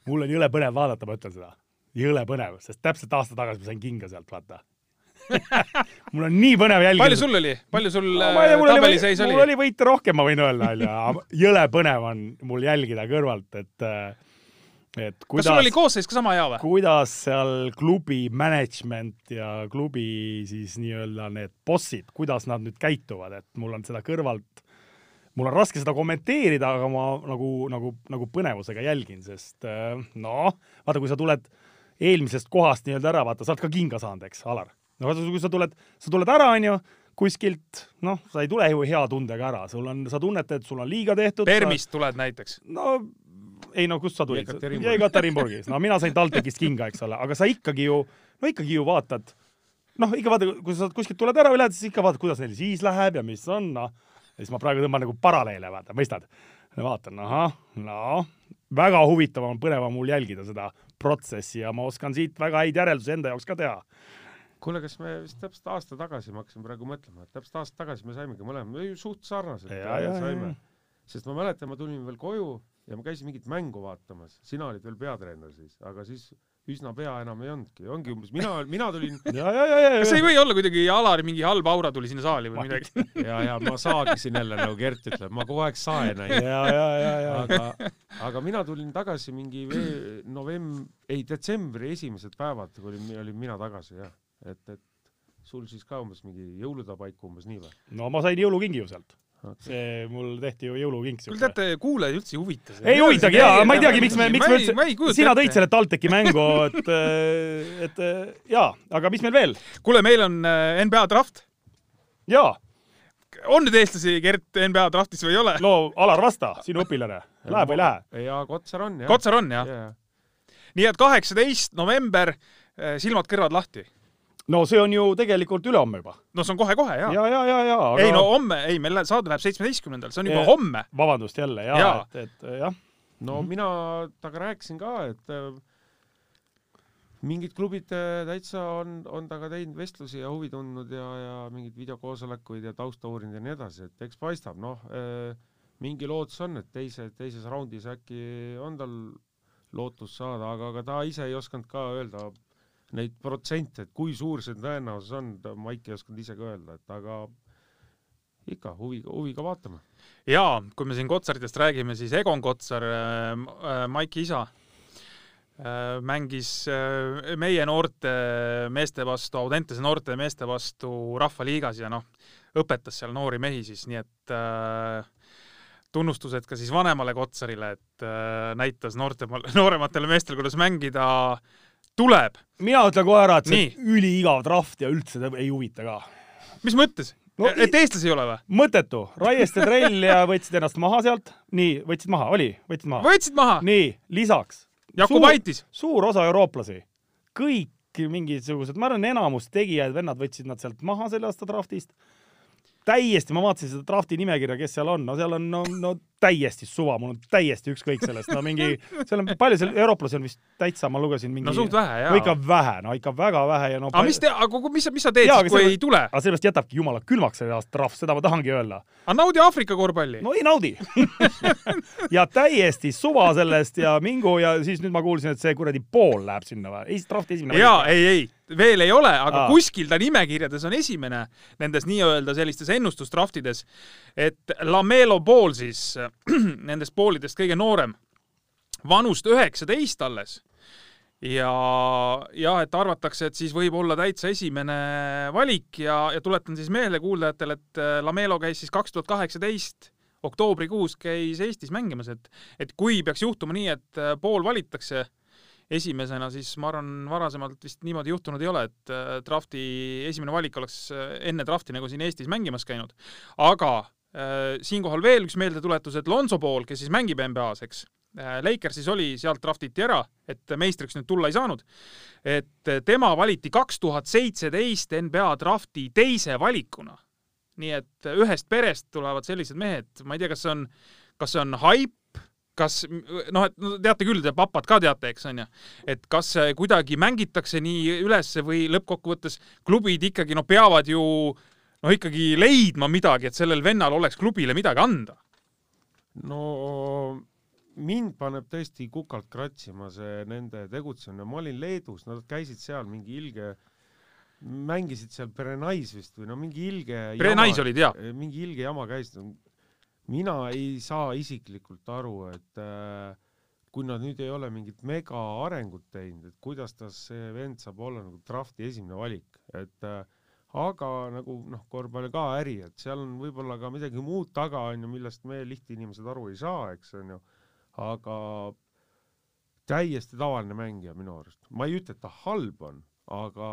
mul on jõle põnev vaadata, ma ütlen seda. jõle põnev, sest täpselt aasta tagasi ma sain kinga sealt, vaata. mul on nii põnev jälgida. palju sul oli, palju sul No, äh, mul oli, tabeliseis mul oli? võite rohkem, ma võin öelda, onju. jõle põnev on mul jälgida kõrvalt, et, et kas sul oli kuidas, koosseis ka sama hea või? kuidas seal klubi management ja klubi siis nii-öelda need bossid, kuidas nad nüüd käituvad, et mul on seda kõrvalt, mul on raske seda kommenteerida, aga ma nagu, nagu, nagu põnevusega jälgin, sest äh, noh, vaata, kui sa tuled eelmisest kohast nii-öelda ära, vaata, sa oled ka kinga saanud, eks, Alar. no vaata, kui sa tuled, sa tuled ära, onju, kuskilt, noh, sa ei tule ju hea tundega ära, sul on, sa tunnetad, et sul on liiga tehtud. Permist tuled näiteks. no ei no kust sa tulid? Jekaterinburg. Jekaterinburgis, no mina sain TalTechist kinga, eks ole, aga sa ikkagi ju, no ikkagi ju vaatad, noh, ikka vaata, kui sa kuskilt tuled ära või lähed, siis ikka vaatad, kuidas neil siis läheb ja mis on, noh. Ja siis ma praegu tõmban nagu paralleele, vaata, mõistad? vaatan, ahah, no väga huvitav on, põnev on mul jälgida seda protsessi ja ma oskan siit väga häid järeldusi enda jaoks ka teha. kuule, kas me vist täpselt aasta tagasi, ma hakkasin praegu mõtlema, et täpselt aasta tagasi me saimegi mõlemad, me ju suht sarnaselt Ja, ja, saime sest ma mäletan, ma tulin veel koju ja ma käisin mingit mängu vaatamas, sina olid veel peatreener siis, aga siis üsna pea enam ei olnudki, ongi umbes mina, mina tulin ja, ja, ja, ja, kas ei või olla kuidagi Alari mingi halb aura tuli sinna saali või midagi? ja, ja ma saagisin jälle nagu Gert ütleb, ma kogu aeg saen ja, ja, ja, ja. aga, aga mina tulin tagasi mingi novemb-, ei detsembri esimesed päevad olin, olin mina tagasi jah, et, et sul siis ka umbes mingi jõulude paiku umbes nii või? no ma sain jõulukingi ju sealt. See mul tehti ju jõulukink. kuule teate, kuulajaid üldse ei huvita see. ei huvitagi jaa, ma ei teagi, miks me, miks me üldse, sina tõid selle TalTechi mängu, et, et jaa, aga mis meil veel? kuule, meil on äh, NBA draft. jaa, on nüüd eestlasi, Gert, NBA draftis või ei ole? no Alar Vasta, sinu õpilane, läheb või ei lähe? ja Kotsar on jah. Kotsar on jah? nii et kaheksateist november, silmad-kõrvad lahti. No see on ju tegelikult ülehomme juba. no see on kohe-kohe jaa. ja, ja, ja, ja, aga ei no homme, ei meil saade läheb seitsmeteistkümnendal, see on juba Ja- homme. vabandust jälle Jaa. ja., et, et jah, no mina temaga rääkisin ka, et äh, mingid klubid täitsa on, on temaga teinud vestlusi ja huvi tundnud ja, ja mingeid videokoosolekuid ja tausta uurinud ja nii edasi, et eks paistab, noh äh,, mingi lootus on, et teise, teises raundis äkki on tal lootus saada, aga, aga ta ise ei osanud ka öelda neid protsente, et kui suur see tõenäosus on, Maik ei osanud ise ka öelda, et aga ikka huviga, huviga vaatame. jaa, kui me siin Kotsaritest räägime, siis Egon Kotsar äh,, äh, Maiki isa äh,, mängis äh, meie noorte meeste vastu, Audentese noorte meeste vastu Rahvaliigas ja noh, õpetas seal noori mehi siis, nii et äh, tunnustused ka siis vanemale Kotsarile, et äh, näitas noorte, noorematele meestele, kuidas mängida tuleb. mina ütlen kohe ära, et see üliigav draft ja üldse ei huvita ka. mis mõttes No et eestlasi ei ole või? mõttetu, Raieste trell ja võtsid ennast maha sealt, nii, võtsid maha, oli, võtsid maha. võtsid maha? nii, lisaks Jakub suur- osa eurooplasi, kõik mingisugused, ma arvan, enamus tegijaid vennad võtsid nad sealt maha selle aasta draftist. täiesti, ma vaatasin seda drafti nimekirja, kes seal on, no seal on no, no täiesti suva, mul on täiesti ükskõik sellest, no mingi, seal on palju seal eurooplasi on vist täitsa, ma lugesin mingi no suht vähe jaa no ikka vähe, no ikka väga vähe ja no aga mis te, aga mis, mis sa teed Jaa, siis, kui selle- ei tule? aga sellest jätabki jumala külmaks see aasta draft, seda ma tahangi öelda. aga naudi Aafrika korvpalli no.. ei naudi ja täiesti suva sellest ja mingu ja siis nüüd ma kuulsin, et see kuradi pool läheb sinna või? ei, drafti esimene jaa, ei, ei, veel ei ole, aga Aa. Kuskil ta nimekirjades on esimene nendes nii-öelda sellistes ennustusdraftides, et Lamelo Ball siis nendest poolidest kõige noorem, vanust üheksateist alles ja jah, et arvatakse, et siis võib olla täitsa esimene valik ja, ja tuletan siis meelde kuulajatele, et äh, Lamelo käis siis kaks tuhat kaheksateist oktoobrikuus käis Eestis mängimas, et, et kui peaks juhtuma nii, et äh, pool valitakse esimesena, siis ma arvan, varasemalt vist niimoodi juhtunud ei ole, et äh, drafti esimene valik oleks äh, enne drafti nagu siin Eestis mängimas käinud. aga äh, siinkohal veel üks meeldetuletus, et Lonzo Ball, kes siis mängib NBA-s, eks Lakersis oli, sealt draftiti ära, et meistriks nüüd tulla ei saanud. et tema valiti kaks tuhat seitseteist NBA drafti teise valikuna. nii et ühest perest tulevad sellised mehed, ma ei tea, kas see on, kas see on haip, kas noh, et no teate küll, te papad ka teate, eks on ju, et kas kuidagi mängitakse nii ülesse või lõppkokkuvõttes klubid ikkagi no peavad ju no ikkagi leidma midagi, et sellel vennal oleks klubile midagi anda. no mind paneb tõesti kukalt kratsima see nende tegutsemine, ma olin Leedus, nad käisid seal mingi ilge mängisid seal Perenais vist või no mingi ilge Perenais olid jaa. mingi ilge jama käis, mina ei saa isiklikult aru, et äh, kui nad nüüd ei ole mingit mega arengut teinud, et kuidas ta see vend saab olla nagu drafti esimene valik, et äh, aga nagu noh, korvpall ka äri, et seal on võib-olla ka midagi muud taga onju, millest me lihtinimesed aru ei saa, eks onju, aga täiesti tavaline mängija minu arust, ma ei ütle, et ta halb on, aga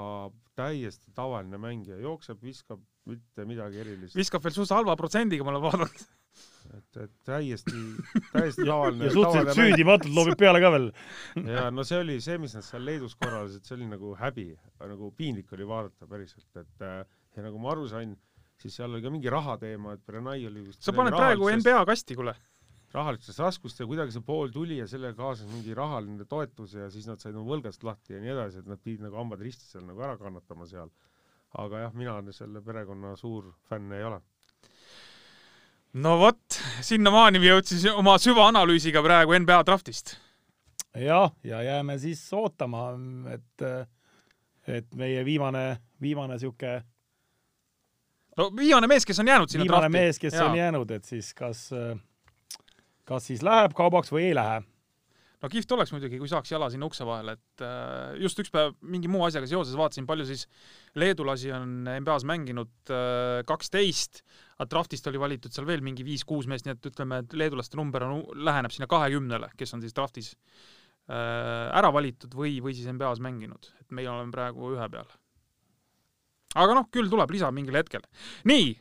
täiesti tavaline mängija, jookseb, viskab, mitte midagi erilist. viskab veel suht halva protsendiga, ma olen vaadanud et, et täiesti, täiesti tavaline. ja suhteliselt süüdimatult loobib peale ka veel. ja no see oli see, mis nad seal Leedus korraldasid, see oli nagu häbi, nagu piinlik oli vaadata päriselt, et äh, ja nagu ma aru sain, siis seal oli ka mingi rahateema, et Brenai oli vist sa paned praegu NBA kasti, kuule. rahalistes raskustes ja kuidagi see pool tuli ja sellega kaasnes mingi rahaline toetus ja siis nad said oma võlgast lahti ja nii edasi, et nad pidid nagu hambad ristis seal nagu ära kannatama seal. aga jah, mina selle perekonna suur fänn ei ole no vot, sinnamaani me jõudsime oma süvaanalüüsiga praegu NBA draftist. jah, ja jääme siis ootama, et, et meie viimane, viimane sihuke. no viimane mees, kes on jäänud sinna viimane drafti. mees, kes ja. on jäänud, et siis kas, kas siis läheb kaubaks või ei lähe no kihvt oleks muidugi, kui saaks jala sinna ukse vahele, et äh, just üks päev mingi muu asjaga seoses vaatasin, palju siis leedulasi on NBA-s mänginud, äh, kaksteist, aga draftist oli valitud seal veel mingi viis-kuus meest, nii et ütleme, et leedulaste number on, läheneb sinna kahekümnele, kes on siis draftis äh, ära valitud või, või siis NBA-s mänginud, et meie oleme praegu ühe peal. aga noh, küll tuleb lisa mingil hetkel. nii,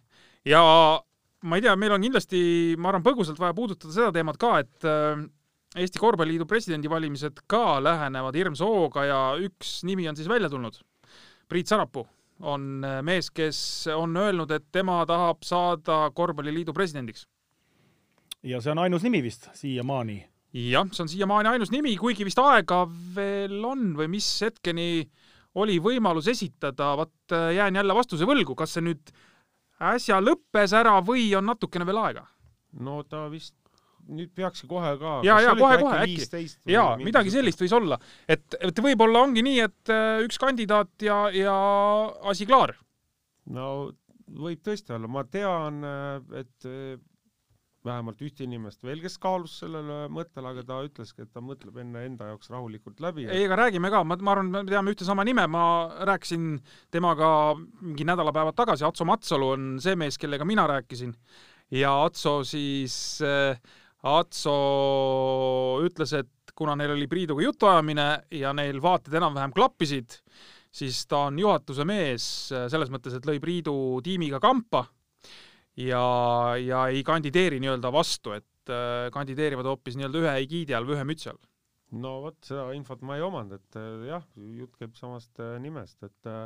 ja ma ei tea, meil on kindlasti, ma arvan, põgusalt vaja puudutada seda teemat ka, et Eesti Korvpalliliidu presidendivalimised ka lähenevad hirmsa hooga ja üks nimi on siis välja tulnud. Priit Sarapuu on äh, mees, kes on öelnud, et tema tahab saada Korvpalliliidu presidendiks. ja see on ainus nimi vist siiamaani? jah, see on siiamaani ainus nimi, kuigi vist aega veel on või mis hetkeni oli võimalus esitada, vot äh, jään jälle vastuse võlgu, kas see nüüd äsja lõppes ära või on natukene veel aega? no ta vist nüüd peakski kohe ka. ja, ja kohe-kohe äkki. ja midagi sellist võis olla, et, et võib-olla ongi nii, et äh, üks kandidaat ja, ja asi klaar. no võib tõesti olla, ma tean, äh, et äh, vähemalt ühte inimest veel, kes kaalus sellele mõttele, aga ta ütleski, et ta mõtleb enne enda jaoks rahulikult läbi. ei, aga räägime ka, ma, ma arvan, me teame ühte sama nime, ma rääkisin temaga mingi nädalapäevad tagasi, Atso Matsalu on see mees, kellega mina rääkisin ja Atso siis äh, Atso ütles, et kuna neil oli Priiduga jutuajamine ja neil vaated enam-vähem klappisid, siis ta on juhatuse mees selles mõttes, et lõi Priidu tiimiga kampa ja, ja ei kandideeri nii-öelda vastu, et äh, kandideerivad hoopis nii-öelda ühe egiidi all või ühe mütsi all. no vot, seda infot ma ei omanud, et äh, jah, jutt käib samast äh, nimest, et äh,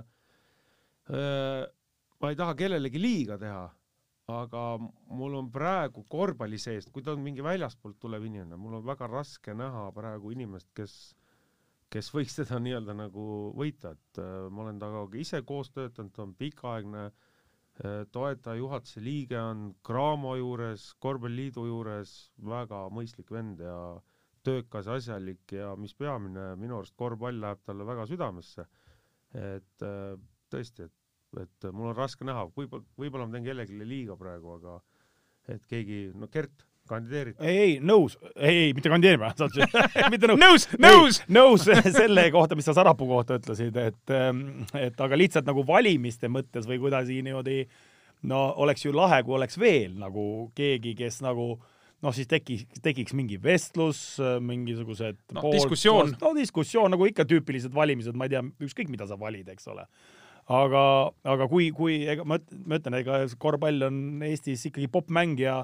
ma ei taha kellelegi liiga teha aga mul on praegu korvpalli seest, kui ta on mingi väljaspoolt tulev inimene, mul on väga raske näha praegu inimest, kes, kes võiks teda nii-öelda nagu võita, et äh, ma olen temaga ise koos töötanud, ta on pikaaegne äh, toetaja, juhatuse liige on Cramo juures, korvpalliliidu juures, väga mõistlik vend ja töökas, asjalik ja mis peamine, minu arust korvpall läheb talle väga südamesse. et äh, tõesti, et et mul on raske näha, võib-olla, võib-olla ma teen kellelegi liiga praegu, aga et keegi, no Gert, kandideerid? ei, ei, nõus, ei, ei, mitte kandideerima mitte nõus. nõus, nõus selle kohta, mis sa Sarapuu kohta ütlesid, et, ähm, et aga lihtsalt nagu valimiste mõttes või kuidagi niimoodi no oleks ju lahe, kui oleks veel nagu keegi, kes nagu noh, siis tekiks, tekiks mingi vestlus, mingisugused No, poolt- diskussioon. no diskussioon nagu ikka tüüpilised valimised, ma ei tea, ükskõik mida sa valid, eks ole. Aga, aga kui, kui ega ma, ma ütlen, ega korvpall on Eestis ikkagi poppmäng ja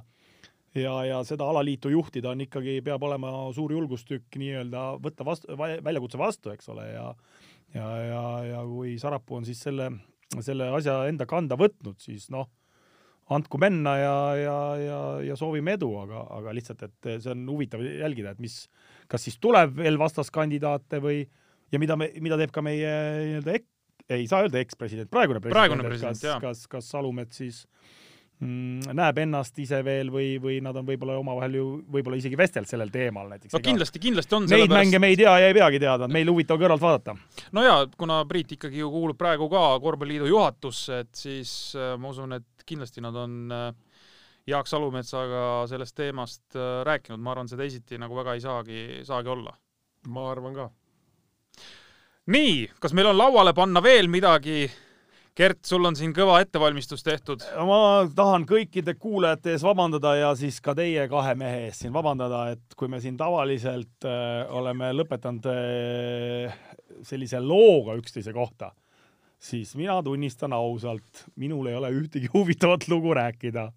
ja, ja seda alaliitu juhtida on ikkagi, peab olema suur julgustükk nii-öelda võtta vastu, väljakutse vastu, eks ole, ja ja, ja, ja kui Sarapuu on siis selle, selle asja enda kanda võtnud, siis noh, andku minna ja, ja, ja, ja soovime edu, aga, aga lihtsalt, et see on huvitav jälgida, et mis, kas siis tuleb veel vastaskandidaate või ja mida me, mida teeb ka meie nii-öelda ek, ei saa öelda ekspresident, praegune president, Praegune president, kas, kas, kas Salumets siis mm, näeb ennast ise veel või, või nad on võib-olla omavahel ju võib-olla isegi vestelnud sellel teemal näiteks. no kindlasti, kindlasti on Neid mänge me ei tea ja ei peagi teadma, meil huvitav kõrvalt vaadata. no jaa, kuna Priit ikkagi ju kuulub praegu ka Korvpalliliidu juhatusse, et siis äh, ma usun, et kindlasti nad on äh, Jaak Salumetsaga sellest teemast äh, rääkinud, ma arvan, see teisiti nagu väga ei saagi, saagi olla. ma arvan ka nii, kas meil on lauale panna veel midagi? Gert, sul on siin kõva ettevalmistus tehtud. ma tahan kõikide kuulajate ees vabandada ja siis ka teie kahe mehe ees siin vabandada, et kui me siin tavaliselt äh, oleme lõpetanud äh, sellise looga üksteise kohta, siis mina tunnistan ausalt, minul ei ole ühtegi huvitavat lugu rääkida.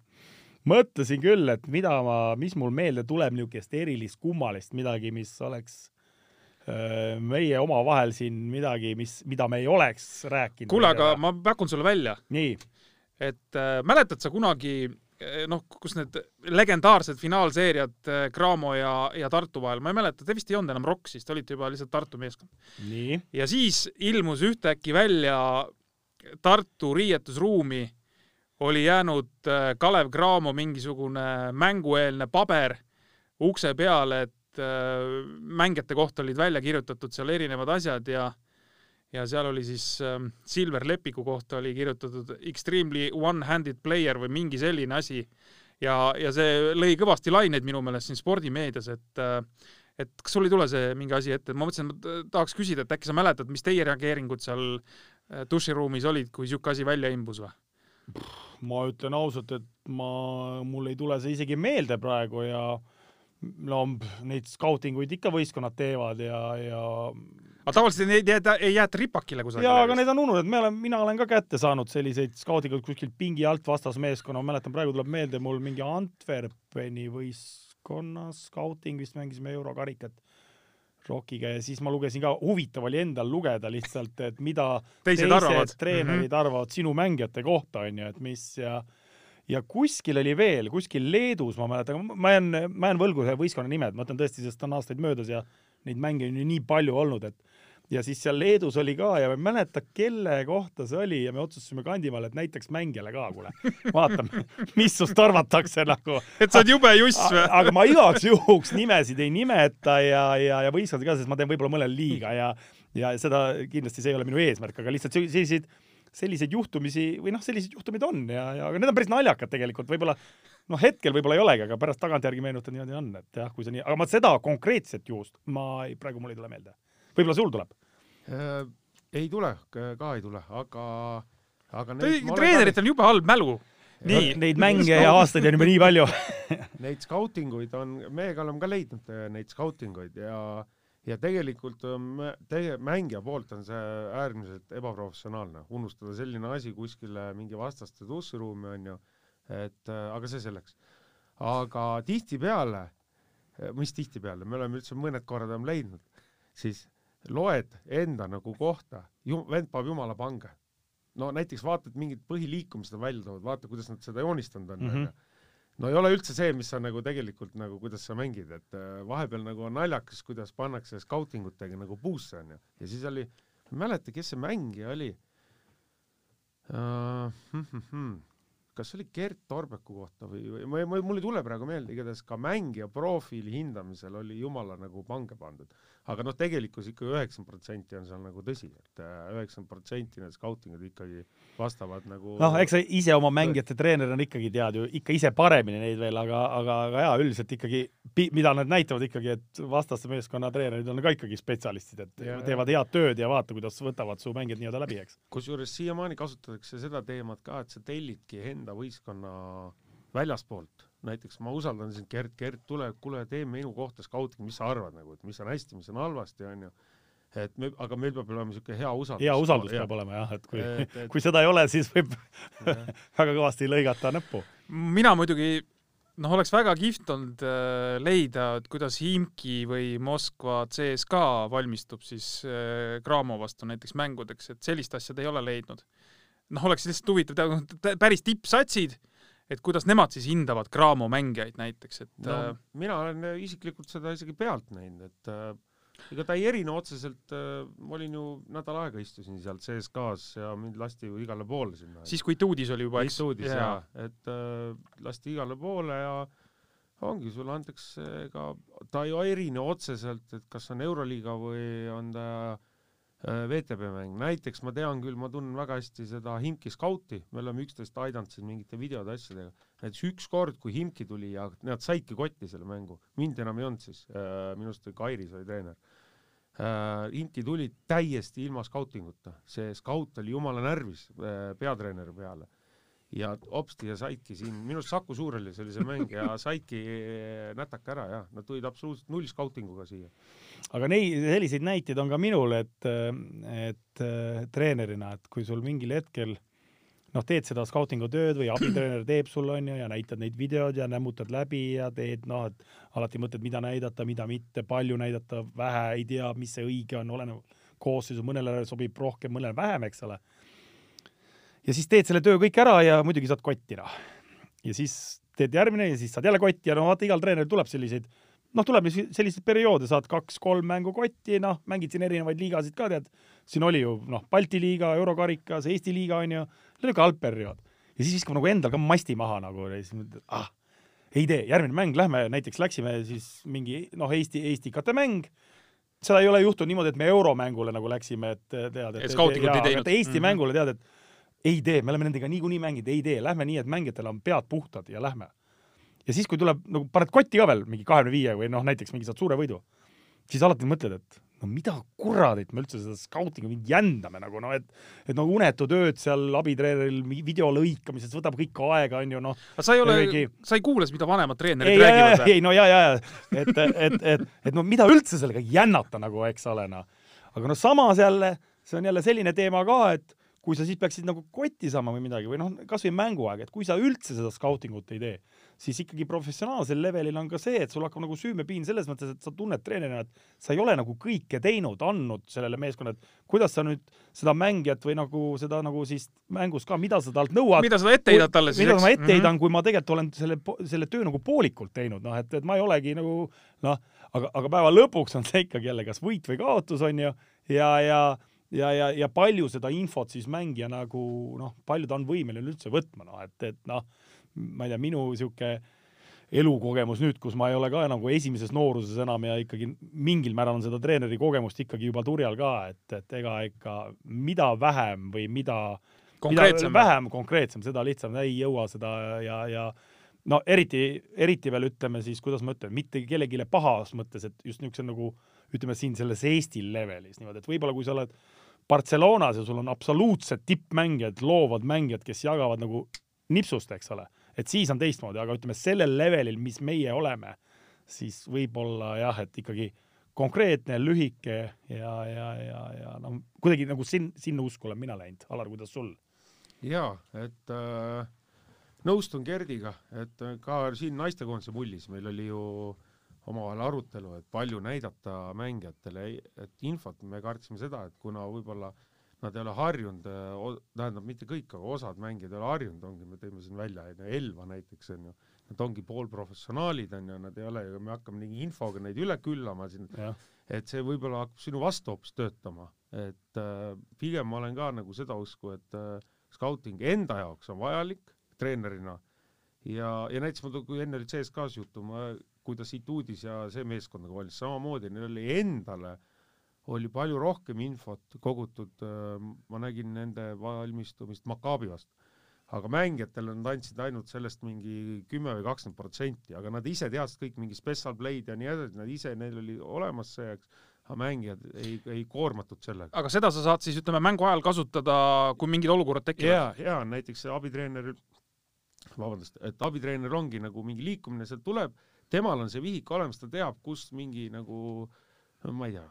mõtlesin küll, et mida ma, mis mul meelde tuleb niisugust erilist kummalist midagi, mis oleks meie omavahel siin midagi, mis, mida me ei oleks rääkinud. kuule, aga ma pakun sulle välja, nii et äh, mäletad sa kunagi äh, noh, kus need legendaarsed finaalseeriad äh, Cramo ja, ja Tartu vahel, ma ei mäleta, te vist ei olnud enam Rock siis, te olite juba lihtsalt Tartu meeskond. ja siis ilmus ühtäkki välja Tartu riietusruumi oli jäänud äh, Kalev Cramo mingisugune mängueelne paber ukse peale, et äh, mängijate kohta olid välja kirjutatud seal erinevad asjad ja ja seal oli siis äh, Silver Lepiku kohta oli kirjutatud extremely one-handed player või mingi selline asi. ja, ja see lõi kõvasti laineid minu meelest siin spordimeedias, et äh, et kas sul ei tule see mingi asi ette, ma mõtlesin, et ma tahaks küsida, et äkki sa mäletad, mis teie reageeringud seal äh, duširuumis olid, kui sihuke asi välja imbus või? ma ütlen ausalt, et ma, mul ei tule see isegi meelde praegu ja no neid skautinguid ikka võistkonnad teevad ja, ja aga tavaliselt ei jäeta, ei jäeta ripakile kusagile. ja, aga need on ununenud, me oleme, mina olen ka kätte saanud selliseid skautinguid kuskilt pingi alt vastasmeeskonna, ma mäletan, praegu tuleb meelde mul mingi Antwerpeni võistkonna skauting, vist mängisime eurokarikat Rockiga ja siis ma lugesin ka, huvitav oli endal lugeda lihtsalt, et mida Teised arvavad. treenerid mm. -hmm. arvavad sinu mängijate kohta, onju, et mis ja ja kuskil oli veel, kuskil Leedus, ma mäletan, ma jään, ma jään võlgu ühe võistkonna nimed, ma ütlen tõesti, sest on aastaid möödas ja neid mänge on ju nii palju olnud, et ja siis seal Leedus oli ka ja ma ei mäleta, kelle kohta see oli ja me otsustasime Kandimaal, et näitaks mängijale ka, kuule, vaatame, mis sust arvatakse nagu. et sa oled jube juss või? aga ma igaks juhuks nimesid ei nimeta ja, ja, ja võistkonda ka, sest ma teen võib-olla mõnele liiga ja, ja seda kindlasti see ei ole minu eesmärk, aga lihtsalt selliseid selliseid juhtumisi või noh, sellised juhtumid on ja, ja aga need on päris naljakad tegelikult, võib-olla noh, hetkel võib-olla ei olegi, aga pärast tagantjärgi meenutan niimoodi on, et jah, kui see nii, aga ma seda konkreetset juhust ma ei, praegu mul ei tule meelde. võib-olla sul tuleb? äh,. ei tule, ka ei tule, aga, aga treeneritel on jube halb mälu. nii, Neid mänge ja aastaid on juba nii palju neid skautinguid on, meiega oleme ka leidnud äh, neid skautinguid ja ja tegelikult ähm, teie mängija poolt on see äärmiselt ebaprofessionaalne, unustada selline asi kuskile mingi vastaste duširuumi onju, et äh, aga see selleks. aga tihtipeale, mis tihtipeale, me oleme üldse mõned korrad oleme leidnud, siis loed enda nagu kohta, vend paneb jumala pange. no näiteks vaatad mingid põhiliikumised on välja toodud, vaata, kuidas nad seda joonistanud on Mhm. onju mm. -hmm. No ei ole üldse see, mis sa nagu tegelikult nagu, kuidas sa mängid, et äh, vahepeal nagu on naljakas, kuidas pannakse skautingutega nagu puusse onju. ja siis oli, ma ei mäleta, kes see mängija oli uh,. Kas see oli Gert Torbeku kohta või, või ma, ma, mul ei tule praegu meelde, igatahes ka mängija profiili hindamisel oli jumala nagu pange pandud. aga noh, tegelikkus ikka üheksakümmend protsenti on seal nagu tõsi, et üheksakümmend protsenti need skautingud ikkagi vastavad nagu noh, eks sa ise oma mängijate treenerina ikkagi tead ju ikka ise paremini neid veel, aga, aga, aga jaa, üldiselt ikkagi, mida nad näitavad ikkagi, et vastaste meeskonna treenerid on ka ikkagi spetsialistid, et ja. teevad head tööd ja vaata, kuidas võtavad su mängijad nii-öelda läbi, eks. kusjuures siiamaani kasutatakse seda teemat ka, et sa tellidki enda võistkonna väljaspoolt, näiteks ma usaldan sind, Gert, Gert, tule, kuule, tee minu kohta skauting, mis sa arvad nagu, et mis on hästi, mis on halvasti, onju. et me, aga meil peab olema siuke hea usaldus. hea usaldus peab olema jah, et kui, et, kui seda ei ole, siis võib väga kõvasti lõigata näppu. mina muidugi noh, oleks väga kihvt olnud äh, leida, et kuidas Himki või Moskva CSKA valmistub siis äh, Cramo vastu näiteks mängudeks, et sellist asja te ei ole leidnud. noh, oleks lihtsalt huvitav teada, noh, päris tippsatsid, et kuidas nemad siis hindavad Cramo mängijaid näiteks, et no äh, mina olen isiklikult seda isegi pealt näinud, et äh, ega ta ei erine otseselt äh,, ma olin ju nädal aega istusin seal CSKA-s ja mind lasti ju igale poole sinna. siis, kui Tuudis oli juba, eks? Uudis jaa, et äh, lasti igale poole ja ongi, sulle antakse, ega ta ei erine otseselt, et kas on Euroliiga või on ta äh, VTB mäng, näiteks ma tean küll, ma tunnen väga hästi seda Himki skauti, me oleme üksteist aidanud siin mingite videode asjadega, näiteks ükskord, kui Himki tuli ja nad saidki kotti selle mängu, mind enam ei olnud siis. Äh,, minu arust oli Kairis oli treener. Äh,. Himki tuli täiesti ilma skautinguta, see skaut oli jumala närvis äh, peatreeneri peale ja hopsti ja saidki siin, minu arust Saku Suurhallis oli see mäng ja saidki eh, nätaka ära ja nad tulid absoluutselt null skautinguga siia. aga neid, selliseid näiteid on ka minul, et, et äh, treenerina, et kui sul mingil hetkel noh, teed seda skautingu tööd või abitreener teeb sul onju ja näitad neid videod ja nämmutad läbi ja teed noh, et alati mõtled, mida näidata, mida mitte, palju näidata, vähe, ei tea, mis see õige on, oleneb koosseisu, mõnele sobib rohkem, mõnele vähem, eks ole. Ja siis teed selle töö kõik ära ja muidugi saad kotti noh. ja siis teed järgmine ja siis saad jälle kotti ja no vaata, igal treeneril tuleb selliseid noh, tuleb selliseid perioode, saad kaks-kolm mängu kotti, noh, mängid siin erinevaid liigasid ka, tead. siin oli ju noh, Balti liiga, eurokarikas, Eesti liiga onju, oli ka halb periood. ja siis viskab nagu endal ka masti maha nagu ja siis mõtled, ah, ei tee, järgmine mäng, lähme näiteks läksime siis mingi noh, Eesti, Eesti katemäng. seda ei ole juhtunud niimoodi, et me euromängule nagu läksime, et tead, Et skautingut ei teinud. Eesti mm. -hmm. mängule tead, et ei tee, me oleme nendega niikuinii mänginud, ei tee, lähme nii, et mängijatel on pead puhtad ja lähme ja siis, kui tuleb nagu paned kotti ka veel mingi kahekümne viie või noh, näiteks mingi saad suure võidu, siis alati mõtled, et no mida kuradit me üldse seda skautingu mind jändame nagu noh, et et no unetud ööd seal abitreeneril video lõikamises võtab kõik aega onju noh. sa ei ole Kuigi-, sa ei kuule, mida vanemad treenerid ei, räägivad või? ei no ja, ja, ja et, et, et, et no mida üldse sellega jännata nagu, eks ole noh. aga noh, samas jälle see on jälle selline teema ka, et kui sa siis peaksid nagu kotti saama või midagi või noh, kasvõi mänguaeg, et kui sa üldse seda skautingut ei tee, siis ikkagi professionaalsel levelil on ka see, et sul hakkab nagu süümepiin selles mõttes, et sa tunned treenerina, et sa ei ole nagu kõike teinud, andnud sellele meeskonnale, et kuidas sa nüüd seda mängijat või nagu seda nagu siis mängus ka, mida sa talt nõuad. mida sa ette heidad talle siis, mida ma ette Mhm. heidan, kui ma tegelikult olen selle, selle töö nagu poolikult teinud, noh, et, et ma ei olegi nagu noh, aga, aga päeva lõpuks on see ikkagi jälle kas võit või kaotus, on ju, ja, ja ja, ja, ja palju seda infot siis mängija nagu noh, palju ta on võimeline üldse võtma, noh et, et noh, ma ei tea, minu sihuke elukogemus nüüd, kus ma ei ole ka nagu esimeses nooruses enam ja ikkagi mingil määral on seda treeneri kogemust ikkagi juba turjal ka, et, et ega ikka mida vähem või mida konkreetsem mida vähem konkreetsem, seda lihtsam ei jõua seda ja, ja no eriti, eriti veel ütleme siis, kuidas ma ütlen, mitte kellelegi pahas mõttes, et just niisuguse nagu ütleme siin selles Eesti levelis niimoodi, et võib-olla kui sa oled Barcelonas ja sul on absoluutsed tippmängijad, loovad mängijad, kes jagavad nagu nipsust, eks ole, et siis on teistmoodi, aga ütleme sellel levelil, mis meie oleme, siis võib-olla jah, et ikkagi konkreetne, lühike ja, ja, ja, ja noh, kuidagi nagu sin-, sinna usku olen mina läinud. Alar, kuidas sul? jaa, et äh, nõustun Gerdiga, et äh, ka siin naistekoondise mullis meil oli ju omavahel arutelu, et palju näidata mängijatele, et infot me kartsime seda, et kuna võib-olla nad ei ole harjunud, tähendab mitte kõik, aga osad mängijad ei ole harjunud, ongi, me tõime siin välja, onju, Elva näiteks onju, nad ongi poolprofessionaalid onju, nad ei ole ju, me hakkame mingi infoga neid üle küllama siin, et see võib-olla hakkab sinu vastu hoopis töötama, et äh, pigem ma olen ka nagu seda usku, et äh, skauting enda jaoks on vajalik treenerina ja, ja näiteks ma kui enne oli CSKA-s juttu, ma, kuidas siit uudis ja see meeskond nagu valis, samamoodi neil oli endale oli palju rohkem infot kogutud, ma nägin nende valmistumist Maccabi vastu, aga mängijatele nad andsid ainult sellest mingi kümme või kakskümmend protsenti, aga nad ise teadsid kõik mingi special play'd ja nii edasi, nad ise, neil oli olemas see, eks, aga mängijad ei, ei koormatud sellega. aga seda sa saad siis ütleme mängu ajal kasutada, kui mingid olukorrad tekivad. ja, ja näiteks abitreener vabandust, et abitreener ongi nagu mingi liikumine sealt tuleb, temal on see vihik olemas, ta teab, kus mingi nagu, ma ei tea,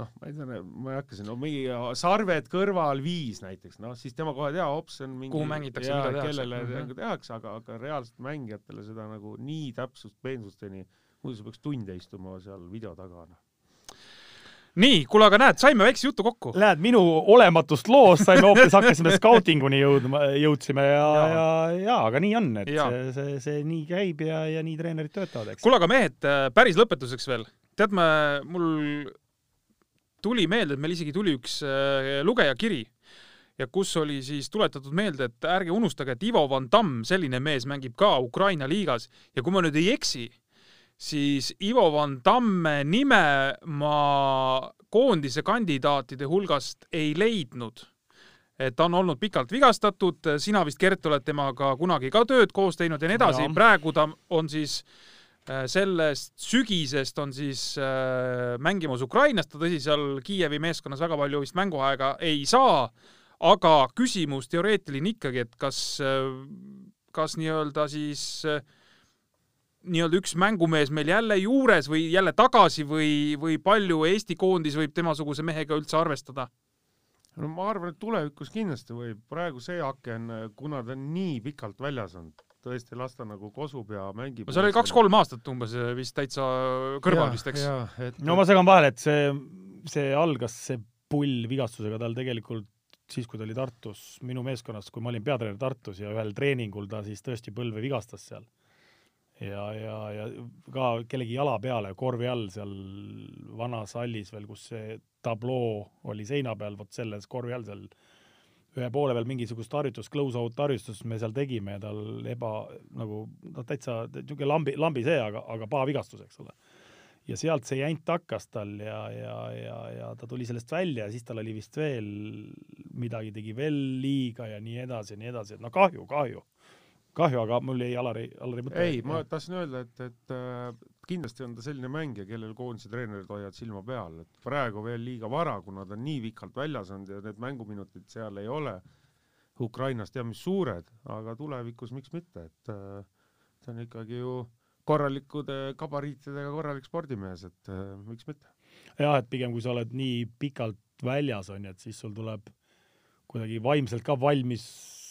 noh, ma ei tea, ma ei hakka siin, no mingi sarved kõrval viis näiteks, noh siis tema kohe teab, hops, see on mingi Kuhu mängitakse, mida tehakse. kellele Mhm. nagu tehakse, aga, aga reaalselt mängijatele seda nagu nii täpsust peensusteni, muidu sa peaks tunde istuma seal video taga, noh. nii, kuule, aga näed, saime väikse jutu kokku. Näed, minu olematust loost saime hoopis, hakkasime skautinguni jõudma, jõudsime ja, ja, ja aga nii on, et Jaa. see, see, see nii käib ja, ja nii treenerid töötavad, eks. kuule, aga mehed, päris lõpetuseks veel, tead, me, mul tuli meelde, et meil isegi tuli üks äh, lugejakiri ja kus oli siis tuletatud meelde, et ärge unustage, et Ivo Van Damm, selline mees mängib ka Ukraina liigas ja kui ma nüüd ei eksi, siis Ivo Van Damme nime ma koondise kandidaatide hulgast ei leidnud. Et ta on olnud pikalt vigastatud, sina vist, Gert, oled temaga kunagi ka tööd koos teinud ja nii edasi. Praegu ta on siis äh, sellest sügisest on siis äh, mängimas Ukrainas, ta tõsi, seal Kiievi meeskonnas väga palju vist mänguaega ei saa, aga küsimus teoreetiline ikkagi, et kas, kas nii-öelda siis äh, nii-öelda üks mängumees meil jälle juures või jälle tagasi või, või palju Eesti koondis võib temasuguse mehega üldse arvestada? no ma arvan, et tulevikus kindlasti võib, praegu see aken, kuna ta on nii pikalt väljas olnud, tõesti las ta nagu kosub ja mängib. no seal oli kaks-kolm aastat umbes vist täitsa kõrval vist, eks? et no ma segan vahele, et see, see algas, see pull vigastusega tal tegelikult siis, kui ta oli Tartus minu meeskonnas, kui ma olin peatreener Tartus ja ühel treeningul ta siis tõesti põlve vigastas seal. ja, ja, ja ka kellegi jala peale, korvi all seal vanas hallis veel, kus see tabloo oli seina peal, vot selles korvi all seal ühe poole peal mingisugust harjutust, close-out harjutust me seal tegime ja tal eba nagu noh, täitsa niisugune lambi, lambi see, aga, aga pahavigastus, eks ole. Ja sealt see jant hakkas tal ja, ja, ja, ja ta tuli sellest välja ja siis tal oli vist veel midagi tegi veel liiga ja nii edasi ja nii edasi, et no kahju, kahju, kahju, aga mul jäi Alari, Alari mõte. ei, ma tahtsin öelda, et, et äh, kindlasti on ta selline mängija, kellel koondise treenerid hoiavad silma peal, et praegu veel liiga vara, kuna ta on nii pikalt väljas olnud ja need mänguminutid seal ei ole Ukrainas teab mis suured, aga tulevikus miks mitte, et äh, ta on ikkagi ju korralikude gabariitidega korralik spordimees, et äh, miks mitte. jah, et pigem kui sa oled nii pikalt väljas, on ju, et siis sul tuleb kuidagi vaimselt ka valmis,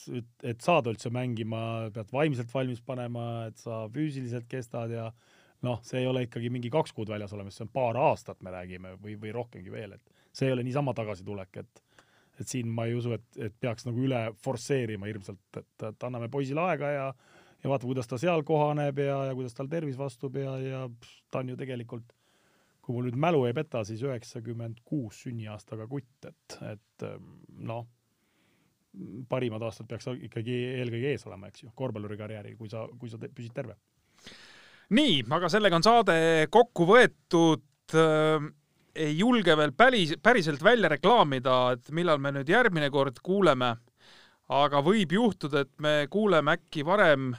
et saada üldse mängima, pead vaimselt valmis panema, et sa füüsiliselt kestad ja noh, see ei ole ikkagi mingi kaks kuud väljas olemist, see on paar aastat, me räägime, või, või rohkemgi veel, et see ei ole niisama tagasitulek, et et siin ma ei usu, et, et peaks nagu üle forsseerima hirmsalt, et, et anname poisile aega ja ja vaata, kuidas ta seal kohaneb ja, ja kuidas tal tervis vastub ja, ja pff, ta on ju tegelikult kui mul nüüd mälu ei peta, siis üheksakümmend kuus sünniaastaga kutt, et, et noh, parimad aastad peaks ikkagi eelkõige ees olema, eks ju, korvpallurikarjääri, kui sa, kui sa püsid terve. nii, aga sellega on saade kokku võetud ei julge veel päris, päriselt välja reklaamida, et millal me nüüd järgmine kord kuuleme. aga võib juhtuda, et me kuuleme äkki varem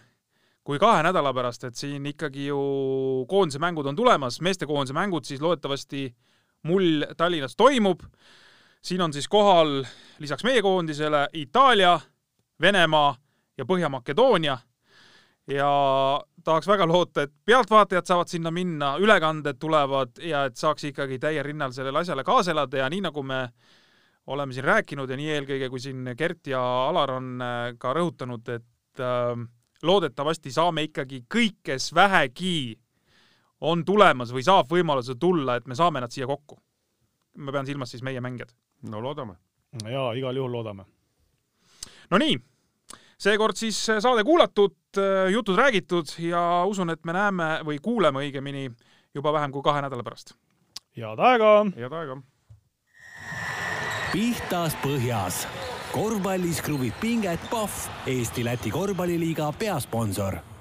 kui kahe nädala pärast, et siin ikkagi ju koondise mängud on tulemas, meestekoondise mängud siis loodetavasti mul Tallinnas toimub. Siin on siis kohal lisaks meie koondisele Itaalia, Venemaa ja Põhja-Makedoonia ja tahaks väga loota, et pealtvaatajad saavad sinna minna, ülekanded tulevad ja et saaks ikkagi täiel rinnal sellele asjale kaasa elada ja nii nagu me oleme siin rääkinud ja nii eelkõige kui siin Gert ja Alar on äh, ka rõhutanud, et äh, loodetavasti saame ikkagi kõik, kes vähegi on tulemas või saab võimaluse tulla, et me saame nad siia kokku. ma pean silmas siis meie mängijad. No loodame. jaa, igal juhul loodame. no nii, seekord siis saade kuulatud, jutud räägitud ja usun, et me näeme või kuuleme õigemini juba vähem kui kahe nädala pärast. head aega! head aega pihtas põhjas. korvpallis kruvib pinget Pahv, Eesti-Läti korvpalliliiga peasponsor